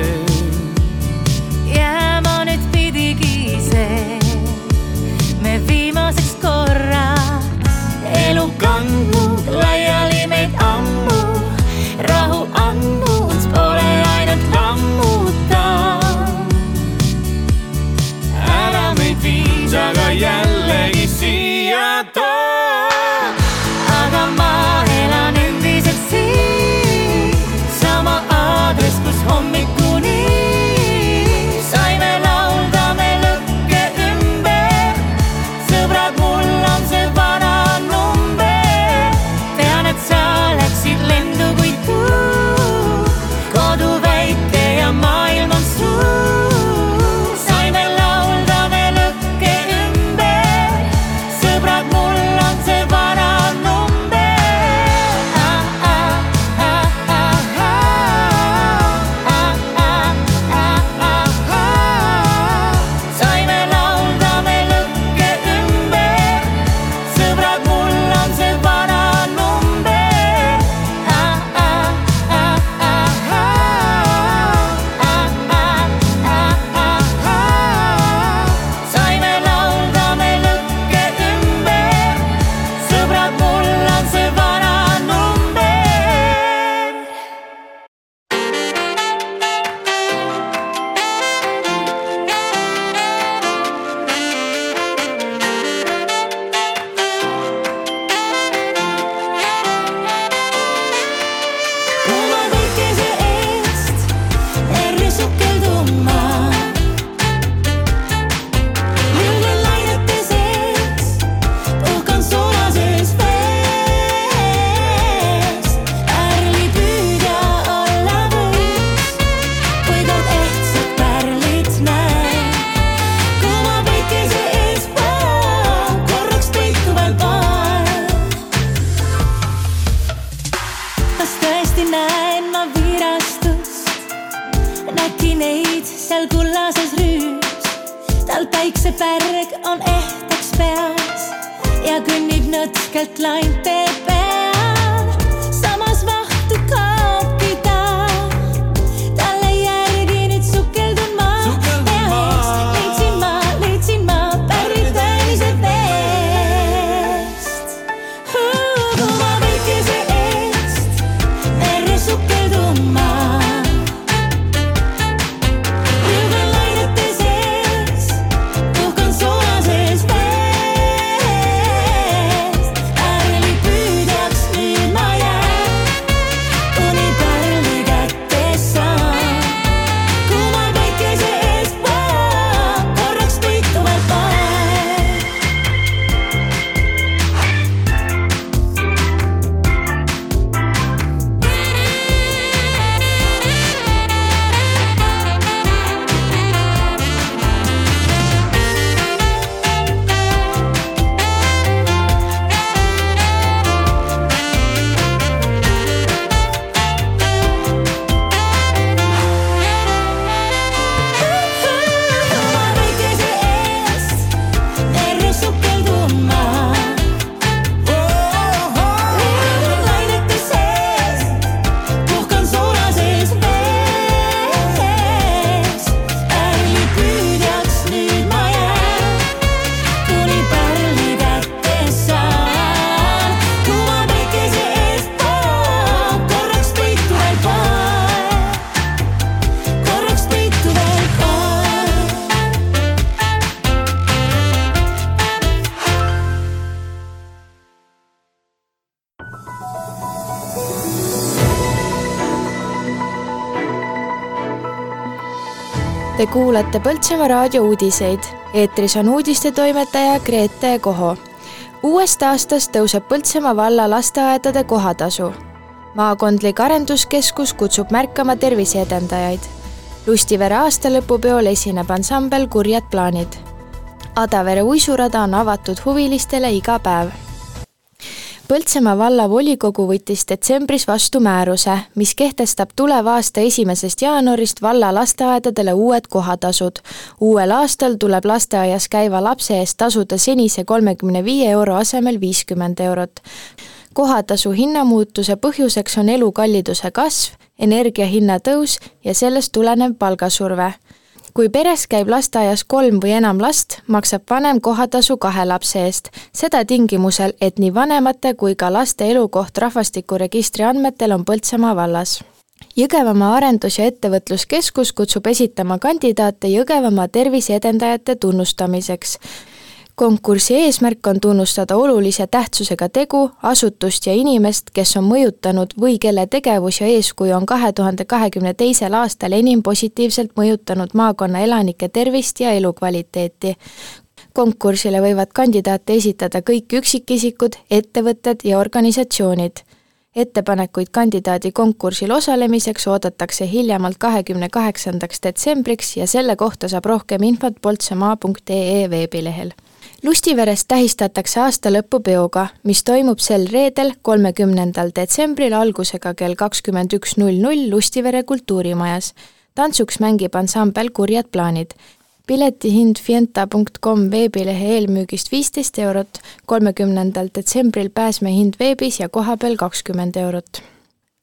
jääma nüüd pidigi see, me viimaseks korraks elu kandnud laiali meid ammu, rahu andnud pole ainult lammutav. ära meid viis, aga jällegi siia headline Te kuulate Põltsamaa raadio uudiseid. eetris on uudistetoimetaja Grete Koho. uuest aastast tõuseb Põltsamaa valla lasteaedade kohatasu. maakondlik arenduskeskus kutsub märkama terviseedendajaid. Lustivere aastalõpupeol esineb ansambel Kurjad plaanid. Adavere uisurada on avatud huvilistele iga päev Põltsamaa vallavolikogu võttis detsembris vastu määruse, mis kehtestab tuleva aasta esimesest jaanuarist valla lasteaedadele uued kohatasud. uuel aastal tuleb lasteaias käiva lapse eest tasuda senise kolmekümne viie euro asemel viiskümmend eurot. kohatasu hinnamuutuse põhjuseks on elukalliduse kasv, energiahinna tõus ja sellest tulenev palgasurve. Kui peres käib lasteaias kolm või enam last, maksab vanem kohatasu kahe lapse eest, seda tingimusel, et nii vanemate kui ka laste elukoht rahvastikuregistri andmetel on Põltsamaa vallas Jõgevamaa Arendus- ja Ettevõtluskeskus kutsub esitama kandidaate Jõgevamaa terviseedendajate tunnustamiseks. Konkursi eesmärk on tunnustada olulise tähtsusega tegu, asutust ja inimest, kes on mõjutanud või kelle tegevus ja eeskuju on kahe tuhande kahekümne teisel aastal enim positiivselt mõjutanud maakonna elanike tervist ja elukvaliteeti konkursile võivad kandidaate esitada kõik üksikisikud, ettevõtted ja organisatsioonid ettepanekuid kandidaadi konkursil osalemiseks oodatakse hiljemalt kahekümne kaheksandaks detsembriks ja selle kohta saab rohkem infot poltsamaa.ee veebilehel. Lustiveres tähistatakse aastalõpupeoga, mis toimub sel reedel, kolmekümnendal detsembril algusega kell kakskümmend üks null null Lustivere kultuurimajas. tantsuks mängib ansambel Kurjad plaanid piletihind fienta.com veebilehe eelmüügist viisteist eurot, kolmekümnendal detsembril pääsmehind veebis ja kohapeal kakskümmend eurot.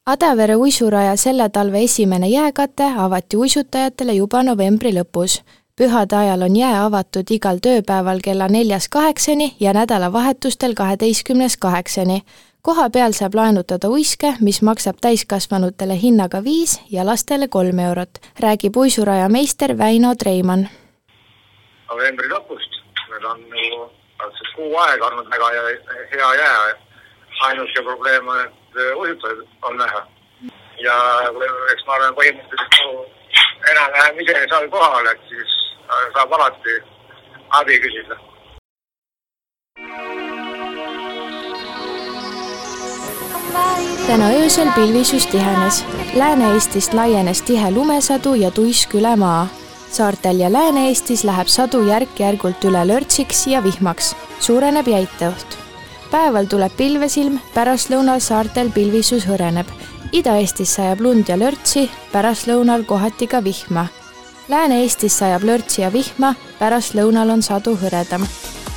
Adavere uisuraja selle talve esimene jääkate avati uisutajatele juba novembri lõpus. Pühade ajal on jää avatud igal tööpäeval kella neljast kaheksani ja nädalavahetustel kaheteistkümnest kaheksani. koha peal saab laenutada uiske, mis maksab täiskasvanutele hinnaga viis ja lastele kolm eurot, räägib uisuraja meister Väino Treimann novembri lõpust. meil on ju praktiliselt kuu aega olnud väga hea, jää. ainus ju probleem on, et ujutajaid on vähe. ja eks ma olen põhimõtteliselt enam-vähem ise seal kohal, et siis saab alati abi küsida täna öösel pilvisus tihenes. Lääne-Eestist laienes tihe lumesadu ja tuisk üle maa saartel ja Lääne-Eestis läheb sadu järk-järgult üle lörtsiks ja vihmaks, suureneb jäiteoht. päeval tuleb pilvesilm, pärastlõunal saartel pilvisus hõreneb. Ida-Eestis sajab lund ja lörtsi, pärastlõunal kohati ka vihma. Lääne-Eestis sajab lörtsi ja vihma, pärastlõunal on sadu hõredam.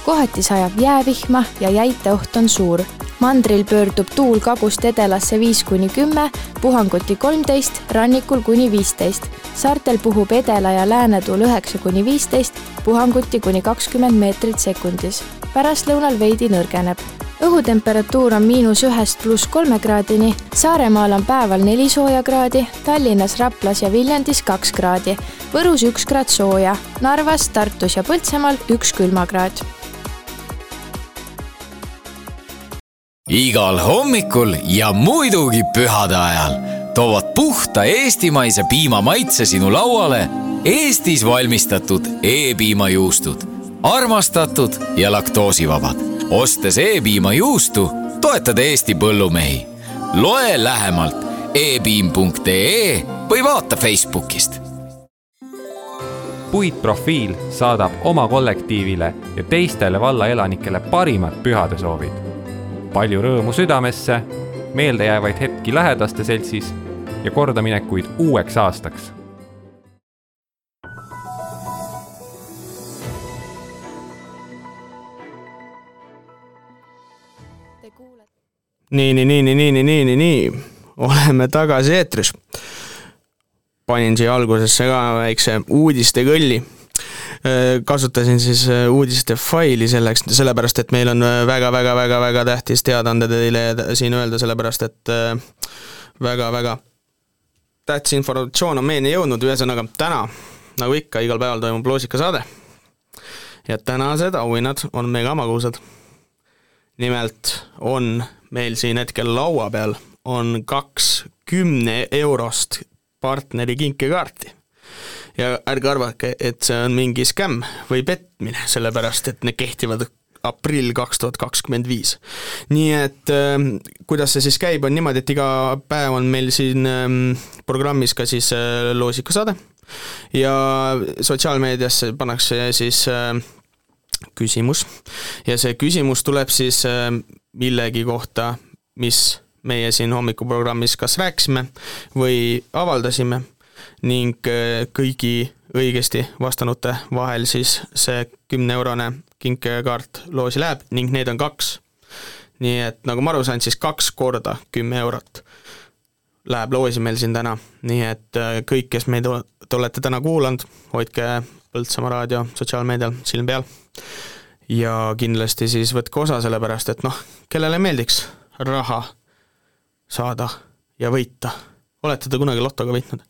kohati sajab jäävihma ja jäiteoht on suur mandril pöördub tuul kagust edelasse viis kuni kümme, puhanguti kolmteist, rannikul kuni viisteist. saartel puhub edela- ja läänetuul üheksa kuni viisteist, puhanguti kuni kakskümmend meetrit sekundis. pärastlõunal veidi nõrgeneb. Õhutemperatuur on miinus ühest pluss kolme kraadini, Saaremaal on päeval neli sooja kraadi, Tallinnas, Raplas ja Viljandis kaks kraadi, Võrus üks kraad sooja, Narvas, Tartus ja Põltsamaal üks külmakraad igal hommikul ja muidugi pühade ajal toovad puhta eestimaise piima maitse sinu lauale Eestis valmistatud E-piimajuustud. armastatud ja laktoosivabad. Ostes E-piimajuustu, toetad Eesti põllumehi. loe lähemalt epiim.ee või vaata Facebookist puitprofiil saadab oma kollektiivile ja teistele valla elanikele parimad pühadesoovid palju rõõmu südamesse, meeldejäävaid hetki lähedaste seltsis ja kordaminekuid uueks aastaks. Nii, nii, nii, nii, nii, nii, nii, nii, nii, oleme tagasi eetris. panin siia algusesse ka väikse uudistekõlli Äh, kasutasin siis äh, uudiste faili selleks, sellepärast et meil on väga-väga-väga-väga äh, tähtis teadaande teile siin öelda, sellepärast et väga-väga tähtis informatsioon on meieni jõudnud, ühesõnaga täna, nagu ikka, igal päeval toimub loosikasaade. ja tänased auhinnad on mega magusad. nimelt on meil siin hetkel laua peal on kaks kümne eurost partneri kinkekaarti ja ärge arvake, et see on mingi skämm või petmine, sellepärast et need kehtivad aprill kaks tuhat kakskümmend viis. nii et äh, kuidas see siis käib, on niimoodi, et iga päev on meil siin äh, programmis ka siis äh, loosikasaade ja sotsiaalmeediasse pannakse siis äh, küsimus ja see küsimus tuleb siis äh, millegi kohta, mis meie siin hommikuprogrammis kas rääkisime või avaldasime ning äh, kõigi õigesti vastanute vahel siis see kümne eurone kinkekaart loosi läheb ning neid on kaks. nii et nagu ma aru sain, siis kaks korda kümme eurot läheb loosi meil siin täna, nii et äh, kõik, kes meid olete täna kuulanud, hoidke Põltsamaa raadio sotsiaalmeedial silm peal. Ja kindlasti siis võtke osa, sellepärast et noh, kellele meeldiks raha saada ja võita. olete te kunagi lotoga võitnud?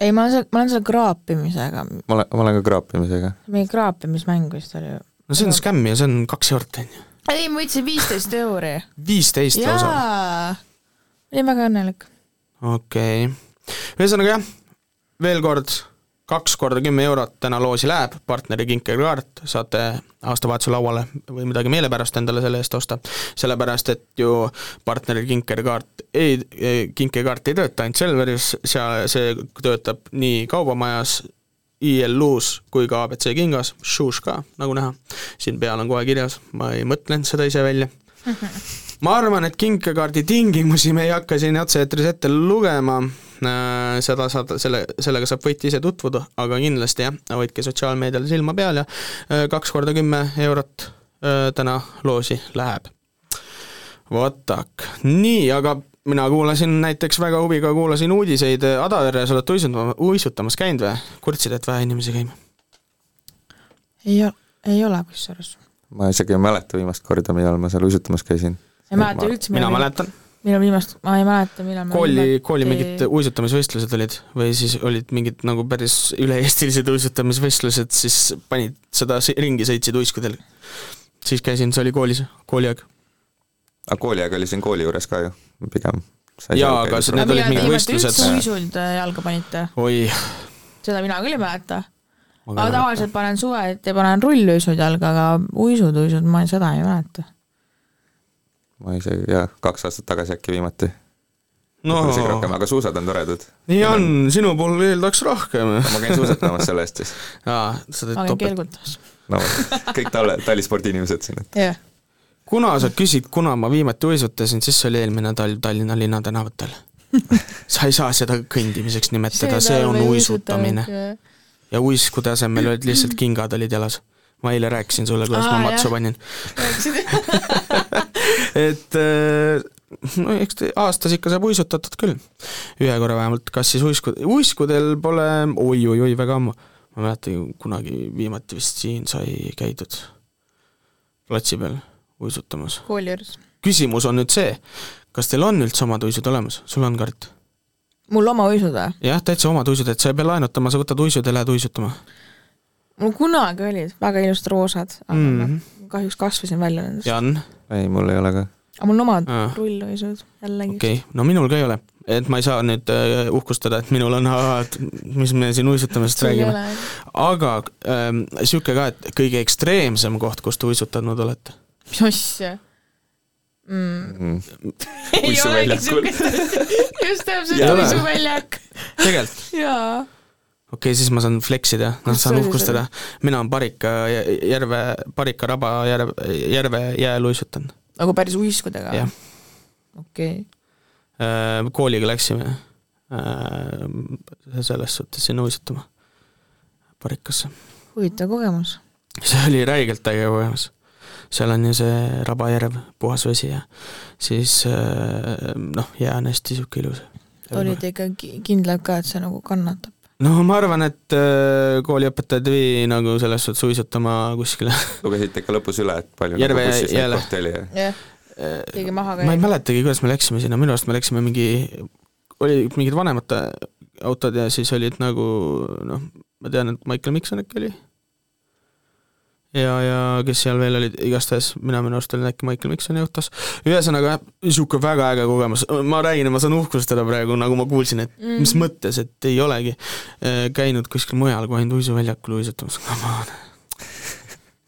ei, ma olen seal, ma olen selle kraapimisega, ma olen, ma olen ka kraapimisega. mingi kraapimismäng vist oli ju. no see on skämm ja see on kaks eurot, on ju. ei, ma võitsin viisteist euri. viisteist lausa. olin väga õnnelik. okei okay., ühesõnaga jah, veel kord kaks korda kümme eurot täna loosi läheb, partneri kinkekaart saate aastavahetuse lauale või midagi meelepärast endale selle eest osta, sellepärast et ju partneri kinkekaart ei, kinkekaart ei tööta ainult Selveris, seal see töötab nii kaubamajas, ILU-s kui ka abc kingas, Shoes ka, nagu näha. siin peal on kohe kirjas, ma ei mõtlenud seda ise välja (laughs) ma arvan, et kinkekaardi tingimusi me ei hakka siin otse-eetris ette lugema, seda saad, selle, sellega saab võit ise tutvuda, aga kindlasti jah, hoidke sotsiaalmeedial silma peal ja äh, kaks korda kümme eurot äh, täna loosi läheb. vot tak, nii, aga mina kuulasin näiteks väga huviga, kuulasin uudiseid, Adaveres olete uisutama, uisutamas käinud või? kurtsid, et vähe inimesi käib? ei ole, ei ole kusjuures. ma isegi ei mäleta viimast korda, millal ma seal uisutamas käisin. Ei mäleta üldse. mina mäletan. millal viimast, ma ei mäleta, millal ma kooli, kooli mingid uisutamisvõistlused olid või siis olid mingid nagu päris üle-eestilised uisutamisvõistlused, siis panid seda ringi sõitsid uiskudel. siis käisin, see oli koolis, kooliaeg. aga kooliaeg oli siin kooli juures ka ju, pigem. Jaa, aga see- need olid mingid võistlused. uisud äh, jalga panite? oi, seda mina küll ei mäleta. Ma tavaliselt panen suveti, panen rulluisud jalga, aga uisud, uisud, ma seda ei mäleta. Ma isegi jah, kaks aastat tagasi äkki viimati. No. isegi rohkem, aga suusad on toredad. nii on, sinu puhul eeldaks rohkem. ma käin suusatamas selle eest siis. aa, sa teed topelt. no kõik talle, talispordi inimesed siin, et jah, kuna sa küsid, kuna ma viimati uisutasin, siis see oli eelmine talv Tallinna linnatänavatel. sa ei saa seda kõndimiseks nimetada, see on uisutamine. ja uiskude asemel olid lihtsalt kingad olid jalas. ma eile rääkisin sulle, kuidas Aa, ma matsu panin. (laughs) et äh, no eks aastas ikka saab uisutatud küll. ühe korra vähemalt, kas siis uisku, uiskudel pole oi-oi-oi väga ammu. ma ei mäleta, kunagi viimati vist siin sai käidud platsi peal uisutamas. kooli juures. küsimus on nüüd see, kas teil on üldse omad uisud olemas, sul on Kart? mul oma uisud või? jah, täitsa omad uisud, et sa ei pea laenutama, sa võtad uisud ja lähed uisutama mul kunagi olid väga ilusad roosad, aga mm mm. -hmm. kahjuks kasvasin välja nendest. Jan, ei, mul ei ole ka. aga mul on omad Aa. rulluisud jällegi okei okay., no minul ka ei ole, et ma ei saa nüüd äh, uhkustada, et minul on, mis me siin uisutamisest räägime aga ähm, sihuke ka, et kõige ekstreemsem koht, kus te uisutanud olete? mis asja mm.? (laughs) ei olegi siukest asja, just täpselt uisuväljak. tegelikult? jaa. Okei okay,, siis ma saan flex ida, noh, saan uhkustada. mina Parika jä- järve, Parika raba järve, järve jääl uisutanud. nagu päris uiskudega? jah, okei. kooliga läksime äh, selles suhtes sinna uisutama, Parikasse. huvitav kogemus. see oli räigelt äge kogemus. seal on ju see rabajärv, puhas vesi ja siis äh, noh, jää on hästi sihuke ilus. olid ikka ki- kindlad ka, et see nagu kannatab? No ma arvan, et äh, kooliõpetajad ei vii nagu selles suhtes uisutama kuskile. (laughs) lugesite ikka lõpus üle, et palju Järve nagu bussis neid kohti oli ja jah, keegi maha ma ei käib. mäletagi, kuidas me läksime sinna, minu arust me läksime mingi, oli mingid vanemate autod ja siis olid nagu noh, ma tean, et Michael Mikson äkki oli. ja, ja kes seal veel olid, igastahes mina minu arust olin äkki Michael Miksoni autos. ühesõnaga niisugune väga äge kogemus, ma räägin, ma saan uhkustada praegu, nagu ma kuulsin, et mm. mis mõttes, et ei olegi äh, käinud kuskil mujal kui ainult uisuväljakul uisutamas, come on.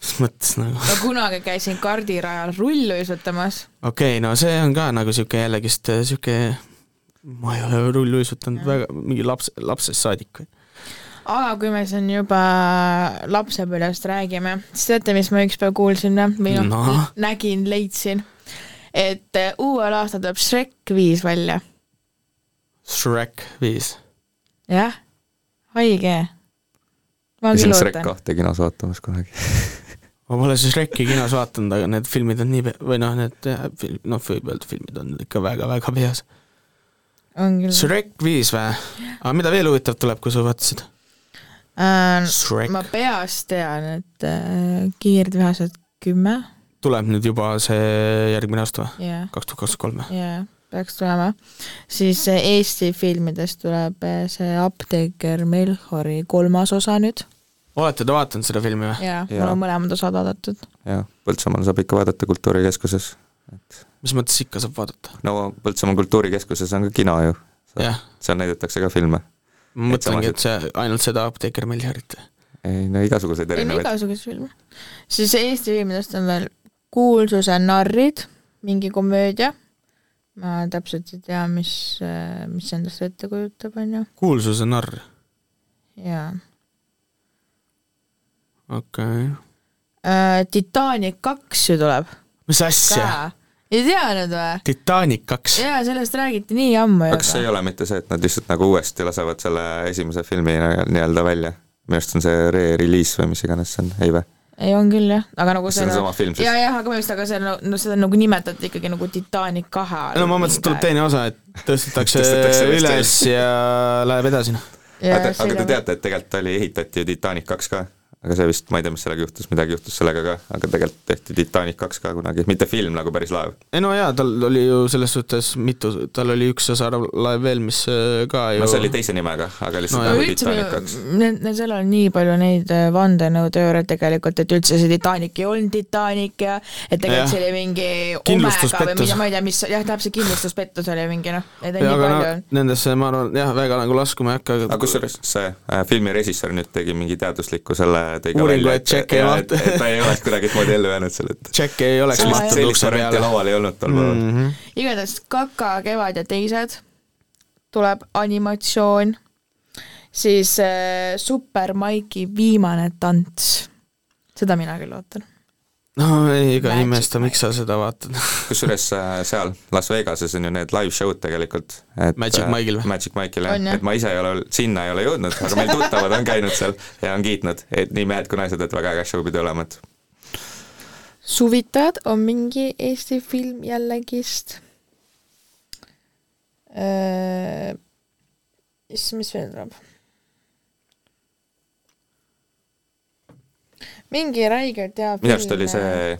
mis mõttes nagu? ma kunagi käisin kardirajal rulluisutamas. okei okay,, no see on ka nagu sihuke jällegist sihuke, ma ei ole rulluisutanud väga, mingi laps, lapsest saadik. Aga kui me siin juba lapsepõlvest räägime, siis teate, mis ma ükspäev kuulsin või noh No. nägin, leidsin, et äh, uuel aastal tuleb Shrek viis välja. Shrek viis. jah, haige. ma käisin küll Shrek ootan. kahte kinos vaatamas kunagi. (laughs) ma pole siis Shreki kinos vaadanud, aga need filmid on nii pe-, või noh, need film- noh, võib öelda, filmid on ikka väga-väga peas. Shrek viis või? aga mida veel huvitavat tuleb, kui sa vaatasid? Shrek. ma peast tean, et äh, Kiirdvihased kümme, tuleb nüüd juba see järgmine aasta või? jah, kaks tuhat kakskümmend kolm või? jaa, peaks tulema. siis äh, Eesti filmidest tuleb äh, see Apteeker Melchiori kolmas osa nüüd olete te vaadanud seda filmi või? ja mul Jaa. on mõlemad osad vaadatud. jah, Põltsamaal saab ikka vaadata Kultuurikeskuses. mis mõttes ikka saab vaadata? no Põltsamaa Kultuurikeskuses on ka kino ju. Jah. seal näidatakse ka filme. Ma mõtlengi, et see, ainult seda Apteeker Melchiorit. ei no igasuguseid erinevaid. igasuguseid filme. siis Eesti filmidest on veel Kuulsuse narrid, mingi komöödia. ma täpselt ei tea, mis, mis endast ette kujutab, on ju. kuulsuse narr, jaa. okei okay.. Titanic kaks ju tuleb. mis asja? Ei teadnud või? Titanic kaks. jaa, sellest räägiti nii ammu kas see ei ole mitte see, et nad lihtsalt nagu uuesti lasevad selle esimese filmi nii-öelda välja? minu arust on see re-release või mis iganes see on, ei või? ei, on küll jah, aga nagu See on sama film siis? jaa, jah, aga minu arust, aga see on, no seda nagu nimetati ikkagi nagu Titanic kahe all. no ma mõtlesin, et tuleb teine osa, et tõstetakse üles ja läheb edasi, noh. aga, aga te teate, et tegelikult oli, ehitati ju Titanic kaks ka, aga see vist, ma ei tea, mis sellega juhtus, midagi juhtus sellega ka, aga tegelikult tehti Titanic kaks ka kunagi, mitte film nagu päris laev. ei no jaa, tal oli ju selles suhtes mitu, tal oli üks osa laev veel, mis äh, ka ju no see oli teise nimega, aga lihtsalt No nagu Titanic kaks. seal on nii palju neid äh, vandenõuteooriaid tegelikult, et üldse see Titanic ei olnud Titanic ja et tegelikult see oli mingi Omega või Kindlustuspettus. mida, ma ei tea, mis, jah, täpselt kindlustuspettus oli mingi noh, neid on ja nii aga no palju. nendesse ma arvan, jah, väga nagu laskuma ei hakka. aga kusjuures see äh, filmi režissöör nüüd tegi mingi teadusliku selle tõi ka välja, et mahtu. et, et ta ei oleks kuidagimoodi ellu jäänud seal, et Jack ei oleks mahtunud sellist ukse varianti peale. laual ei olnud tol päeval mm. -hmm. igatahes Kaka, Kevad ja teised tuleb animatsioon, siis äh, Super Maiki viimane tants, seda mina küll ootan. No ei, ega ei imesta, miks sa seda vaatad. (laughs) kusjuures äh, seal Las Vegases on ju need live show'd tegelikult. Magic Mike'il või? Magic Mike'il jah, jah? et ma ise ei ole, sinna ei ole jõudnud, aga meil tuttavad on käinud seal ja on kiitnud, et nii mehed kui naised, et väga äge show pidi olema, et suvitajad on mingi Eesti film jällegist. issand, mis veel tuleb? Mingi räigelt hea minu arust oli see,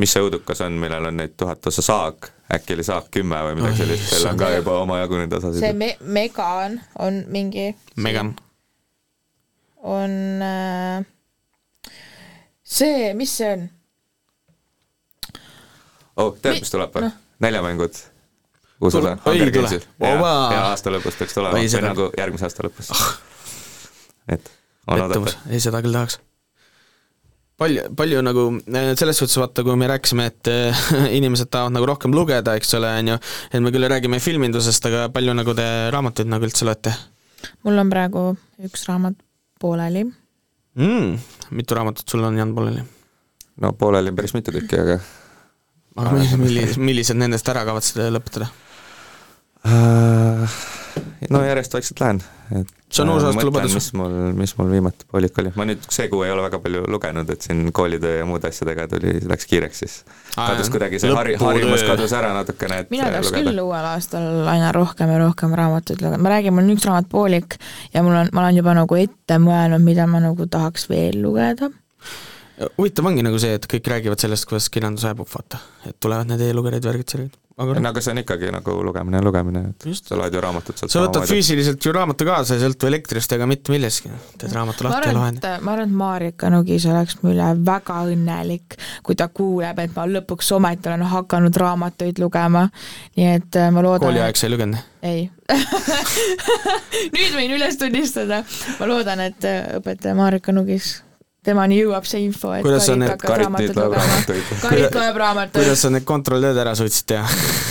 mis see õudukas on, millel on neid tuhat osa saag, äkki oli saag kümme või midagi sellist, seal on ka juba omajagu neid see osasid. me-, Megan on mingi, Megan. on äh, see, mis see on? oh, tead, mis tuleb või noh.? näljamängud. usule Tuleb-, ei tule. ja, aasta lõpus peaks tulema, või nagu järgmise aasta lõpus. et on oodata., ei seda küll tahaks. palju, palju nagu äh, selles suhtes vaata, kui me rääkisime, et äh, (laughs) inimesed tahavad nagu rohkem lugeda, eks ole, on ju, et me küll räägime filmindusest, aga palju nagu te raamatuid nagu üldse loete mul on praegu üks raamat pooleli. mm,? mitu raamatut sul on, Jan Pooleli? no pooleli on päris mitu tükki, aga aga millised, millised, nendest ära kavatsed lõpetada? äh, no järjest vaikselt lähen, et See on uus äh, aasta mõtlen, lubadus. mis mul, mis mul viimati poolik oli, ma nüüd see kuu ei ole väga palju lugenud, et siin koolitöö ja muude asjadega tuli, läks kiireks, siis. Kadus kuidagi see hari-, harjumus kadus ära natukene, et mina tahaks lugeda. küll uuel aastal aina rohkem ja rohkem raamatuid lugeda, ma räägin, mul on üks raamat poolik ja mul on, ma olen juba nagu ette mõelnud, mida ma nagu tahaks veel lugeda. huvitav ongi nagu see, et kõik räägivad sellest, kuidas kirjandus hääbub, vaata, et tulevad need e-lugerid, värgid, särgid, aga no aga see on ikkagi nagu lugemine ja lugemine, et sa loed ju raamatut sealt sa võtad füüsiliselt ju raamatu kaasa, ei sõltu elektrist ega mitte millestki, teed raamatu ma lahti ja arvan, loed. et, ma arvan, et Marika Nugis oleks mu üle väga õnnelik, kui ta kuuleb, et ma lõpuks ometi olen hakanud raamatuid lugema. nii et äh, ma loodan. kooliaeg sa ei lugenud? ei (laughs) nüüd võin üles tunnistada, ma loodan, et äh, õpetaja Marika Nugis, temani jõuab see info, et Kuidas sa need- raamatut nüüd loeb raamatuid. Karit loeb raamatuid kuidas. sa need kontrolltööd ära suutsid teha?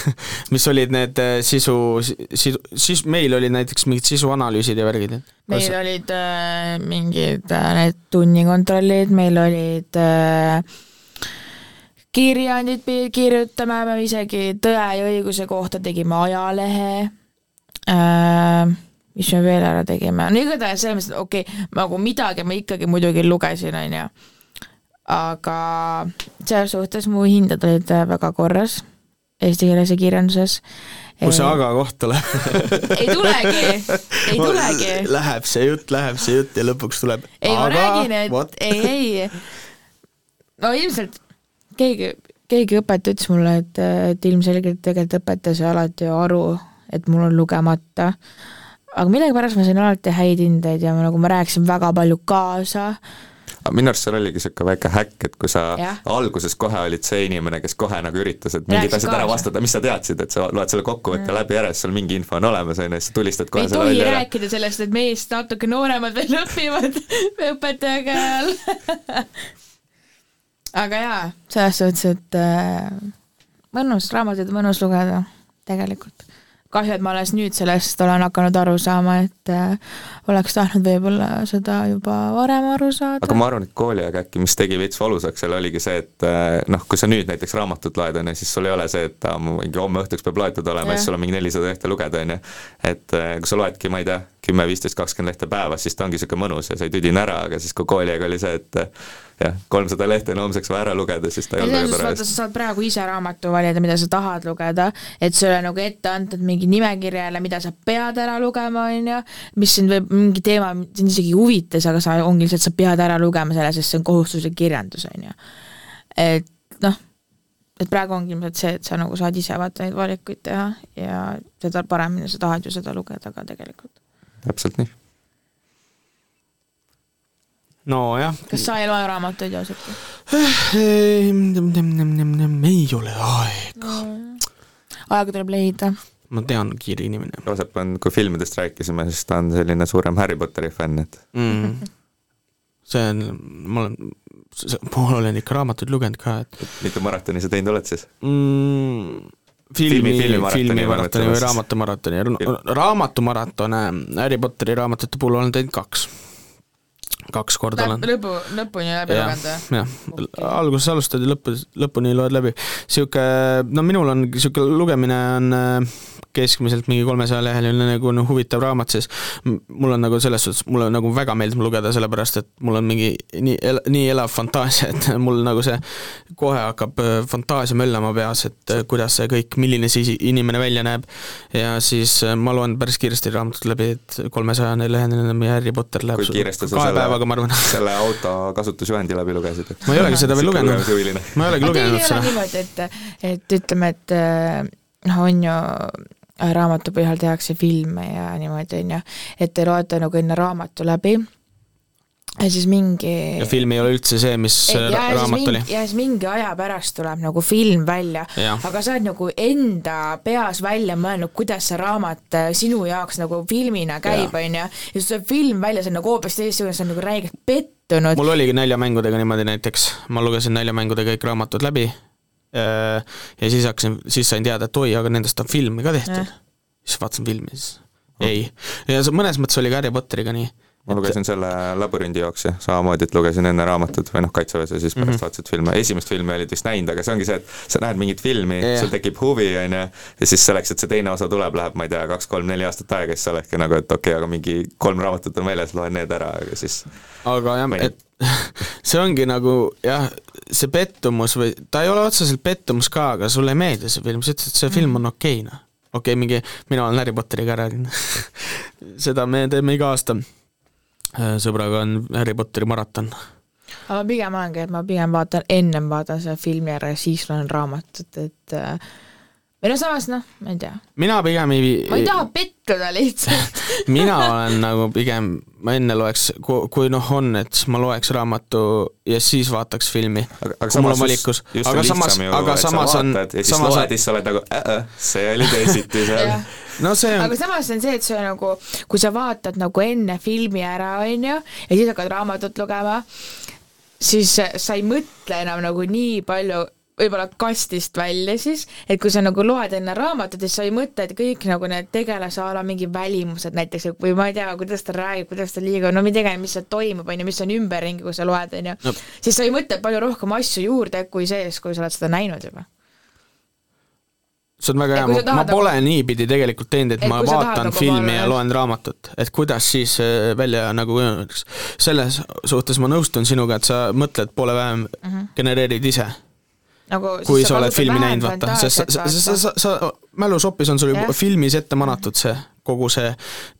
(laughs) mis olid need äh, sisu, sisu, siis meil olid näiteks mingid sisuanalüüsid ja värgid, meil olid äh, mingid äh, need tunnikontrollid, meil olid äh, kirjandid pidid kirjutama, me isegi Tõe ja õiguse kohta tegime ajalehe äh,. Mis me veel ära tegime, no igatahes selles mõttes, et okei okay,, nagu midagi ma ikkagi muidugi lugesin, onju. aga selles suhtes mu hinded olid äh, väga korras eesti keeles ja kirjanduses. kus see aga koht tuleb ei tulegi, ei (laughs) tulegi. Läheb see jutt, läheb see jutt ja lõpuks tuleb ei, ma aga räägin, et vot. ei, ei, no ilmselt keegi, keegi õpetaja ütles mulle, et, et ilmselgelt tegelikult õpetaja sai alati ju aru, et mul on lugemata. Aga millegipärast ma sain alati häid hindeid ja ma, nagu ma rääkisin väga palju kaasa. aga minu arust seal oligi niisugune väike häkk, et kui sa Jah. alguses kohe olid see inimene, kes kohe nagu üritas, et mingid asjad ära kaasa. vastata, mis sa teadsid, et sa loed selle kokkuvõtte läbi ära, siis sul mingi info on olemas, on ju, siis sa tulistad kohe ei selle tohi välja ära. rääkida sellest, et meist natuke nooremad veel õpivad (laughs) õpetaja käe all. (laughs) aga jaa, selles suhtes, et äh, mõnus, raamatuid on mõnus lugeda, tegelikult. kahju, et ma alles nüüd sellest olen hakanud aru saama, et äh, oleks tahtnud võib-olla seda juba varem aru saada. aga ma arvan, et kooliaeg äkki, mis tegi veits valusaks seal, oligi see, et eh, noh, kui sa nüüd näiteks raamatut loed, on ju, siis sul ei ole see, et aa, mingi homme õhtuks peab loetud olema ja siis sul on mingi nelisada lehte lugeda, on ju. et eh, kui sa loedki, ma ei tea, kümme, viisteist, kakskümmend lehte päevas, siis ta ongi niisugune mõnus ja sa ei tüdine ära, aga siis kui kooliaeg oli see, et jah, kolmsada lehte on homseks vaja ära lugeda, siis ta ei olnud väga tore vaata, sa saad praegu ise raamatu valida, mida sa tahad lugeda, et sul on nagu ette antud mingi nimekirja jälle, mida sa pead ära lugema, on ju, mis sind võib, mingi teema sind isegi ei huvitas, aga sa ongi lihtsalt, sa pead ära lugema selle, sest see on kohustuslik kirjandus, on ju. et noh, et praegu ongi ilmselt see, et sa nagu saad ise vaata neid valikuid teha ja seda paremini sa tahad ju seda lugeda ka tegelikult. täpselt nii. nojah. kas sa ei loe raamatuid ausalt? ei ole aega. aega tuleb leida. ma tean, kiire inimene Joosep on, kui filmidest rääkisime, siis ta on selline suurem Harry Potteri fänn, et mm.. see on, ma olen, ma olen ikka raamatuid lugenud ka, et mitu maratoni sa teinud oled siis? mm, filmi, Filmi- filmimaratoni filmimaratoni ma või raamatumaratoni, raamatumaratone Harry Potteri raamatute puhul olen teinud kaks. Kaks korda olen. lõpu, lõpuni läbi jah lugenud või?, jah, alguses alustad ja lõpus, lõpuni loed läbi. sihuke, no minul on sihuke lugemine on äh, keskmiselt mingi kolmesaja leheline nagu noh, huvitav raamat, siis mul on nagu selles suhtes, mulle nagu väga meeldib lugeda, sellepärast et mul on mingi nii el-, nii elav fantaasia, et (laughs) mul nagu see kohe hakkab äh, fantaasia möllama peas, et äh, kuidas see kõik, milline see inimene välja näeb ja siis ma loen päris kiiresti raamatut läbi, et kolmesajane leheline meie Harry Potter läheb kahe selle päevaga, ma arvan. selle auto kasutusjuhendi läbi lugesid, et ma ei olegi seda veel lugenud ma ei olegi aga lugenud seda. niimoodi, et, et ütleme, et äh, noh, on ju raamatu põhjal tehakse filme ja niimoodi, on ju, et te loete nagu enne raamatu läbi ja siis mingi ja film ei ole üldse see, mis äh, ja raamat oli. mingi, ja siis mingi aja pärast tuleb nagu film välja, aga sa oled nagu enda peas välja mõelnud, kuidas see raamat äh, sinu jaoks nagu filmina käib, on ju, ja siis tuleb film välja, see on nagu hoopis teistsugune, sa oled nagu räigelt pettunud. mul oligi näljamängudega niimoodi näiteks, ma lugesin näljamängude kõik raamatud läbi äh, ja siis hakkasin, siis sain teada, et oi, aga nendest on filmi ka tehtud. Siis vaatasin filmi, siis ei. ja see mõnes mõttes oli ka Harry Potteriga nii. Ma lugesin selle labürindi jooksja samamoodi, et lugesin enne raamatut või noh, kaitseväes ja siis pärast mm Mhm. -hmm. vaatasid filme, esimest filmi olid vist näinud, aga see ongi see, et sa näed mingit filmi Jah. yeah., sul tekib huvi, on ju, ja siis selleks, et see teine osa tuleb, läheb, ma ei tea, kaks-kolm-neli aastat aega, siis sa oledki nagu, et okei okay,, aga mingi kolm raamatut on väljas, loen need ära, aga siis aga jah, et (laughs) see ongi nagu jah, see pettumus või ta ei ole otseselt pettumus ka, aga sulle ei meeldi see film, sa ütled, et see film on okei okay, noh. okei okay,, mingi, mina olen Harry Potteriga rääkinud (laughs) seda me teeme iga aasta. Sõbraga on Harry Potteri maraton. aga pigem ongi, et ma pigem vaatan, ennem vaatan selle filmi ära ja siis loen raamatut, et äh, või no samas noh, ma ei tea, mina pigem ei ma ei taha pettuda lihtsalt. (laughs) mina olen nagu pigem, ma enne loeks, kui noh on, et siis ma loeks raamatu ja siis vaataks filmi. aga kui mul on samas just, just aga samas lihtsam, ju, aga et sa samas on, vaatad ja siis samas loed ja on, siis sa oled nagu äh,, see oli teisiti seal no see on aga samas on see, et see nagu, kui sa vaatad nagu enne filmi ära, on ju, ja siis hakkad raamatut lugema, siis sa ei mõtle enam nagu nii palju võib-olla kastist välja siis, et kui sa nagu loed enne raamatut, siis sa ei mõtle, et kõik nagu need tegelase a la mingi välimused näiteks või ma ei tea, kuidas ta räägib, kuidas ta liigub, no mida iganes, mis seal toimub, on ju, mis on ümberringi, kui sa loed, on ju siis sa ei mõtle palju rohkem asju juurde kui sees, kui sa oled seda näinud juba. see on väga hea, ma, ma nagu- pole niipidi tegelikult teinud, et ma vaatan nagu filmi ja loen raamatut, et kuidas siis äh, välja nagu kujuneks. selles suhtes ma nõustun sinuga, et sa mõtled poole vähem mm, Mhm. genereerid ise, nagu kui sa oled filmi näinud, vaata, sest sa, sa, sa, sa, sa, mälusopis on sul Jah. juba filmis ette manatud see, kogu see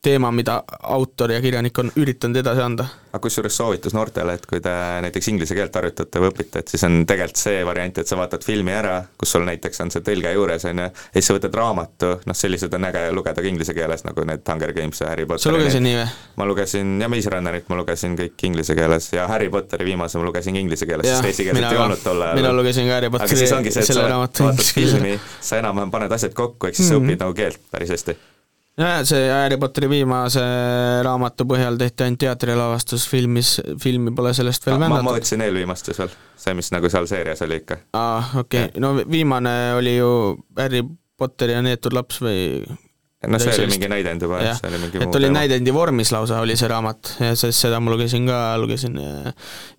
teema, mida autor ja kirjanik on üritanud edasi anda. aga kusjuures soovitus noortele, et kui te näiteks inglise keelt harjutate või õpite, et siis on tegelikult see variant, et sa vaatad filmi ära, kus sul näiteks on see tõlge juures, on ju, ja siis sa võtad raamatu, noh sellised on äge lugeda ka inglise keeles, nagu need Hunger Games ja Harry Potter. sa lugesid nii või? ma lugesin, ja Maze Runnerit ma lugesin kõik inglise keeles ja Harry Potteri viimase ma lugesin inglise keeles, Jah, sest eesti keelet mina ei olnud tol ajal. Mina lugesin ka Harry Potteri selle raamatu vaatad inglise keeles. filmi, sa enam-vähem paned asjad kokku, ehk siis sa Mhm. õpid nagu keelt päris hästi. jaa, see Harry Potteri viimase raamatu põhjal tehti ainult teatrilavastus, filmis, filmi pole sellest veel ma, ma vändatud. võtsin eelviimast siis veel, see, mis nagu seal seerias oli ikka. aa, okei okay., no vi- viimane oli ju Harry Potter ja neetud laps või no see oli sellist. mingi näidend juba, see oli mingi et oli näidendi vormis lausa, oli see raamat ja sest seda ma lugesin ka, lugesin äh,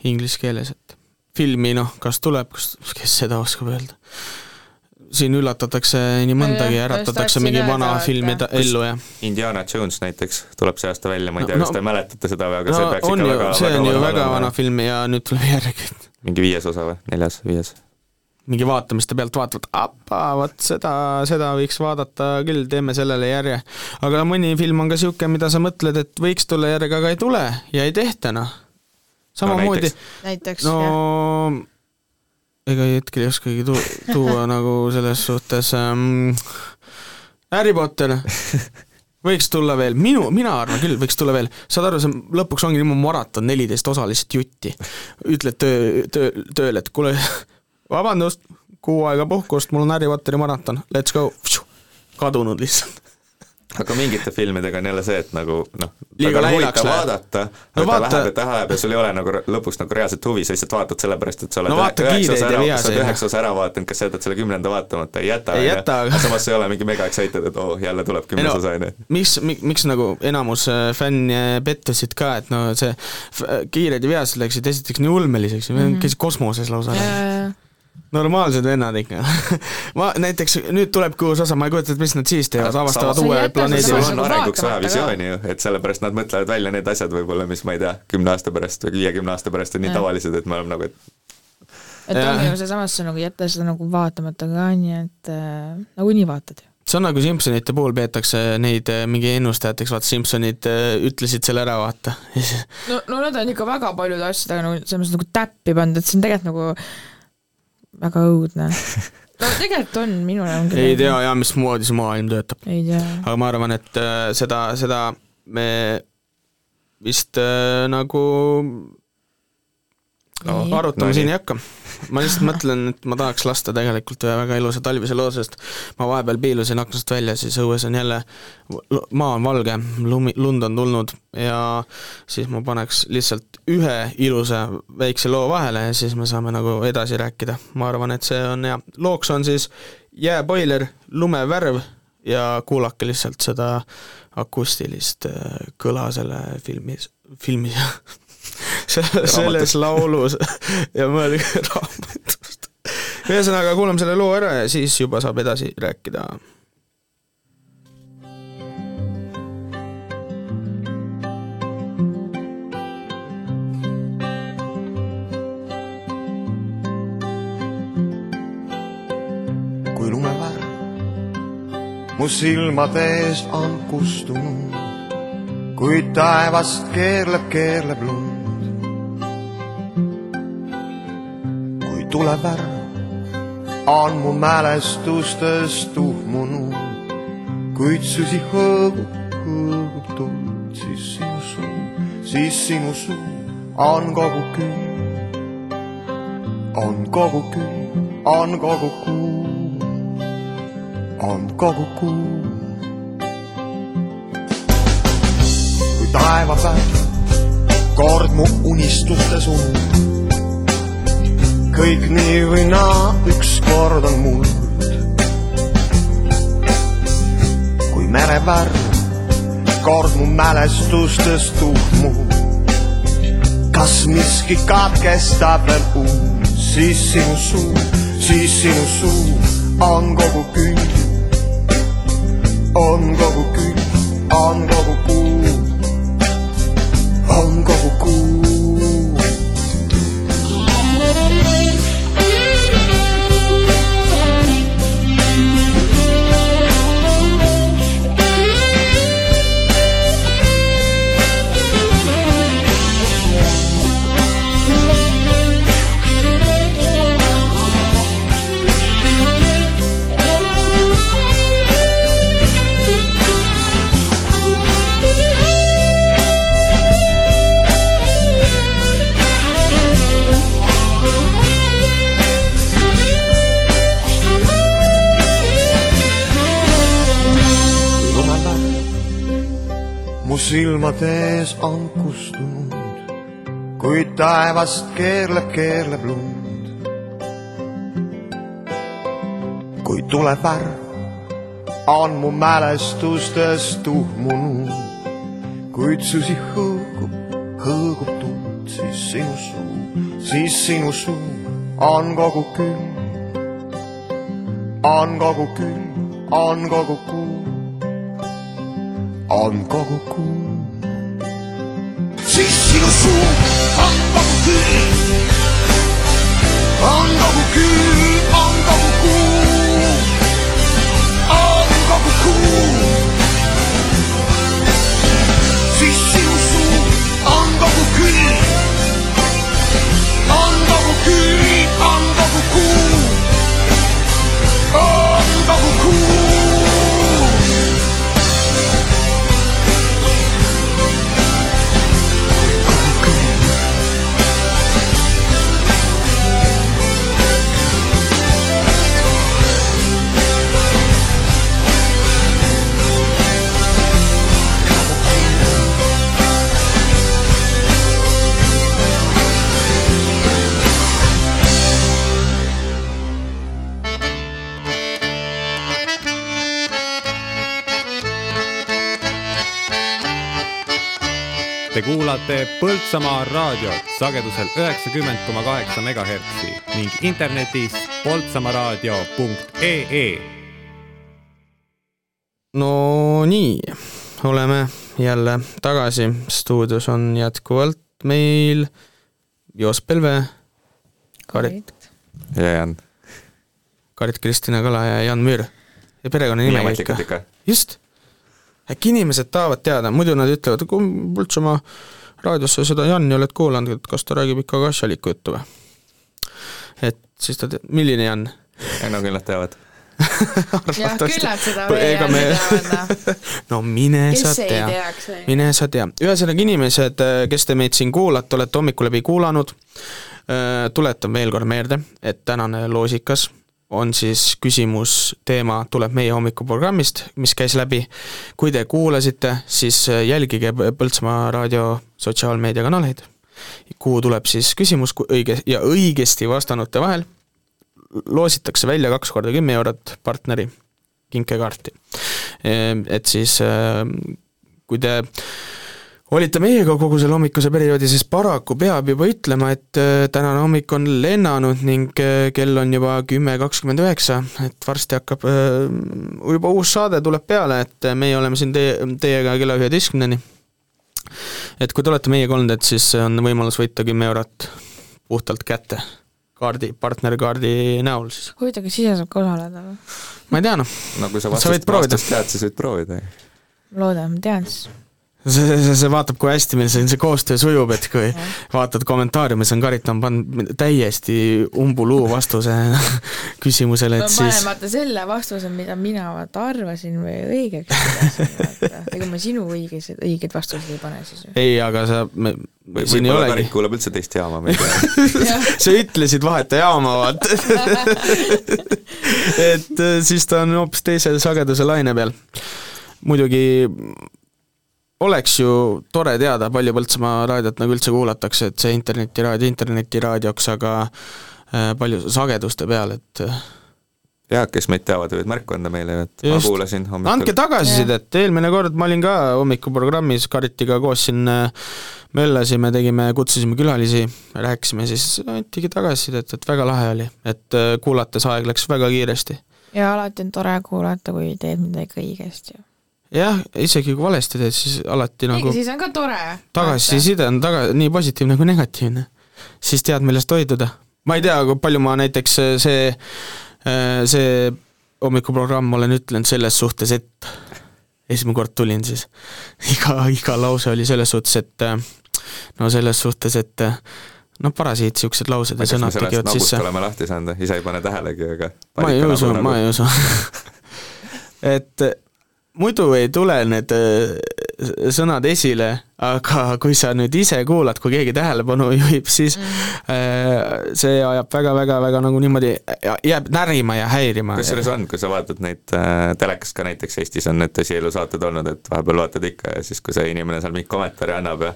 inglise keeles, et filmi noh, kas tuleb, kas, kes seda oskab öelda. Siin üllatatakse nii mõndagi ja äratatakse mingi vana filmi ellu ja Indiana Jones näiteks tuleb see aasta välja, ma ei No- tea, kas no- te mäletate seda või, aga see no peaks on ikka ju, väga, see on ju väga vana film ja nüüd tuleb järgi. mingi viies osa või, neljas, viies? mingi vaatamiste pealt vaatavad, appa, vot seda, seda võiks vaadata küll, teeme sellele järje. aga mõni film on ka niisugune, mida sa mõtled, et võiks tulla järge, aga ei tule ja ei tehta noh. samamoodi näiteks no jah. Ega hetkel ei oskagi tu-, tuua (laughs) nagu selles suhtes ähm, Harry Potter võiks tulla veel, minu, mina arvan küll, võiks tulla veel, saad aru, see lõpuks ongi niimoodi maraton, neliteist osa lihtsalt jutti. ütled töö, töö, tööle, et kuule, vabandust, kuu aega puhkust, mul on Harry Potteri maraton, let's go, kadunud lihtsalt. Aga mingite filmidega on jälle see, et nagu noh, väga huvitav vaadata, No aga ta vaata- läheb ja ta läheb ja sul ei ole nagu lõpuks nagu reaalset huvi, sa lihtsalt vaatad sellepärast, et sa oled No vaata ühe- üheksa kiireid osa ja ära, sa oled üheksa osa ära vaadanud, kas sa jätad selle kümnenda vaatamata, ei jäta, aga- samas ei ole mingi mega excited, et oo, jälle tuleb kümnes no, osa, on ju. miks, miks nagu enamus äh, fänne pettusid ka, et no see kiired ja vihased läksid esiteks nii ulmeliseks ja mm. -hmm. käisid kosmoses lausa jaa. Normaalsed vennad ikka. (laughs) Ma näiteks, nüüd tulebki uus osa, ma ei kujuta ette, mis nad siis teevad, avastavad uue planeedi on arenguks vaja visiooni ju, et sellepärast nad mõtlevad välja need asjad võib-olla, mis ma ei tea, kümne aasta pärast või viiekümne aasta pärast on nii tavalised, et me oleme nagu, et et ongi ju seesamas, sa nagu jätta seda nagu vaatamata ka, nii et äh, nagunii vaatad ju. see on nagu Simsonite puhul peetakse neid äh, mingi ennustajateks, vaata Simsonid äh, ütlesid selle ära, vaata. (laughs) No, no nad on ikka väga paljude asjadega nagu selles mõttes nagu täppi pandud, et see on tegelikult nagu väga õudne. (laughs) no tegelikult on, minul on küll ei tea ja mismoodi see maailm töötab. ei tea. aga ma arvan, et äh, seda, seda me vist äh, nagu no, arutama No siin ei hakka. ma lihtsalt mõtlen, et ma tahaks lasta tegelikult ühe väga ilusa talvise loo, sest ma vahepeal piilusin aknast välja, siis õues on jälle, maa on valge, lumi, lund on tulnud ja siis ma paneks lihtsalt ühe ilusa väikse loo vahele ja siis me saame nagu edasi rääkida. ma arvan, et see on hea. looks on siis Jääboiler, lumevärv ja kuulake lihtsalt seda akustilist äh, kõla selle filmis, filmis (laughs) selles laulus ja mõelge (laughs) raamatust. ühesõnaga, kuulame selle loo ära ja siis juba saab edasi rääkida. kui lumevärv mu silmade ees on kustunud, kuid taevast keerleb, keerleb lund. Tulevärv on mu mälestustest tuhmunud, kuid süsi hõõgub, hõõgub tuld, siis sinu suu, siis sinu suu on kogu külm, on kogu külm, on kogu kuu. On kogu kuu. kui taevapäev kord mu unistustes unub, kõik nii või naa ükskord on muld. kui merevärv kord mu mälestustes tuhmub, kas miski katkestab veel uus, siis sinu suu, siis sinu suu on kogu külm on kogu külm, on kogu silmade ees on kustunud, kuid taevast keerleb, keerleb lund. kui tuleb värv, on mu mälestustest tuhmunud, kuid susi hõõgub, hõõgub tuld, siis sinu suu, siis sinu suu on kogu külm, on kogu külm, on kogu kuu, on kogu kuu. siis sinu suu on kogu külm, on kogu külm, on kogu kuu, on kogu kuu. siis sinu suu on kogu külm, on kogu külm, on kogu kuu, on kogu kuu. Te kuulate Põltsamaa raadiot sagedusel üheksakümmend koma kaheksa megahertsi ning internetis poltsamaaraadio.ee. no nii, oleme jälle tagasi, stuudios on jätkuvalt meil Joos Pelve, Karit, ja Jan. Karit-Kristina Kala ja Jan Müür ja perekonnanime ikka. just, äkki inimesed tahavad teada, muidu nad ütlevad, kui Põltsamaa raadiosse seda Janni oled kuulanud, et kas ta räägib ikka ka asjalikku juttu või? et siis ta teab, milline Jan? ei no küll nad teavad. (laughs) jah, küllalt seda ega me (laughs) no mine Kes sa tea mine sa tea, ühesõnaga inimesed, kes te meid siin kuulate, olete hommikul läbi kuulanud, tuletan veel kord meelde, et tänane loosikas on siis küsimus, teema tuleb meie hommikuprogrammist, mis käis läbi. kui te kuulasite, siis jälgige Põltsamaa raadio sotsiaalmeediakanaleid, kuhu tuleb siis küsimus õige ja õigesti vastanute vahel loositakse välja kaks korda kümme eurot partneri kinkekaarti. Et siis kui te olite meiega kogu selle hommikuse perioodi, siis paraku peab juba ütlema, et äh, tänane hommik on lennanud ning äh, kell on juba kümme kakskümmend üheksa, et varsti hakkab äh, juba uus saade tuleb peale, et meie oleme siin teie, teiega kella üheteistkümneni. et kui te olete meiega olnud, et siis on võimalus võita kümme eurot puhtalt kätte kaardi, partnerkaardi näol siis. huvitav, kas ise saab ka osaleda või? ma ei tea noh, no kui sa Sa vastust vastust tead, siis võid proovida. loodan, ma tean siis. see, see, see vaatab, kui hästi meil siin see koostöö sujub, et kui vaatad kommentaariumis on Karit on pannud täiesti umbuluu vastuse (laughs) küsimusele, ma et panen siis vaata selle vastuse, mida mina vaata arvasin või õigeks ega ma sinu õiges, õigeid vastuseid ei pane siis ju. ei, aga sa, me, siin ei olegi Karik, kuulab üldse teist jaama, ma ei tea. (laughs) sa ütlesid vaheta jaama, vaata. (laughs) et äh, siis ta on hoopis teise sageduse laine peal. muidugi oleks ju tore teada, palju Põltsamaa raadiot nagu üldse kuulatakse, et see internetiraadio internetiraadioks, aga äh, palju sageduste peal, et äh, ja kes meid teavad, võivad märku anda meile, et ma Just. kuulasin hommikul. andke tagasisidet, eelmine kord ma olin ka hommikuprogrammis Karitiga koos siin äh, möllasime, tegime, kutsusime külalisi, rääkisime, siis antigi tagasisidet, et väga lahe oli, et kuulates aeg läks väga kiiresti. ja alati on tore kuulata, kui teed midagi õigesti. jah, isegi kui valesti teed, siis alati nagu siis on ka tore. tagasiside on taga, nii positiivne kui negatiivne. siis tead, millest hoiduda. ma ei tea, kui palju ma näiteks äh, see, see hommikuprogramm olen ütlenud selles suhtes, et esimene kord tulin siis, (laughs) iga, iga lause oli selles suhtes, et äh, no selles suhtes, et äh, no parasiit, siuksed laused ja sõnad tekivad sisse. oleme lahti saanud, ise ei pane tähelegi, aga ma ei usu, nagu- ma ei usu. (laughs) et muidu ei tule need äh, sõnad esile, aga kui sa nüüd ise kuulad, kui keegi tähelepanu (laughs) juhib, siis mm. see ajab väga-väga-väga nagu niimoodi, jääb närima ja häirima. kusjuures on, kui sa vaatad neid äh, telekast ka näiteks Eestis on need tõsielu saated olnud, et vahepeal vaatad ikka ja siis, kui see inimene seal mingi kommentaari annab ja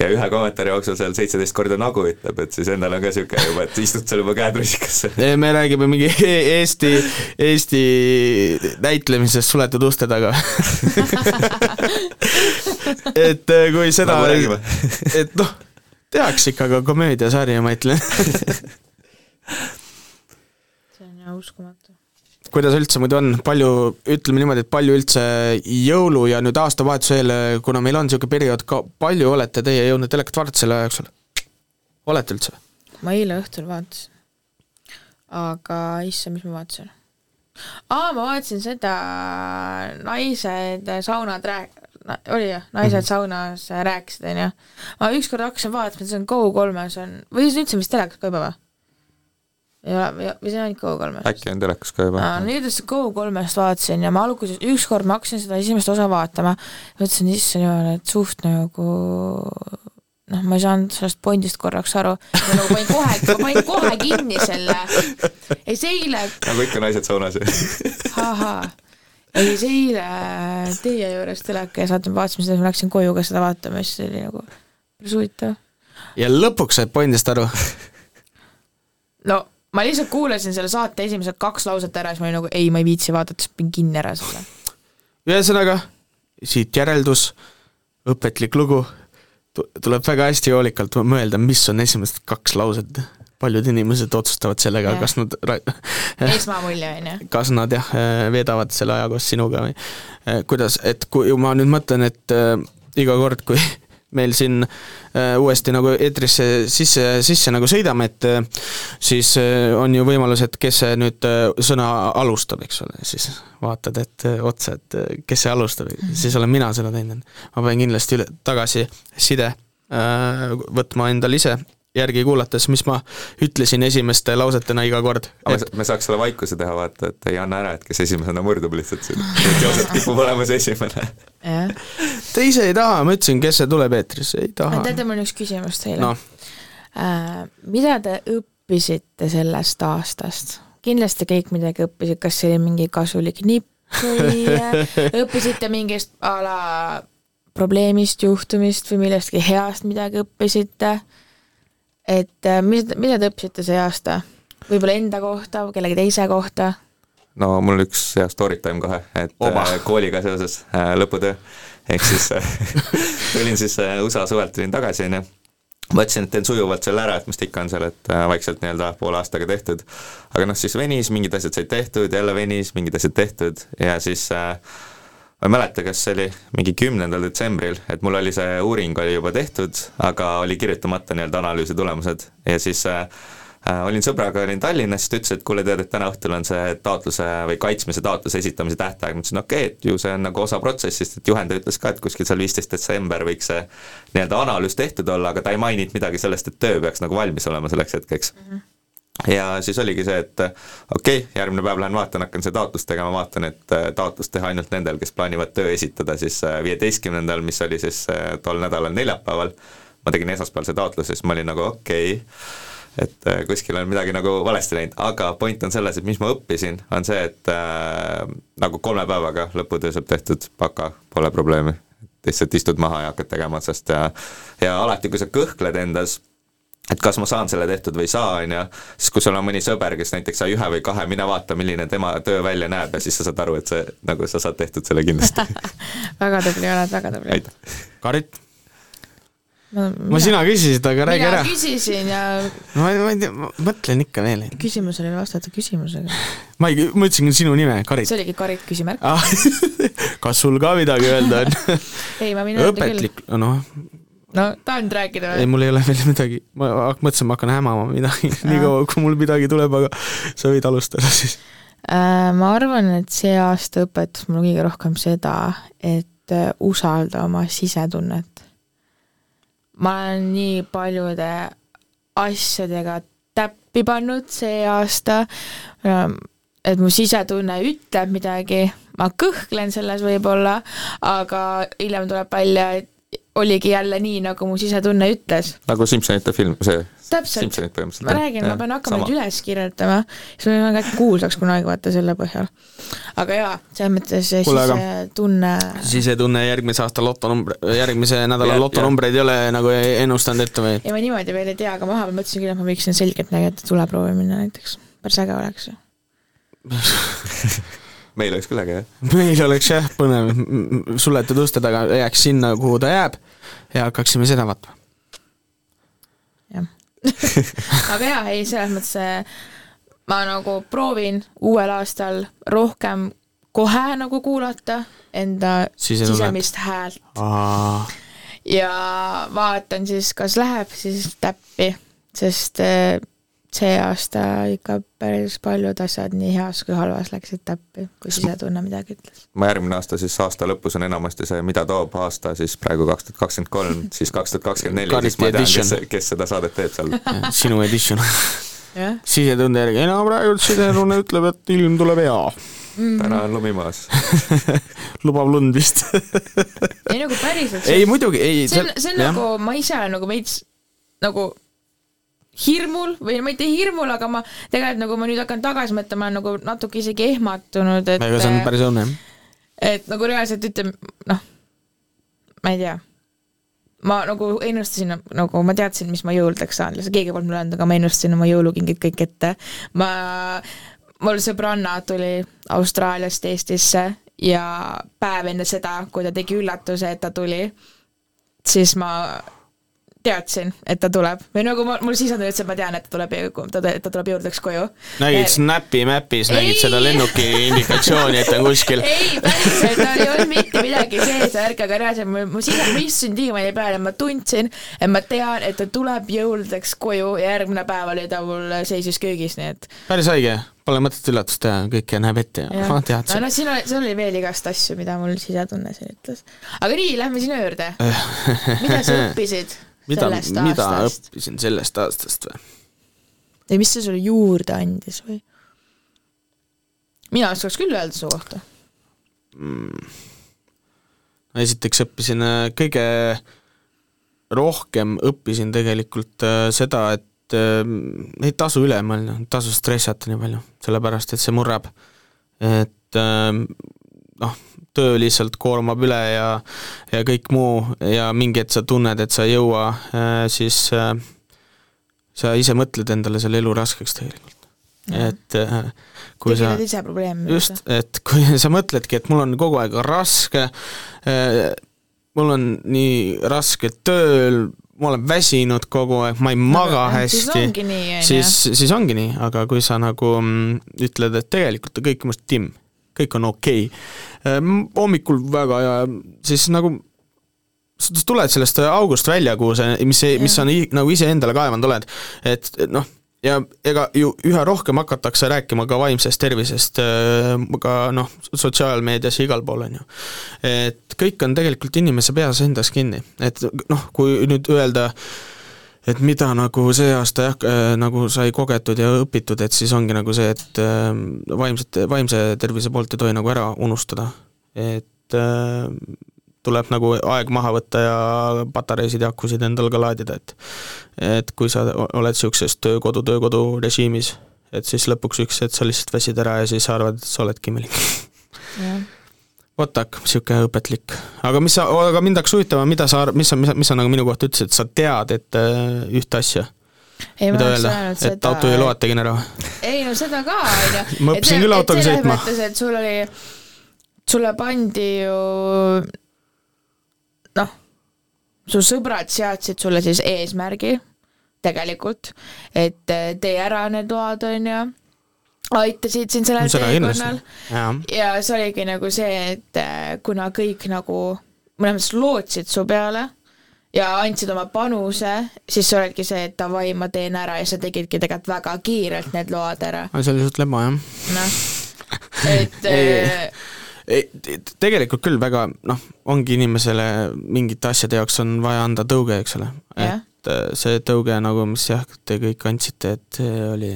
ja ühe kommentaari jooksul seal seitseteist korda nagu ütleb, et siis endal on ka niisugune juba, et istud seal juba käed rusikasse. (laughs) me räägime mingi Eesti, Eesti näitlemisest suletud uste taga. (laughs) et äh, kui seda Nagu (laughs) et noh, tehakse ikka ka komöödiasari, ma ütlen. see on jah uskumatu. Kuidas üldse muidu on, palju, ütleme niimoodi, et palju üldse jõulu ja nüüd aastavahetuse eel, kuna meil on niisugune periood ka, palju olete teie jõudnud telekat vaadata selle aja jooksul? olete üldse? ma eile õhtul vaatasin. aga issand, mis ma vaatasin? aa, ma vaatasin seda Naised saunad rääk-, oli jah, Naised Mhm. saunas rääkisid, onju. ma ükskord hakkasin vaatama, see on Go3-s on, või see on üldse vist telekas ka juba või? Ei ole, või see on ainult Go3-s? äkki on telekas ka juba nüüd just Go3-st vaatasin ja ma alguses, ükskord ma hakkasin seda esimest osa vaatama, mõtlesin, issand jumal, et suht nagu noh, ma ei saanud sellest pointist korraks aru, ma nagu panin kohe, ma panin kohe kinni selle. ei, see eile, nagu ikka naised saunas ju. ahaa, ei see eile teie juures teleka ees vaatama, vaatasime seda, siis ma läksin koju ka seda vaatama ja siis oli nagu päris huvitav. ja lõpuks said pointist aru. no ma lihtsalt kuulasin selle saate esimesed kaks lauset ära, siis ma olin nagu ei, ma ei viitsi vaadata, siis panin kinni ära selle. ühesõnaga, siit järeldus, õpetlik lugu, tuleb väga hästi hoolikalt mõelda, mis on esimesed kaks lauset. paljud inimesed otsustavad sellega kas nad (laughs) esmamulje on ju. kas nad jah, veedavad selle aja koos sinuga või kuidas, et kui ma nüüd mõtlen, et äh, iga kord, kui meil siin äh, uuesti nagu eetrisse sisse, sisse nagu sõidame, et äh, siis äh, on ju võimalus, et kes see nüüd sõna alustab, eks ole, siis vaatad, et otsa, et kes see alustab -hmm. siis olen mina seda teinud. ma pean kindlasti üle, tagasiside võtma endale ise järgi kuulates, mis ma ütlesin esimeste lausetena iga kord. aga me, saaks selle vaikuse teha, vaata, et ei anna ära, et kes esimesena murdub lihtsalt siin. et Joosep kipub olema see esimene. Te ise ei taha, ma ütlesin, kes see tuleb eetrisse, ei taha. teate, mul on üks küsimus teile noh, äh,. mida te õppisite sellest aastast? kindlasti kõik midagi õppisid, kas see oli mingi kasulik nipp või äh, (laughs) õppisite mingist a la probleemist, juhtumist või millestki heast midagi õppisite? Et äh, mis, mida te õppisite see aasta? võib-olla enda kohta kellegi teise kohta? no mul üks hea story time kohe, et Oba. äh, kooliga seoses äh, lõputöö, ehk siis (laughs) tulin siis USA suvelt tulin tagasi, onju. mõtlesin, et teen sujuvalt selle ära, et mis ta ikka on seal, et vaikselt nii-öelda poole aastaga tehtud. aga noh, siis venis, mingid asjad said tehtud, jälle venis, mingid asjad tehtud ja siis äh, ma ei mäleta, kas see oli mingi kümnendal detsembril, et mul oli see uuring oli juba tehtud, aga oli kirjutamata nii-öelda analüüsi tulemused. Ja siis äh, äh, olin sõbraga, olin Tallinnas, siis ta ütles, et kuule, tead, et täna õhtul on see taotluse või kaitsmise taotluse esitamise tähtaeg, ma ütlesin okei okay,, et ju see on nagu osa protsessist, et juhendaja ütles ka, et kuskil seal viisteist detsember võiks see nii-öelda analüüs tehtud olla, aga ta ei maininud midagi sellest, et töö peaks nagu valmis olema selleks hetkeks. Mm. -hmm ja siis oligi see, et okei okay,, järgmine päev lähen vaatan, hakkan seda taotlust tegema, vaatan, et äh, taotlust teha ainult nendel, kes plaanivad töö esitada siis äh, viieteistkümnendal, mis oli siis äh, tol nädalal neljapäeval. ma tegin esmaspäeval see taotluse, siis ma olin nagu okei okay, et kuskil on midagi nagu valesti läinud, aga point on selles, et mis ma õppisin, on see, et äh, nagu kolme päevaga lõputöö saab tehtud, baka, pole probleemi. lihtsalt istud maha ja hakkad tegema otsast ja ja alati, kui sa kõhkled endas et kas ma saan selle tehtud või ei saa, on ju, siis kui sul on mõni sõber, kes näiteks sai ühe või kahe, mine vaata, milline tema töö välja näeb ja siis sa saad aru, et see, nagu sa saad tehtud selle kindlasti. (laughs) väga tubli oled, väga tubli. Karit? ma sina küsisid, aga räägi mina ära. küsisin ja ma, ma ei tea, ma mõtlen ikka veel. küsimusele ei vastata küsimusega. ma ei, ma ütlesin sinu nime, Karit see. oligi Karit küsimärk. ah. (laughs) kas sul ka midagi öelda on? (laughs) ei, ma võin öelda küll. õpetlik, noh, no tahan rääkida ei või? mul ei ole veel midagi, ma mõtlesin, ma hakkan hämama midagi, niikaua kui mul midagi tuleb, aga sa võid alustada siis. Äh, ma arvan, et see aasta õpetas mulle kõige rohkem seda, et äh, usalda oma sisetunnet. ma olen nii paljude asjadega täppi pannud see aasta, et mu sisetunne ütleb midagi, ma kõhklen selles võib-olla, aga hiljem tuleb välja, et oligi jälle nii, nagu mu sisetunne ütles. nagu Simsonite film, see. Täpselt. Ma räägin, ma pean hakkama nüüd üles kirjutama, siis ma võin ka kuulsaks kunagi vaata selle põhjal. aga jaa, selles mõttes sisetunne, sisetunne järgmise aasta lotonumber, järgmise nädala lotonumbreid ei ole nagu ennustanud ette või? ei ma niimoodi veel ei tea, aga ma vahepeal mõtlesin küll, et ma võiksin selgelt näidata tuleproovi minna näiteks, päris äge oleks ju. (laughs) meil oleks küll äge jah. meil oleks jah põnev, suletud uste taga jääks sinna, kuhu ta jääb ja hakkaksime seda vaatama. (laughs) aga jaa, ei selles mõttes äh, ma nagu proovin uuel aastal rohkem kohe nagu kuulata enda Sisetunnet. sisemist häält ja vaatan siis, kas läheb siis täppi, sest äh, see aasta ikka päris paljud asjad nii heas kui halvas läksid täppi, kui sisetunne midagi ütles. ma järgmine aasta siis aasta lõpus on enamasti see, mida toob aasta siis praegu kaks tuhat kakskümmend kolm, (laughs) siis kaks tuhat kakskümmend neli, siis ma tean, kes edition., kes seda saadet teeb seal. (laughs) sinu edition. jah, sisetunde järgi, ei no praegu sisetunne ütleb, et ilm tuleb hea. täna on lumi maas. (laughs) lubab lund vist. ei nagu päriselt. ei muidugi, ei. see on, see on nagu, ma ise olen nagu veits nagu hirmul või ma ei tea hirmul, aga ma tegelikult nagu ma nüüd hakkan tagasi mõtlema, nagu natuke isegi ehmatunud, et ega see on päris õnne jah. et nagu reaalselt ütleme, noh, ma ei tea, ma nagu ennustasin, nagu ma teadsin, mis ma jõuludeks saan, lihtsalt keegi polnud mulle öelnud, aga ma ennustasin oma jõulukingid kõik ette. ma, mul sõbranna tuli Austraaliast Eestisse ja päev enne seda, kui ta tegi üllatuse, et ta tuli, siis ma teadsin, et ta tuleb või nagu ma, mul sisetunne ütles, et ma tean, et ta tuleb, ta, ta tuleb jõuludeks koju. nägid Snapi Mapis, nägid seda lennuki indikatsiooni, et ta on kuskil. (laughs) ei, päriselt, ei olnud mitte midagi sees, ärge aga reaalselt, ma, ma sise, ma istusin diivani peal ja ma tundsin, et ma tean, et ta tuleb jõuludeks koju ja järgmine päev oli ta mul seisis köögis, nii et päris haige, pole mõtet üllatust teha, kõike näeb ette ja ma (laughs) no, teadsin. no siin oli, seal oli veel igast asju, mida mul sisetunne siin ütles. aga nii, lähme sinu juurde. mida sa (laughs) õppisid mida, mida aastast? õppisin sellest aastast või? ja mis see sulle juurde andis või? mina oskaks küll öelda su kohta. mm.? esiteks õppisin äh, kõige rohkem õppisin tegelikult äh, seda, et äh, ei tasu üle mõelda, ei tasu stressata nii palju, sellepärast et see murrab. et äh, noh, töö lihtsalt koormab üle ja, ja kõik muu ja mingi hetk sa tunned, et sa ei jõua, siis äh, sa ise mõtled endale selle elu raskeks tegelikult. et äh, kui sa tegeled ise probleemi. just, et kui (laughs) sa mõtledki, et mul on kogu aeg raske, mul on nii raske tööl, ma olen väsinud kogu aeg, ma ei maga Aga, siis hästi, siis, siis ongi nii, aga kui sa nagu mm, ütled, et tegelikult on kõik must timm, kõik on okei okay., hommikul väga hea, siis nagu sa tuled sellest august välja, kuhu sa, mis, mis sa nagu iseendale kaevanud oled, et et noh, ja ega ju üha rohkem hakatakse rääkima ka vaimsest tervisest äh, ka noh, sotsiaalmeedias ja igal pool, on ju. et kõik on tegelikult inimese peas endas kinni, et noh, kui nüüd öelda, et mida nagu see aasta jah äh,, nagu sai kogetud ja õpitud, et siis ongi nagu see, et äh, vaimset, vaimse tervise poolt ei tohi nagu ära unustada. et äh, tuleb nagu aeg maha võtta ja patareisid ja akusid endal ka laadida, et et kui sa oled niisuguses töö-kodu, töö-kodu režiimis, et siis lõpuks üks hetk sa lihtsalt väsid ära ja siis arvad, et sa oledki imelik. Vot ak, niisugune õpetlik. aga mis sa, aga mind hakkas huvitama, mida sa, mis sa, mis sa, mis sa nagu minu kohta ütlesid, sa tead, et äh, ühte asja? mida öelda, et auto juhi load tegin ära? ei no seda ka, on ju. (laughs) ma õppisin küll autoga sõitma. et sul oli, sulle pandi ju noh, su sõbrad seadsid sulle siis eesmärgi tegelikult, et äh, tee ära need load, on ju, aitasid sind sellel teekonnal ja see oligi nagu see, et äh, kuna kõik nagu mõnes mõttes lootsid su peale ja andsid oma panuse, siis see olidki see, et davai, ma teen ära ja sa tegidki tegelikult väga kiirelt need load ära. see oli suht lema, jah. noh, (laughs) et äh, tegelikult küll väga noh, ongi inimesele mingite asjade jaoks on vaja anda tõuge, eks ole. Et äh, see tõuge nagu, mis jah, te kõik andsite, et oli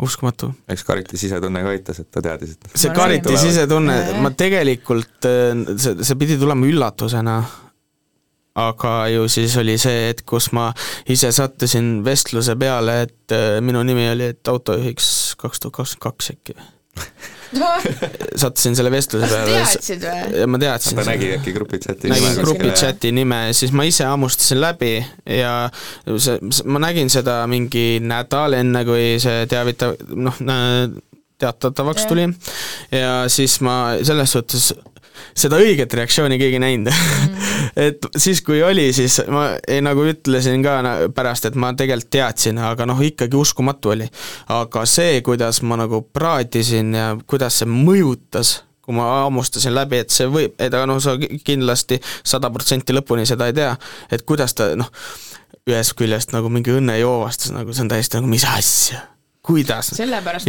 uskumatu. eks Kariti sisetunne ka aitas, et ta teadis, et see Kariti sisetunne, ma tegelikult, see, see pidi tulema üllatusena, aga ju siis oli see hetk, kus ma ise sattusin vestluse peale, et äh, minu nimi oli, et autojuhiks kaks tuhat kakskümmend kaks äkki (laughs) (laughs) sattusin selle vestluse Kas sa peale. teadsid või? ja ma teadsin. ta nägi äkki grupi chati nägin nime grupi kuskil ja- chati nime, siis ma ise hammustasin läbi ja see, ma nägin seda mingi nädal enne, kui see teavitav, noh, teatatavaks tuli ja siis ma selles suhtes seda õiget reaktsiooni keegi näinud (laughs) et siis, kui oli, siis ma ei, nagu ütlesin ka na- pärast, et ma tegelikult teadsin, aga noh, ikkagi uskumatu oli. aga see, kuidas ma nagu praadisin ja kuidas see mõjutas, kui ma hammustasin läbi, et see võib, et aga noh, sa ki- kindlasti sada protsenti lõpuni seda ei tea, et kuidas ta noh, ühest küljest nagu mingi õnnejoovastus, nagu see on täiesti nagu mis asja, kuidas?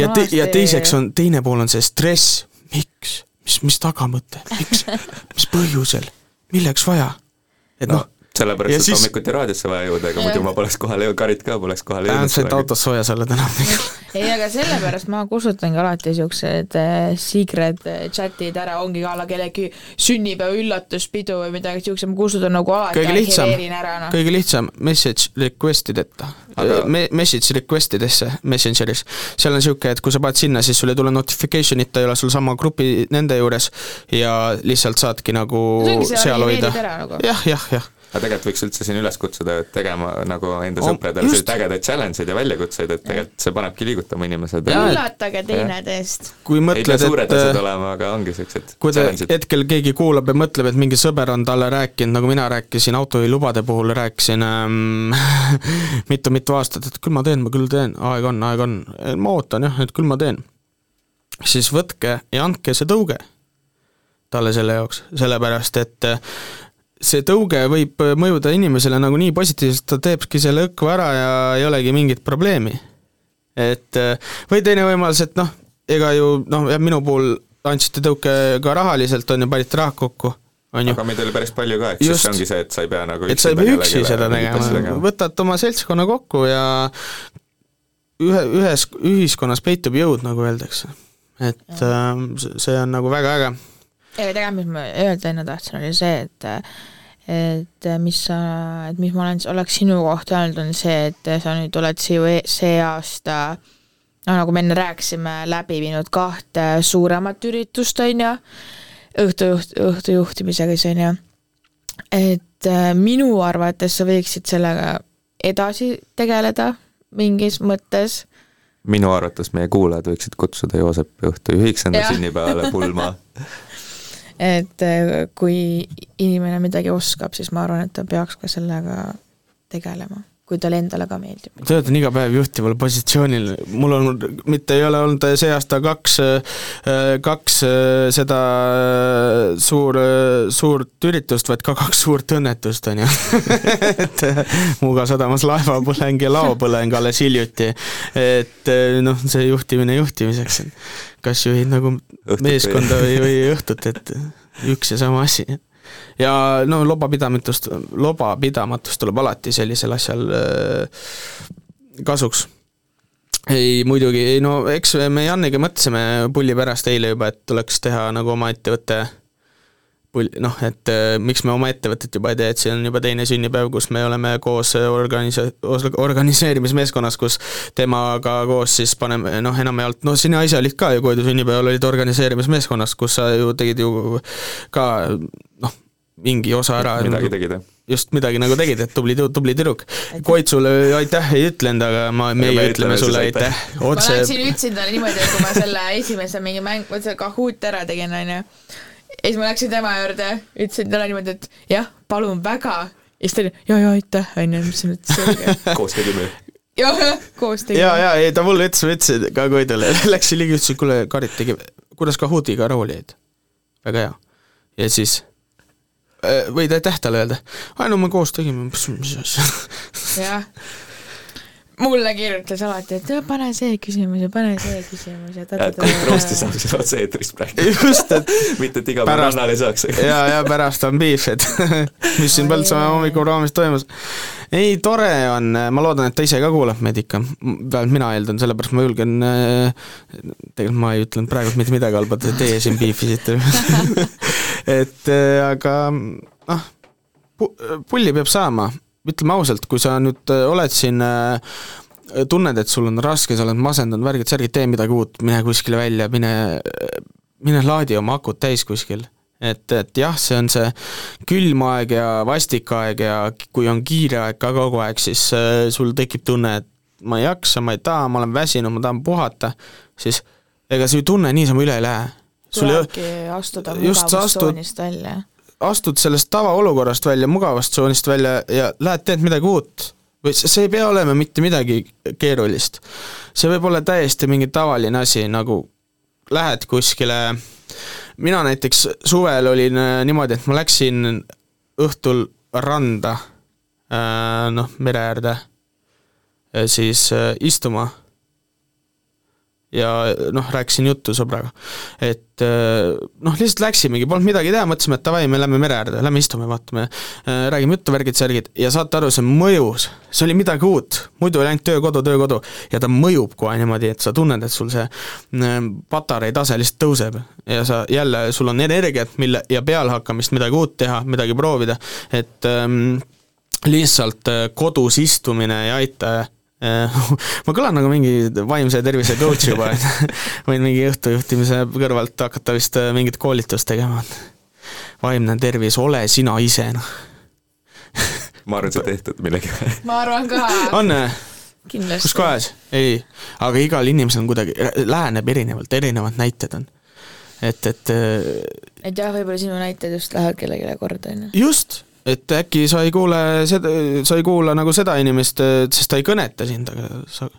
Ja, te, ja teiseks on, teine pool on see stress, miks, mis, mis tagamõte, miks, mis põhjusel, milleks vaja? et noh, sellepärast, Ja et siis- hommikuti raadiosse vaja jõuda, ega muidu ma poleks kohale jõudnud, Karit ka poleks kohale vähemalt jõudnud said autos soojas olla täna (laughs) ei, aga sellepärast ma kustutangi alati siuksed äh, secret äh, chat'id ära, ongi a la kellegi sünnipäeva üllatuspidu või midagi siukest, ma kustutan nagu alati kõige lihtsam noh. kõige lihtsam message request ideta Aga- Me-, message request idesse Messengeris. seal on niisugune, et kui sa paned sinna, siis sul ei tule notification'it, ta ei ole sul sama grupi nende juures ja lihtsalt saadki nagu see seal hoida. nagu. jah, jah, jah. Aga tegelikult võiks üldse siin üles kutsuda, et tegema nagu enda Oh, sõpradele selliseid ägedaid challenge'id ja väljakutseid, et tegelikult see panebki liigutama inimesed. üllatage teineteist. kui mõtled, pea suured et asjad olema, aga ongi siuksed kui challenge'id. hetkel keegi kuulab ja mõtleb, et mingi sõber on talle rääkinud, nagu mina rääkisin autojuhilubade puhul, rääkisin ähm, (laughs) mitu-mitu aastat, et küll ma teen, ma küll teen, aeg on, aeg on, ma ootan jah, et küll ma teen. siis võtke ja andke see tõuge talle selle jaoks, sellepärast et äh, see tõuge võib mõjuda inimesele nagu nii positiivselt, ta teebki selle õkva ära ja ei olegi mingit probleemi. et äh, või teine võimalus, et noh, ega ju noh, jah, minu puhul andsite tõuke ka rahaliselt, on ju, panite raha kokku, on ju. aga meid oli päris palju ka, eks siis ongi see, et sa ei pea nagu et sa ei pea üksi seda tegema, võtad oma seltskonna kokku ja ühe, ühes ühiskonnas peitub jõud, nagu öeldakse. et ähm, see see on nagu väga äge ja tegelikult, mis ma öelda enne tahtsin, oli see, et et mis sa, et mis ma olen, oleks sinu kohta öelnud, on see, et sa nüüd oled see, see aasta noh, nagu me enne rääkisime, läbi viinud kahte suuremat üritust, on ju, õhtujuht, õhtujuhtimisega siis on ju, et äh, minu arvates sa võiksid sellega edasi tegeleda mingis mõttes minu arvates meie kuulajad võiksid kutsuda Joosepi õhtujuhiks enda Jah. sünnipäevale pulma. (laughs) (laughs) et äh, kui inimene midagi oskab, siis ma arvan, et ta peaks ka sellega tegelema, kui talle endale ka meeldib. töötan iga päev juhtival positsioonil, mul on, mitte ei ole olnud see aasta kaks, kaks seda suur, suurt üritust, vaid ka kaks suurt õnnetust, on ju. (laughs) et Muuga sadamas laevapõleng ja laopõleng alles hiljuti. et noh, see juhtimine juhtimiseks, kas juhid nagu Õhtut meeskonda või- või, või õhtut, et üks ja sama asi ja no lobapidamatust, lobapidamatust tuleb alati sellisel asjal äh, kasuks. ei muidugi, ei no eks me Janniga mõtlesime pulli pärast eile juba, et tuleks teha nagu oma ettevõte pull, noh, et äh, miks me oma ettevõtet juba ei tee, et see on juba teine sünnipäev, kus me oleme koos organise-, organiseerimismeeskonnas, kus temaga koos siis paneme noh, enamjaolt, no sina ise olid ka ju, kui ta sünnipäeval olid organiseerimismeeskonnas, kus sa ju tegid ju ka noh, mingi osa ära. midagi tegid, jah? just midagi nagu tegid, et tubli, tubli tüdruk. Koitsule aitäh ei ütlenud, aga ma, meie me ütleme sulle aitäh. ma otse läksin, ütlesin talle niimoodi, et kui ma selle esimese mingi mäng, vot selle Kahoot ära tegin, onju, ja siis ma läksin tema juurde, ütlesin talle niimoodi, et jah, palun väga, ja siis ta oli ja, ja aitäh, onju, mis nüüd selge. (laughs) koos tegime. jah, koos tegime. ja, ja ei ta mulle ütles, ma ütlesin ka Koidule, (laughs) läks ligi, ütles, et kuule, Karit tegi, kuidas Kahoodiga rooli jäid? väga hea. ja siis äh, võid aitäh talle öelda, ai no me koos tegime, mis, mis asja. jah. Mulle kirjutas alati, et pane see küsimus ja pane see küsimus ja et kõik roost'i saab siin otse-eetris praegu. just, et mitte, et iga päev Pärast- rannal ei saaks. ja, ja pärast on beef, et (laughs) mis siin Põltsamaa hommikuraamis toimus. ei, tore on, ma loodan, et ta ise ka kuulab meid ikka, vähemalt mina eeldan, sellepärast ma julgen, tegelikult ma ei ütlenud praegu mitte midagi halba, teie siin beefisite. (laughs) et äh, aga noh, pulli peab saama, ütleme ausalt, kui sa nüüd äh, oled siin äh, tunned, et sul on raske, sa oled masendunud, värgid, särgid, tee midagi uut, mine kuskile välja, mine, mine laadi oma akud täis kuskil. et, et jah, see on see külm aeg ja vastik aeg ja kui on kiire aeg ka kogu aeg, siis äh, sul tekib tunne, et ma ei jaksa, ma ei taha, ma olen väsinud, ma tahan puhata, siis ega see tunne niisama üle ei lähe. sul ei just sa astud-. Astud sellest tavaolukorrast välja, mugavast tsoonist välja ja lähed teed midagi uut. või see ei pea olema mitte midagi keerulist. see võib olla täiesti mingi tavaline asi, nagu lähed kuskile, mina näiteks suvel olin äh, niimoodi, et ma läksin õhtul randa, noh, mere äärde, siis äh, istuma ja noh, rääkisin juttu sõbraga. et äh, noh, lihtsalt läksimegi, polnud midagi teha, mõtlesime, et davai, me lähme mere äärde, lähme istume, vaatame, räägime juttu, värgid, särgid. Ja saate aru, see mõjus, see oli midagi uut, muidu oli ainult töö, kodu, töö, kodu ja ta mõjub kohe niimoodi, et sa tunned, et sul see äh, patarei tase lihtsalt tõuseb. Ja sa jälle, sul on energiat, mille ja pealehakkamist midagi uut teha, midagi proovida, et ähm, lihtsalt äh, kodus istumine ei aita (laughs) ma kõlan nagu mingi vaimse tervise coach juba, et (laughs) võin mingi õhtujuhtimise kõrvalt hakata vist äh, mingit koolitust tegema. vaimne tervis, ole sina ise, noh. (laughs) ma arvan, see tehtud millegi. ma arvan ka. on, kindlasti. kus kohas? ei, aga igal inimesel on kuidagi, läheneb erinevalt, erinevad näited on. et, et äh, et jah, võib-olla sinu näited just lähevad kellelegi korda, onju. just, et äkki sa ei kuule seda, sa ei kuula nagu seda inimest, sest ta ei kõneta sind, aga sa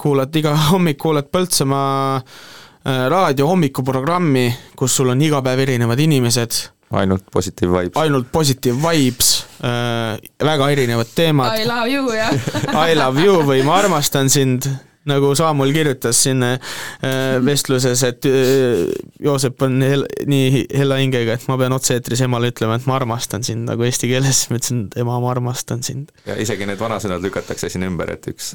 kuulad iga hommik, kuulad Põltsamaa äh, raadio hommikuprogrammi, kus sul on iga päev erinevad inimesed, ainult positive vibes. ainult positive vibes äh,, väga erinevad teemad I, love you, jah. (laughs) I love you või ma armastan sind, nagu Saamul kirjutas siin äh, vestluses, et äh, Joosep on hel, nii hella hingega, et ma pean otse-eetris emale ütlema, et ma armastan sind nagu eesti keeles, ma ütlesin, et ema, ma armastan sind. ja isegi need vanasõnad lükatakse siin ümber, et üks,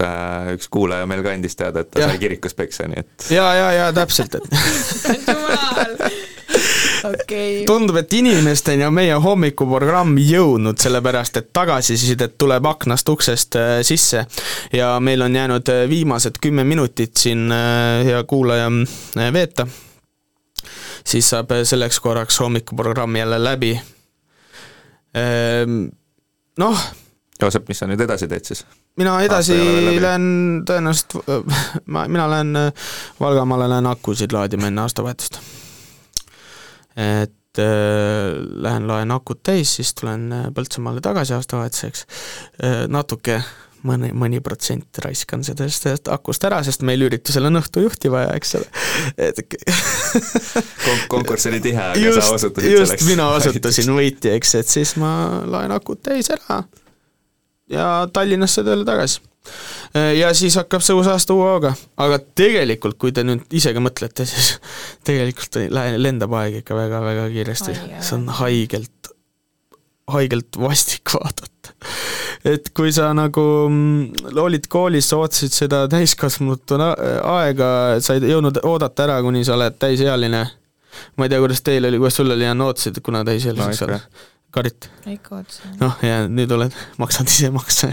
üks kuulaja meil ka andis teada, et ta Jah. sai kirikus peksa, nii et ja, ja, ja täpselt, et (laughs) okei. tundub, et inimesteni on meie hommikuprogramm jõudnud, sellepärast et tagasisidet tuleb aknast uksest äh, sisse ja meil on jäänud äh, viimased kümme minutit siin äh, hea kuulaja veeta. siis saab selleks korraks hommikuprogramm jälle läbi. Noh, Joosep, mis sa nüüd edasi teed siis? mina edasi lähen tõenäoliselt, (laughs) ma, mina lähen äh, Valgamaale, lähen akusid laadima enne aastavahetust. Et äh, lähen laen akud täis, siis tulen äh, Põltsamaale tagasi aastavahetuseks äh,, natuke mõni, mõni protsent raiskan sellest sellest akust ära, sest meil üritusel on õhtujuhti vaja, eks ole. et (laughs) Kon-, konkurss oli tihe, aga just sa, osutusid just selleks. mina osutusin võitjaks, et siis ma laen akud täis ära ja Tallinnasse tööle tagasi. Ja siis hakkab see uus aasta uue hooga, aga tegelikult, kui te nüüd ise ka mõtlete, (laughs) siis tegelikult lendab aeg ikka väga-väga kiiresti see on haigelt, haigelt vastik vaadata. et kui sa nagu mm, olid koolis, sa ootasid seda täiskasvanutuna aega, sa ei jõudnud oodata ära, kuni sa oled täisealine. ma ei tea, kuidas teil oli, kuidas sul oli, Jan, ootasid, kuna täisealiseks No saad? Karit, noh, ja nüüd oled, maksad ise makse.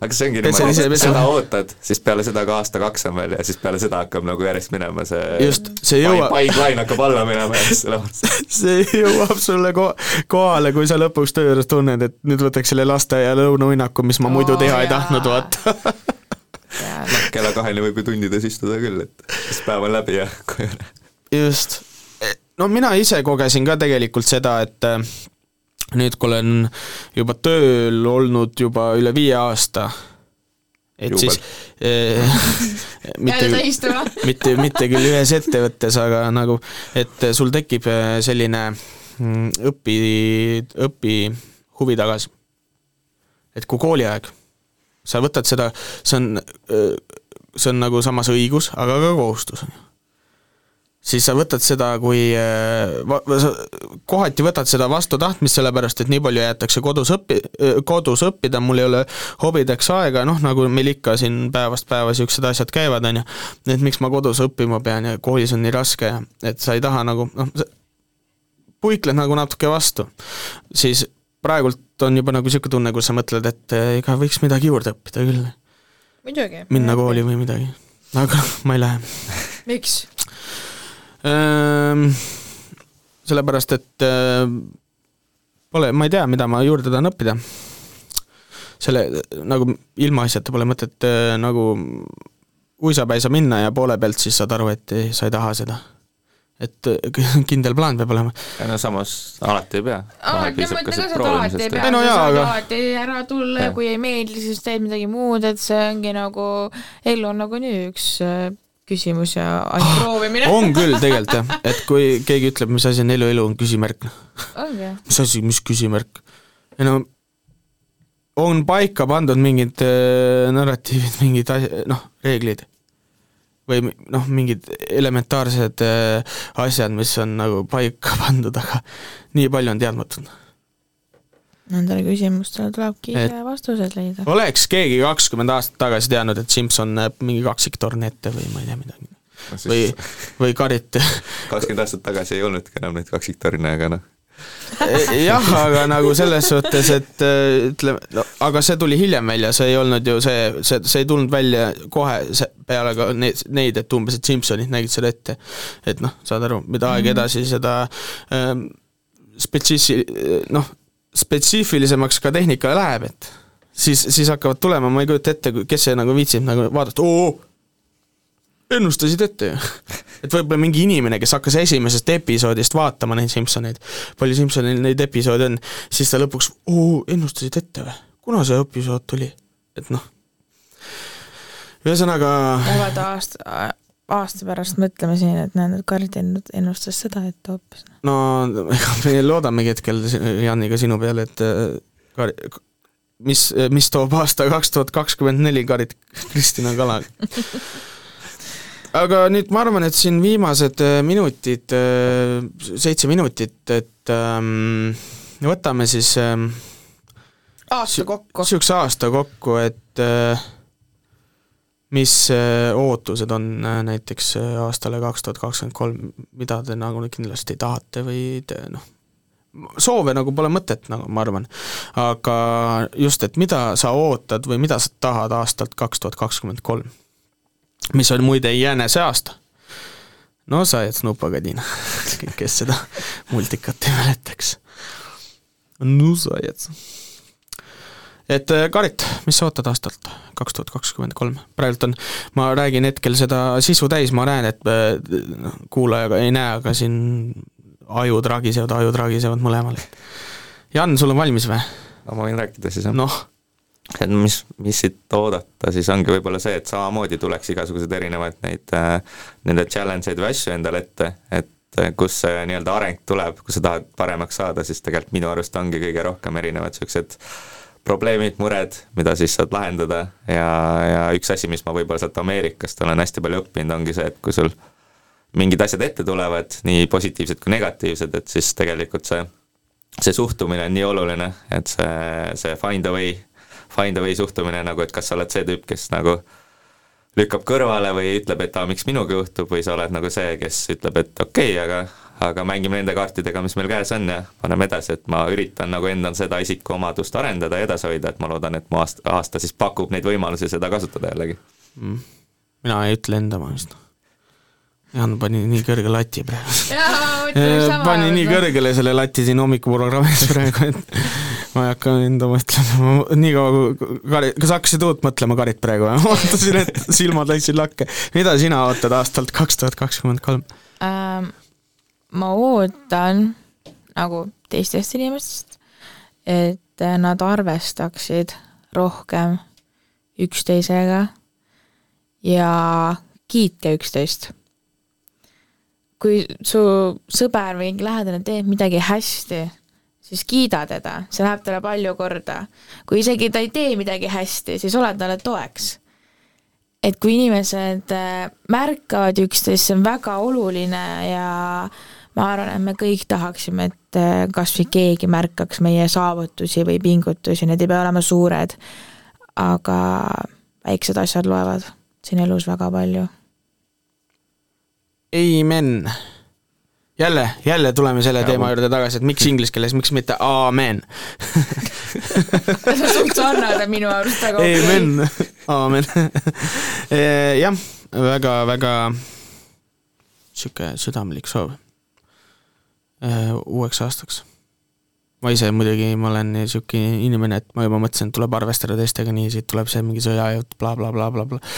aga see ongi Pese niimoodi seda ootad, siis peale seda ka aasta-kaks on veel ja siis peale seda hakkab nagu järjest minema see Just, see jõuab- Paid-lain hakkab alla minema ja siis selle (laughs) see jõuab sulle ko-, kohale, kui sa lõpuks töö juures tunned, et nüüd võtaks selle lasteaia lõunauinnaku, mis ma muidu Oo, teha ei jaa. tahtnud, vaata. kella kaheni võib ju tundides istuda küll, et siis päev on läbi ja koju. just. no mina ise kogesin ka tegelikult seda, et nüüd, kui olen juba tööl olnud juba üle viie aasta, et Jubel. siis eh, (laughs) mitte (laughs) mitte, mitte küll ühes ettevõttes, aga nagu, et sul tekib eh, selline mm, õpi, õpi huvi tagasi. et kui kooliaeg, sa võtad seda, see on, see on nagu samas õigus, aga ka kohustus, on ju siis sa võtad seda kui, kohati võtad seda vastu tahtmist, sellepärast et nii palju jäetakse kodus õppi, kodus õppida, mul ei ole hobideks aega, noh nagu meil ikka siin päevast päeva niisugused asjad käivad, on ju, et miks ma kodus õppima pean ja koolis on nii raske ja et sa ei taha nagu noh, puikled nagu natuke vastu, siis praegult on juba nagu niisugune tunne, kus sa mõtled, et eh, ega võiks midagi juurde õppida küll. minna kooli või midagi, aga (laughs) ma ei lähe. miks? Ehm, sellepärast, et äh, pole, ma ei tea, mida ma juurde tahan õppida. selle, nagu ilmaasjata pole mõtet äh, nagu uisapäisa minna ja poole pealt siis saad aru, et ei, sa ei taha seda. et äh, (laughs) kindel plaan peab olema. no samas alati ei pea. alati, ma ütlen ka seda, et alati ei pea, no sa jaa, saad aga- alati ära tulla ja kui ei meeldi, siis teed midagi muud, et see ongi nagu, elu on nagunii üks äh, küsimus ja ainult proovimine. on küll tegelikult jah, et kui keegi ütleb, mis asi on elu, elu on küsimärk. jah. mis asi, mis küsimärk? ei no on paika pandud mingid äh, narratiivid, mingid noh, reeglid. või noh, mingid elementaarsed äh, asjad, mis on nagu paika (laughs) pandud, aga nii palju on teadmatut. Nendele küsimustele tulebki ise vastused leida. oleks keegi kakskümmend aastat tagasi teadnud, et Simson näeb mingi kaksiktorni ette või ma ei tea midagi. või, või Karit (laughs) kakskümmend aastat tagasi ei olnudki enam neid kaksiktorne, aga noh. jah, aga nagu selles suhtes, et äh, ütleme, no aga see tuli hiljem välja, see ei olnud ju see, see, see ei tulnud välja kohe see, peale ka neid, neid, et umbes, et Simsonid nägid seda ette. et noh, saad aru, mida aeg Mhm. edasi, seda ähm, spetsiisi-, noh, spetsiifilisemaks ka tehnika läheb, et siis, siis hakkavad tulema, ma ei kujuta ette, kes see nagu viitsib nagu vaadata, oo, ennustasid ette ju. (laughs) et võib-olla mingi inimene, kes hakkas esimesest episoodist vaatama neid Simsoneid, palju Simsonil neid episoode on, siis ta lõpuks, oo, ennustasid ette või? kuna see episood tuli? et noh, ühesõnaga peavad aasta, aasta pärast mõtlema siin, et et Karit ennu- ennustas seda ette hoopis. no ega me loodamegi hetkel Janiga sinu peale, et äh, Kari- mis, mis toob aasta kaks tuhat kakskümmend neli Karit Kristina Kalaga. (laughs) aga nüüd ma arvan, et siin viimased äh, minutid, seitse minutit, et ähm, võtame siis ähm, aasta kokku. niisuguse aasta kokku, et äh, mis äh, ootused on äh, näiteks äh, aastale kaks tuhat kakskümmend kolm, mida te nagu kindlasti tahate või te noh, soove nagu pole mõtet, nagu ma arvan. aga just, et mida sa ootad või mida sa tahad aastalt kaks tuhat kakskümmend kolm, mis on muide jänese aasta. no sa jääd Snupaga, Tiina, (laughs) kes seda multikat ei mäletaks. no sa jääd et äh, Karit, mis sa ootad aastalt kaks tuhat kakskümmend kolm? praegult on, ma räägin hetkel seda sisu täis, ma näen, et noh, kuulaja ei näe, aga siin ajud ragisevad, ajud ragisevad mõlemal. Jan, sul on valmis või? no ma võin rääkida siis jah. noh. et mis, mis siit oodata, siis ongi võib-olla see, et samamoodi tuleks igasuguseid erinevaid neid äh,, nende challenge eid või asju endale ette, et kus see nii-öelda areng tuleb, kui sa tahad paremaks saada, siis tegelikult minu arust ongi kõige rohkem erinevad niisugused probleemid, mured, mida siis saad lahendada. Ja, ja üks asi, mis ma võib-olla sealt Ameerikast olen hästi palju õppinud, ongi see, et kui sul mingid asjad ette tulevad, nii positiivsed kui negatiivsed, et siis tegelikult see, see suhtumine on nii oluline, et see, see find a way, find a way suhtumine nagu, et kas sa oled see tüüp, kes nagu lükkab kõrvale või ütleb, et aa, miks minuga juhtub, või sa oled nagu see, kes ütleb, et okei okay,, aga aga mängime nende kaartidega, mis meil käes on ja paneme edasi, et ma üritan nagu endal seda isikuomadust arendada ja edasi hoida, et ma loodan, et mu aasta, aasta siis pakub neid võimalusi seda kasutada jällegi mm.. mina ei ütle enda vist. Jaan pani nii kõrge lati praegu. (laughs) pani nii kõrgele selle lati siin hommikuprogrammis (laughs) praegu, et ma ei hakka enda oma ütlema, nii kaua kui Kari, kas hakkasid uut mõtlema Karit praegu või? (laughs) ootasin, et silmad läksid lakke. mida sina ootad aastalt kaks tuhat kakskümmend kolm? Ma ootan nagu teistest inimestest et nad arvestaksid rohkem üksteisega ja kiitke üksteist. kui su sõber või lähedane teeb midagi hästi, siis kiida teda, see läheb talle palju korda. kui isegi ta ei tee midagi hästi, siis ole talle toeks. et kui inimesed äh, märkavad üksteist, see on väga oluline ja ma arvan, et me kõik tahaksime, et äh, kas või keegi märkaks meie saavutusi või pingutusi, need ei pea olema suured, aga väiksed asjad loevad siin elus väga palju. Amen. jälle, jälle tuleme selle teema juurde tagasi, et miks inglise keeles, miks mitte amen (laughs) see on suht sarnane minu arust, aga okei okay. Amen, aamen. (laughs) jah, väga, väga sihuke südamlik soov eh, uueks aastaks. ma ise muidugi, ma olen sihuke inimene, et ma juba mõtlesin, et tuleb arvestada teistega, nii siit tuleb see mingi sõjajutt bla, bla, blablabla. (laughs)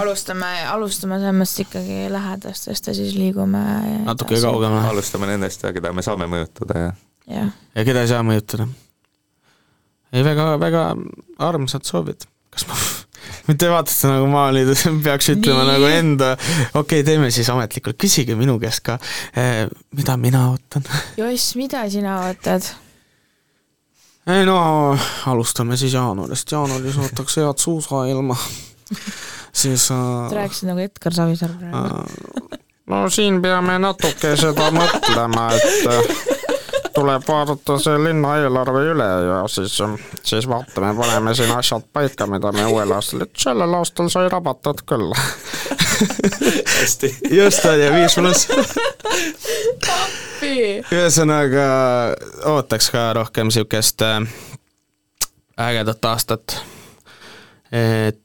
alustame, alustame selles mõttes ikkagi lähedastest ja siis liigume natuke kaugemale. alustame nendest, keda me saame mõjutada ja jah. ja keda ei saa mõjutada. ei, väga, väga armsad soovid. kas ma, (laughs) mitte vaatate nagu ma nüüd (laughs) peaks ütlema Nii. nagu enda, okei okay,, teeme siis ametlikult, küsige minu käest ka eh,, mida mina ootan. Joss, mida sina ootad? ei no alustame siis jaanuarist, jaanuaris ootaks head suusailma siis äh, rääkisid nagu Edgar Savisaar praegu äh,. no siin peame natuke seda mõtlema, et äh, tuleb vaadata see linna eelarve üle ja siis, siis vaatame, paneme siin asjad paika, mida me uuel aastal, et sellel aastal sai rabatud küll. (laughs) hästi. just on ju, viis pluss. ühesõnaga ootaks ka rohkem siukest äh, ägedat aastat. et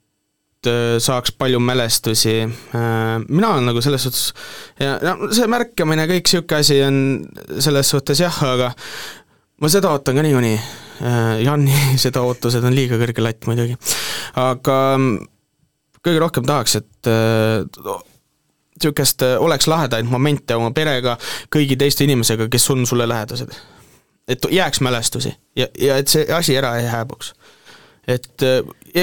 saaks palju mälestusi. Äh, mina olen nagu selles suhtes ja no see märkamine, kõik sihuke asi on selles suhtes jah, aga ma seda ootan ka niikuinii. Janni (laughs) seda ootused on liiga kõrge latt muidugi, aga kõige rohkem tahaks, et niisugust oleks lahedaid momente oma perega, kõigi teiste inimesega, kes on sulle lähedased. et jääks mälestusi ja, ja et see asi ära ei hääbuks. et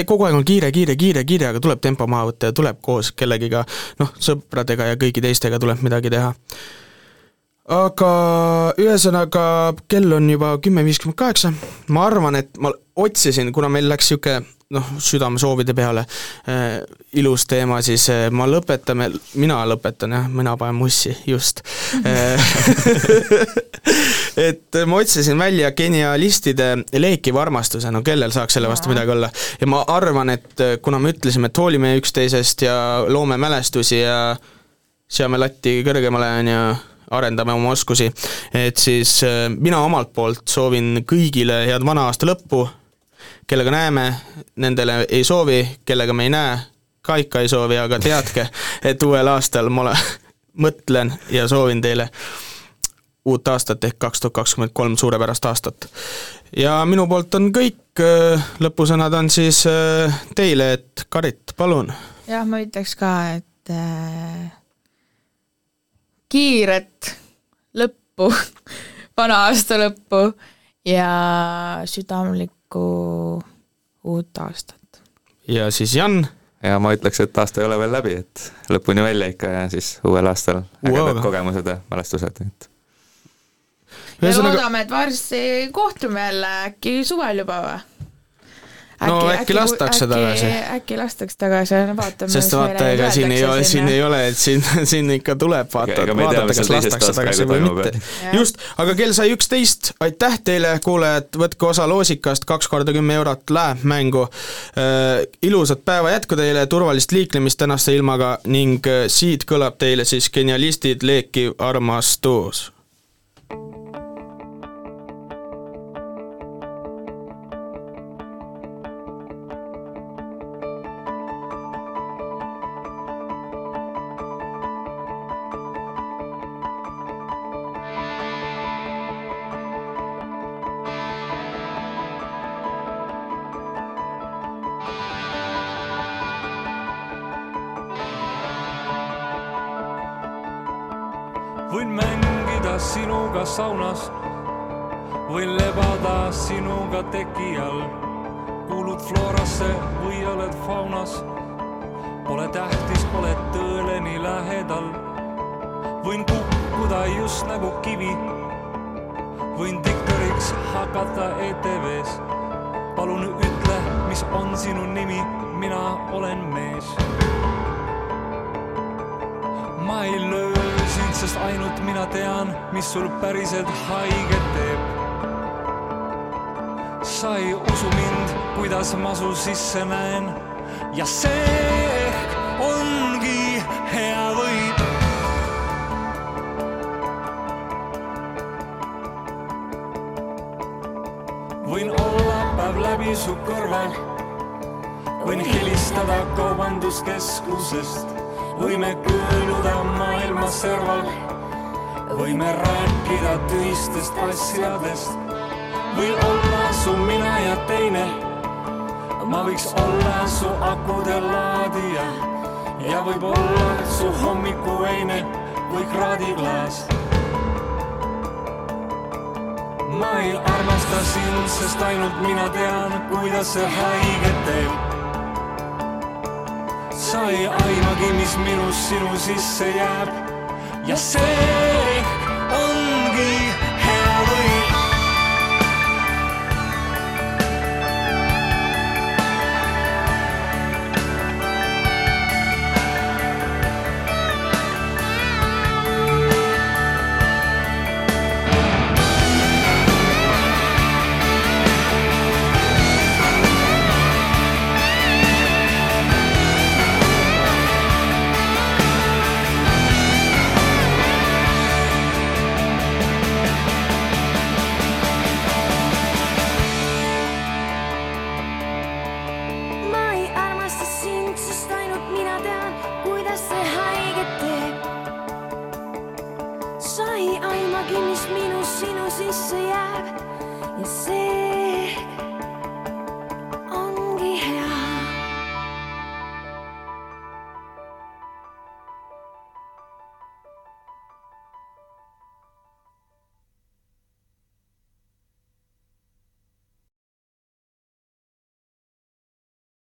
kogu aeg on kiire, kiire, kiire, kiire, aga tuleb tempo maha võtta ja tuleb koos kellegiga, noh, sõpradega ja kõigi teistega tuleb midagi teha. aga ühesõnaga, kell on juba kümme viiskümmend kaheksa, ma arvan, et ma otsisin, kuna meil läks niisugune noh, südamesoovide peale äh, ilus teema, siis äh, ma lõpetame, mina lõpetan jah, mina panen mussi, just (laughs) et ma otsisin välja genialistide leekiva armastuse, no kellel saaks selle vastu midagi olla. ja ma arvan, et kuna me ütlesime, et hoolime üksteisest ja loome mälestusi ja seame latti kõrgemale, on ju, arendame oma oskusi, et siis äh, mina omalt poolt soovin kõigile head vana aasta lõppu, kellega näeme, nendele ei soovi, kellega me ei näe, ka ikka ei soovi, aga teadke, et uuel aastal ma ole, mõtlen ja soovin teile uut aastat ehk kaks tuhat kakskümmend kolm suurepärast aastat. ja minu poolt on kõik, lõpusõnad on siis äh, teile, et Karit, palun. jah, ma ütleks ka, et äh, kiiret lõppu (laughs) vana aasta lõppu ja südamlikku uut aastat. ja siis Jan? ja ma ütleks, et aasta ei ole veel läbi, et lõpuni välja ikka ja siis uuel aastal ägedad kogemused ja mälestused, et Ühesõnaga... loodame, et varsti kohtume jälle, äkki suvel juba või? No äkki, äkki lastakse tagasi. äkki lastakse tagasi, vaatame. sest vaata, ega siin ei ole, siin ei ole, et siin, (laughs) siin ikka tuleb vaata, vaadata, kas lastakse tagasi või mitte. just, aga kell sai üksteist, aitäh teile, kuulajad, võtke osa loosikast, kaks korda kümme eurot läheb mängu äh,. ilusat päeva jätku teile, turvalist liiklemist tänaste ilmaga ning äh, siit kõlab teile siis genialistid leekiv armastus võin mängida sinuga teki all, kuulud Florasse või oled faunas. Pole tähtis, oled tõele nii lähedal. võin kukkuda just nagu kivi. võin diktoriks hakata ETV-s. palun ütle, mis on sinu nimi, mina olen mees ma ei löö sind, sest ainult mina tean, mis sul päriselt haiget teeb. Sa ei usu mind, kuidas ma su sisse näen. Ja see ongi hea võit. võin olla päev läbi su kõrval, võin helistada kaubanduskeskusest. Võime kõõluda maailma serval, võime rääkida tühistest asjadest, võin olla su mina ja teine. ma võiks olla su akude laadija ja võib-olla su hommikuveine või kraadiklaas. ma ei armasta sind, sest ainult mina tean, kuidas see haiget teeb sa ei aimagi, mis minust sinu sisse jääb ja see